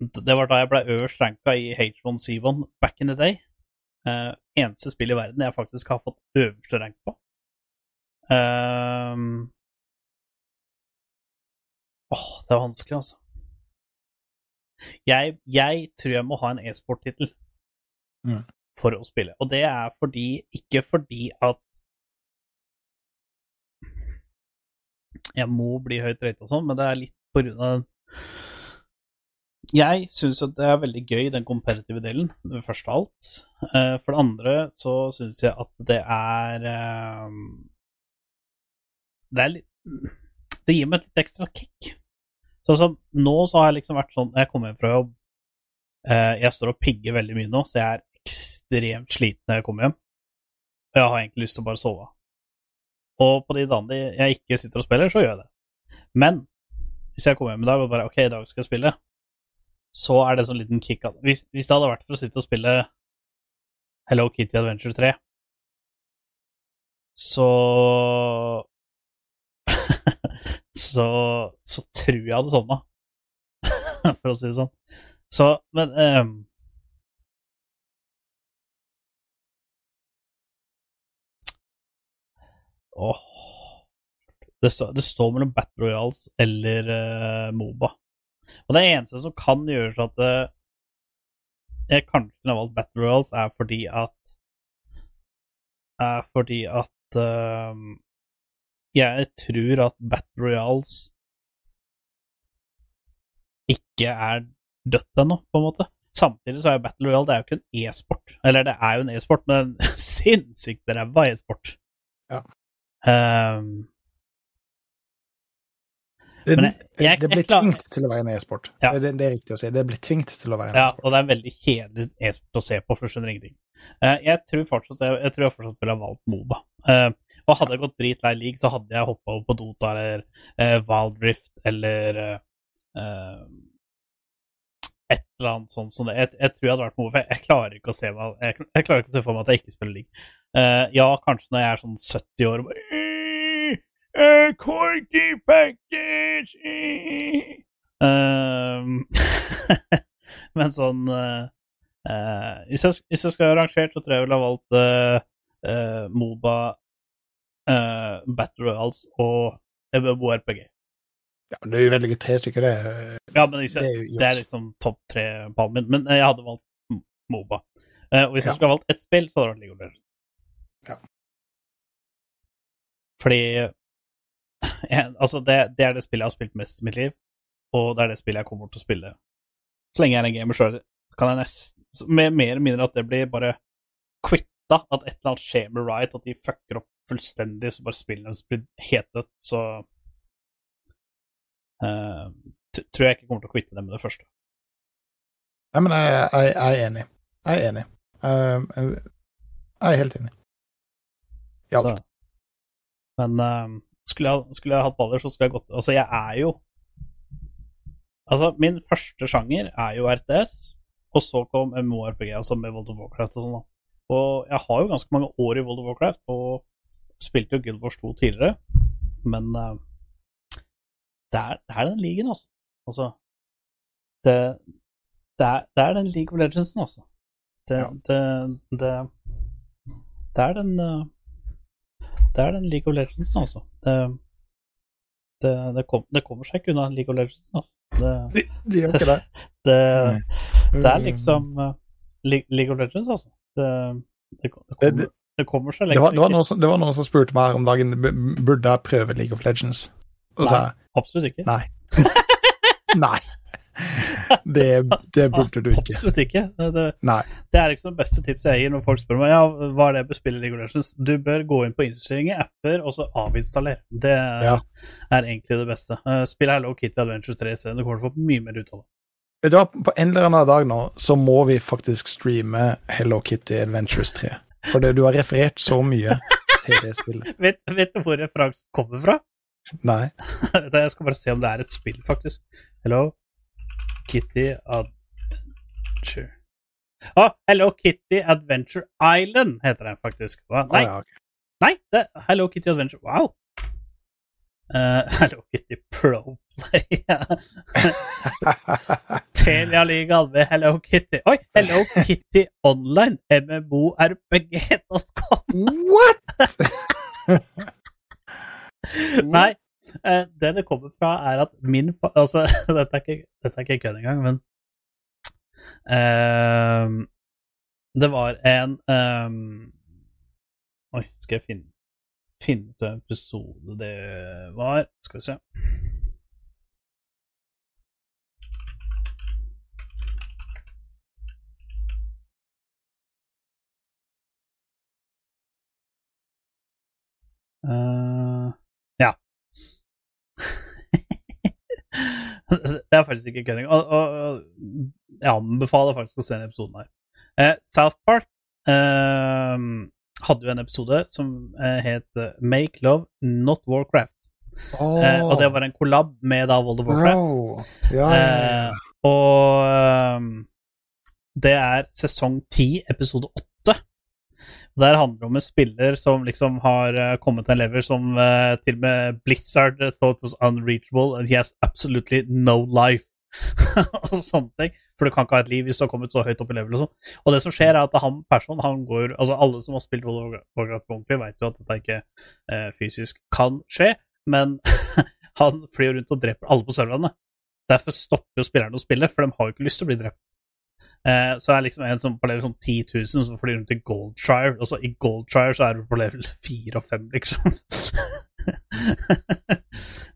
det var da jeg ble øverst ranka i H1C1 back in the day. Uh, eneste spill i verden jeg faktisk har fått øverste rank på. Eh, Åh, det er vanskelig, altså. Jeg, jeg tror jeg må ha en e-sport-tittel Mm. for å spille. Og det er fordi Ikke fordi at jeg må bli høyt rate og sånn, men det er litt på grunn av Jeg syns at det er veldig gøy, den komparative delen, først av alt. Eh, For det andre så syns jeg at det er eh, Det er litt Det gir meg et litt ekstra kick. Så som nå så har jeg liksom vært sånn jeg kommer hjem fra jobb eh, Jeg står og pigger veldig mye nå, så jeg er ekstremt sliten når jeg kommer hjem. Og jeg har egentlig lyst til å bare sove. Og på de dagene jeg ikke sitter og spiller, så gjør jeg det. Men hvis jeg kommer hjem i dag og bare Ok, i dag skal jeg spille, så er det sånn liten kick av hvis, hvis det hadde vært for å sitte og spille Hello Kitty Adventure 3, så så, så tror jeg hadde sovna, for å si det sånn. Så, men ehm, Åh det, står- det står mellom Battle Royals eller uh, Moba. Og det eneste som kan gjøres at uh, jeg kanskje kunne valgt Battle Royals, er fordi at Er fordi at uh, jeg tror at Battle Royals ikke er dødt ennå, på en måte. Samtidig så er jo Battle Royale det er jo ikke en e-sport. Eller det er jo en e-sport, men en sinnssykt ræva e-sport. Ja. Ehm, Det, Men jeg- jeg- det jeg tvingt til å være en e-sport. Ja. Det, det er riktig å si. Det blir tvingt til å være en Ja, e-sport. og det er en veldig kjedelig e-sport å se på, for skjønner ingenting. Uh, jeg tror fortsatt jeg, jeg tror jeg fortsatt ville ha valgt Moba. Uh, og hadde jeg gått dritlei league, så hadde jeg hoppa over på Dota eller uh, Wild Rift eller eh, et eller annet sånt som det. Jeg, jeg tror jeg hadde vært Moba, for jeg, klarer ikke å se meg jeg, jeg klarer ikke å se for meg at jeg ikke spiller league. Eh, ja, kanskje når jeg er sånn 70 år og bare «Eh, eh, Corky package eh». Ehm, Men sånn eh, eh, hvis, jeg, hvis jeg skal ha rangert, så tror jeg jeg ville ha valgt Moba, Battle Royals og MMORPG. Ja, men det er jo veldig tre stykker, det. Ja, men Det er det er liksom topp tre-ballen min. Men jeg hadde valgt Moba. Og hvis jeg skulle ha valgt ett spill, så hadde det vært League of Legends. Ja. Fordi jeg, Altså, det, det er det spillet jeg har spilt mest i mitt liv, og det er det spillet jeg kommer til å spille så lenge jeg er en gamer sjøl. Kan jeg nesten Med mer eller mindre at det blir bare quitta, at et eller annet skjer med Riot, at de fucker opp fullstendig, så bare spillene blir helt dødt, så uh, tror jeg ikke kommer til å quitte det med det første. Nei, men jeg, jeg, jeg er enig. Jeg er enig. Jeg, jeg er helt enig. Ja. Så, men uh, skulle, jeg, skulle jeg hatt baller, så skulle jeg gått Altså, jeg er jo Altså, min første sjanger er jo RTS, og så kom MMORPG, altså med World of Warcraft og sånn, da. Og jeg har jo ganske mange år i World of Warcraft, og spilte jo Guild Wars 2 tidligere, men uh, det, er, det er den ligaen, altså. Altså det, det, er, det er den League of Legendsen, altså. Det, Ja. det, det, det er den eh, Det er den League of Legendsen, altså. Det, det, det, kom, det kommer seg ikke unna League of Legendsen, altså. Det, De, gjør ikke det. det, Mm. det er liksom uh, League of Legends, altså. Det, det, det, Det- kommer, kommer seg det, lenger. var, det, var noen som, det var noen som spurte meg her om dagen burde jeg prøve League of Legends. Og så Absolutt ikke. nei. nei. Det, det burde du ikke. Absolutt ikke. Det, Nei. det er liksom det beste tipset jeg gir når folk spør meg ja, hva er det spille League of Legends. Du bør gå inn på innstillinger, apper, og så avinstallere. Det Ja. er egentlig det beste. Uh, spill Hello Kitty Adventure 3 i stedet. Du kommer til å få mye mer ut av det. Vet du hva, På en eller annen dag nå så må vi faktisk streame Hello Kitty Adventures 3. For det, du har referert så mye til det spillet. Vet, vet du hvor referansen kommer fra? Nei. jeg skal bare se om det er et spill, faktisk. Hello Kitty Adventure Å, Hello Kitty Adventure Island heter den faktisk. Hva? Nei, Nei, ja, okay. nei, det er Hello Kitty Adventure Wow! Uh, Hello Kitty Pro Play. Telia-ligaen med Hello Kitty. Oi! Hello Kitty Online. MMORPG.com. What?! Nei, det det kommer fra, er at min far Altså, dette er ikke, dette er ikke kødd engang, men uh, Det var en um, Oi, skal jeg finne finne ut hvilken episode det var Skal vi se. Eh, ja. Det er faktisk ikke kødding. Og, og, og jeg anbefaler faktisk å se denne episoden her. Eh, South Park eh, hadde jo en episode som eh, het eh, Make Love Not Warcraft. Eh, og det var en kollab med da World of Warcraft. Oh, ja, ja, ja. Eh, og ehm, det er sesong 10, episode 8. Der handler det om en spiller som liksom har eh, kommet til en level som uh, til og med Blizzard thought was unreachable, and he has absolutely no life. og sånne ting. For du kan ikke ha et liv hvis du har kommet så høyt opp i level og sånn. Og det som skjer, er at han personen, han går Altså, alle som har spilt World of Warcraft på ordentlig, vet jo at dette ikke uh, fysisk kan skje, men han flyr rundt og dreper alle på serverne. Derfor stopper jo spillerne å spille, for de har jo ikke lyst til å bli drept. Eh, så er det liksom en som på level sånn 10 000 som flyr rundt i Goldshire. Altså, I Goldshire så er du på level 4 og 5, liksom.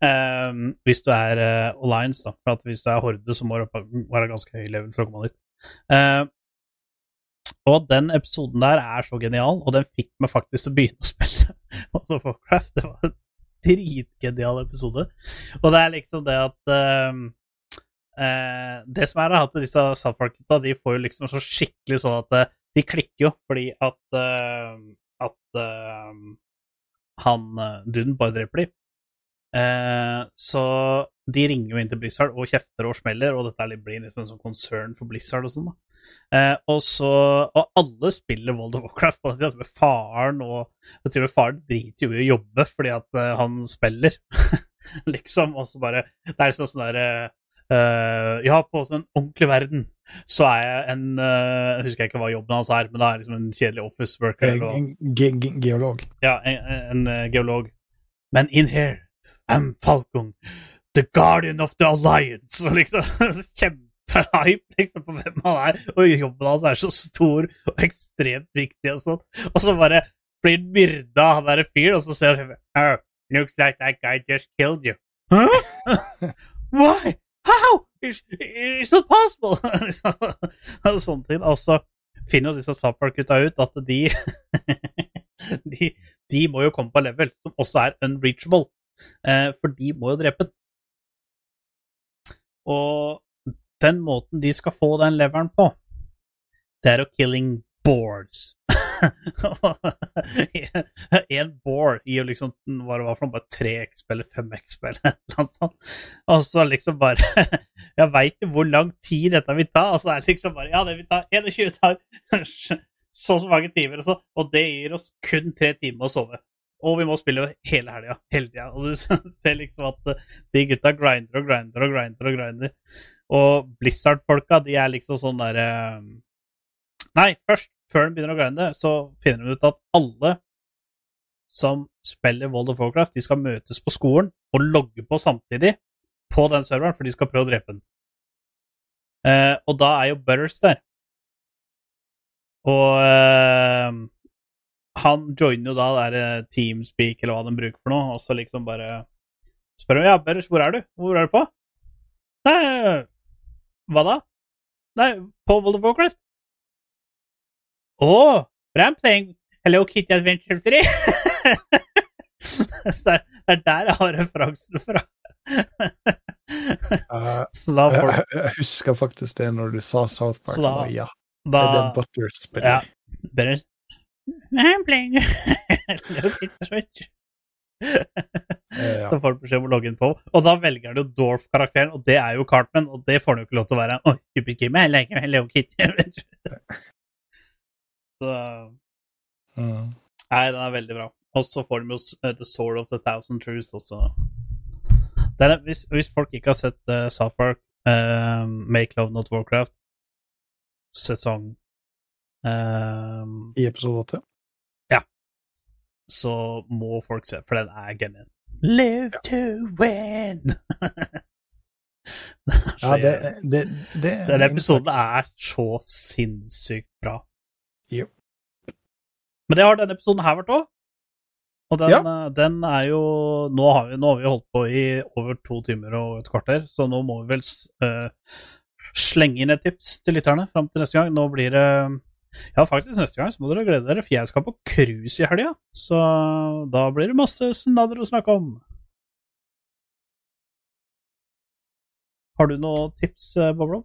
Ehm, hvis du er uh, Alliance, da. For at hvis du er Horde, så må du være ganske høy level for å komme dit. Ehm, og den episoden der er så genial, og den fikk meg faktisk til å begynne å spille World of Warcraft. Det var en dritgenial episode. Og det er liksom det at ehm, eh, Det som er, er at disse South Park-gutta de får jo liksom så skikkelig sånn at eh, de klikker jo fordi at uh, at uh, han Dun bare dreper de. Eh, så de ringer jo inn til Blizzard og kjefter og smeller, og dette blir liksom en sånn konsern for Blizzard og sånn, da. Eh, og så Og alle spiller World of Warcraft, på den tida. faren og Jeg tror faren driter jo i å jobbe fordi at han spiller, liksom, og så bare Det er liksom sånn derre ja, på den ordentlige verden så er jeg en eh, Jeg husker ikke hva jobben hans er, men det er liksom en kjedelig office worker. En, en ge ge geolog. ja, en, en eh, geolog. Men in here, I'm Falcon, the guardian of the alliance. Og liksom Kjempehype liksom, på hvem han er, og jobben hans er så stor og ekstremt viktig og sånn. Og så bare blir han myrda av han derre fyren, og så ser han oh, Looks like that guy just killed you. Huh? Why? How? It's, it's not possible! sånne ting. Og så finner jo disse South Park-gutta ut at de de, de må jo komme på level som også er unreachable, eh, for de må jo drepe den. Og den måten de skal få den leveren på, det er å killing boards. en board gir å liksom hva det var for noe, bare 3 XP eller 5 XP eller noe sånt. Og så liksom bare Jeg veit jo hvor lang tid dette vil ta, og så er det liksom bare Ja, det vil ta 21 dager. så så mange timer, og, så, og det gir oss kun tre timer å sove. Og vi må spille hele helga, hele tida. Og du ser liksom at eh, de gutta grinder og grinder og grinder og grinder. Og Blizzard-folka, de er liksom sånn derre Nei, først, før den begynner å grinde, så finner de ut at alle som spiller World of Warcraft, de skal møtes på skolen og logge på samtidig på den serveren, for de skal prøve å drepe den. Eh, og da er jo Butters der. Og eh, han joiner jo da der eh, Teamspeak, eller hva de bruker for noe, og så liksom bare spør han ja, Butters, hvor er du? Hvor er du på? Nei, hva da? Nei, på World of Warcraft. Oh, but I'm playing Hello Kitty Adventure 3. Så det er er der jeg har referansen fra. Eh, jeg, jeg, husker faktisk det når du sa South Park. Da- og ja, da, det er det Butter spiller. Ja. Better I'm playing Hello Kitty Adventure. Eh, ja. Så får du beskjed om å logge inn på. Og da velger han jo Dorf-karakteren, og det er jo Cartman, og det får han jo ikke lov til å være. Oh, game, jeg leker Hello Kitty Mm. Nei, den er veldig bra. Og så får de jo eh, The Sword of the Thousand Truths også. Er, hvis, hvis folk ikke har sett uh, South Park, uh, Make Love Not Warcraft, sesong uh, I episode åtte. så må folk se, for den er genial. Live to win! Det er så Ja, det, det, det Den episoden er så sinnssykt bra. Men det har denne episoden her vært òg. Og den, Ja. eh, den er jo nå har, vi, nå har vi holdt på i over to timer og et kvarter, så nå må vi vel eh, slenge inn et tips til lytterne fram til neste gang. Nå blir det Ja, faktisk neste gang så må dere glede dere, for jeg skal på cruise i helga. Så da blir det masse snadder å snakke om. Har du noen tips, eh, Boblo?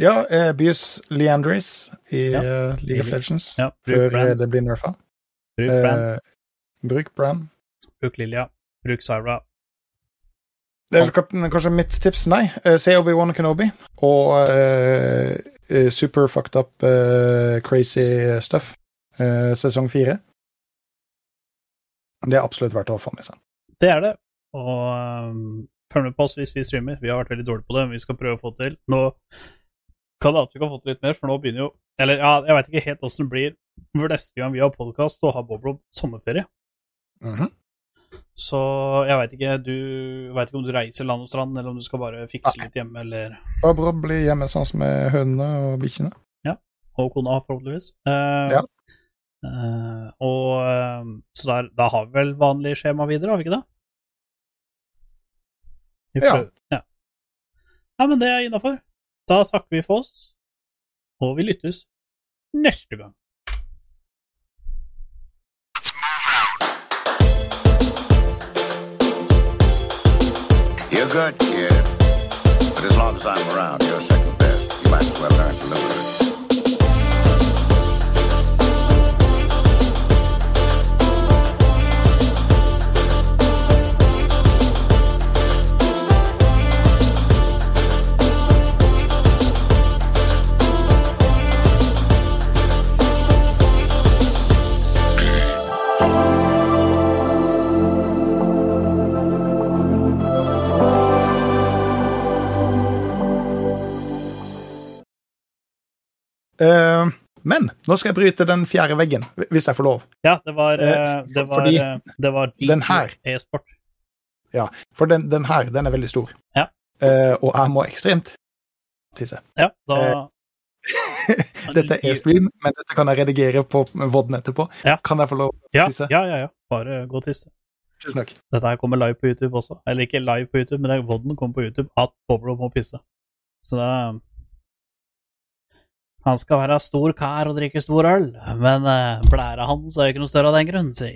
Ja, eh, Buse Leandris i Ja. uh, League of Legends Ja, før brand. Det blir nerfa. Bruk Bran. Eh, bruk Bran. Bruk Lilja. Bruk Syra. Det er vel kanskje- mitt tips, nei. Uh, Se Obi-Wan Kenobi og eh, eh, super fucked up uh, crazy stuff. eh, sesong fire. Det er absolutt verdt å få med seg. Det er det. Og um, følg med på oss hvis vi streamer. Vi har vært veldig dårlige på det, men vi skal prøve å få til. Nå kan det at vi kan få til litt mer, for nå begynner jo Eller ja, jeg veit ikke helt åssen det blir For neste gang vi har podkast og har Boblo sommerferie. Mhm. Så jeg veit ikke du vet ikke om du reiser land og strand, eller om du skal bare fikse litt hjemme, eller Barbro blir hjemme sånn som med hønene og bikkjene. Og kona, forhåpentligvis. Uh, Ja. Uh, og uh, Så der, da har vi vel vanlig skjema videre, har vi ikke det? Vi Ja. ja. Ja, men det er innafor. Da takker vi for oss, og vi lyttes neste gang. You're good, kid. But as long as I'm around, you're second best. You might as well learn to live with it. Eh, men nå skal jeg bryte den fjerde veggen, hvis jeg får lov. Ja, det var, eh, det var, fordi det var den her- e-sport. For den, den her, den er veldig stor. Ja. Uh, og jeg må ekstremt tisse. Ja, da Dette er stream, men dette kan jeg redigere på vodden etterpå. Ja. Kan jeg få lov å tisse? ja, ja, ja. Bare gå og tisse. Tusen takk. Dette her kommer live på YouTube også. Eller ikke live på YouTube, men det- vodden kommer på YouTube at Boblo må pisse. Så det Han skal være stor kar og drikke stor øl, men eh, blæra hans er jo ikke noe større av den grunn, si.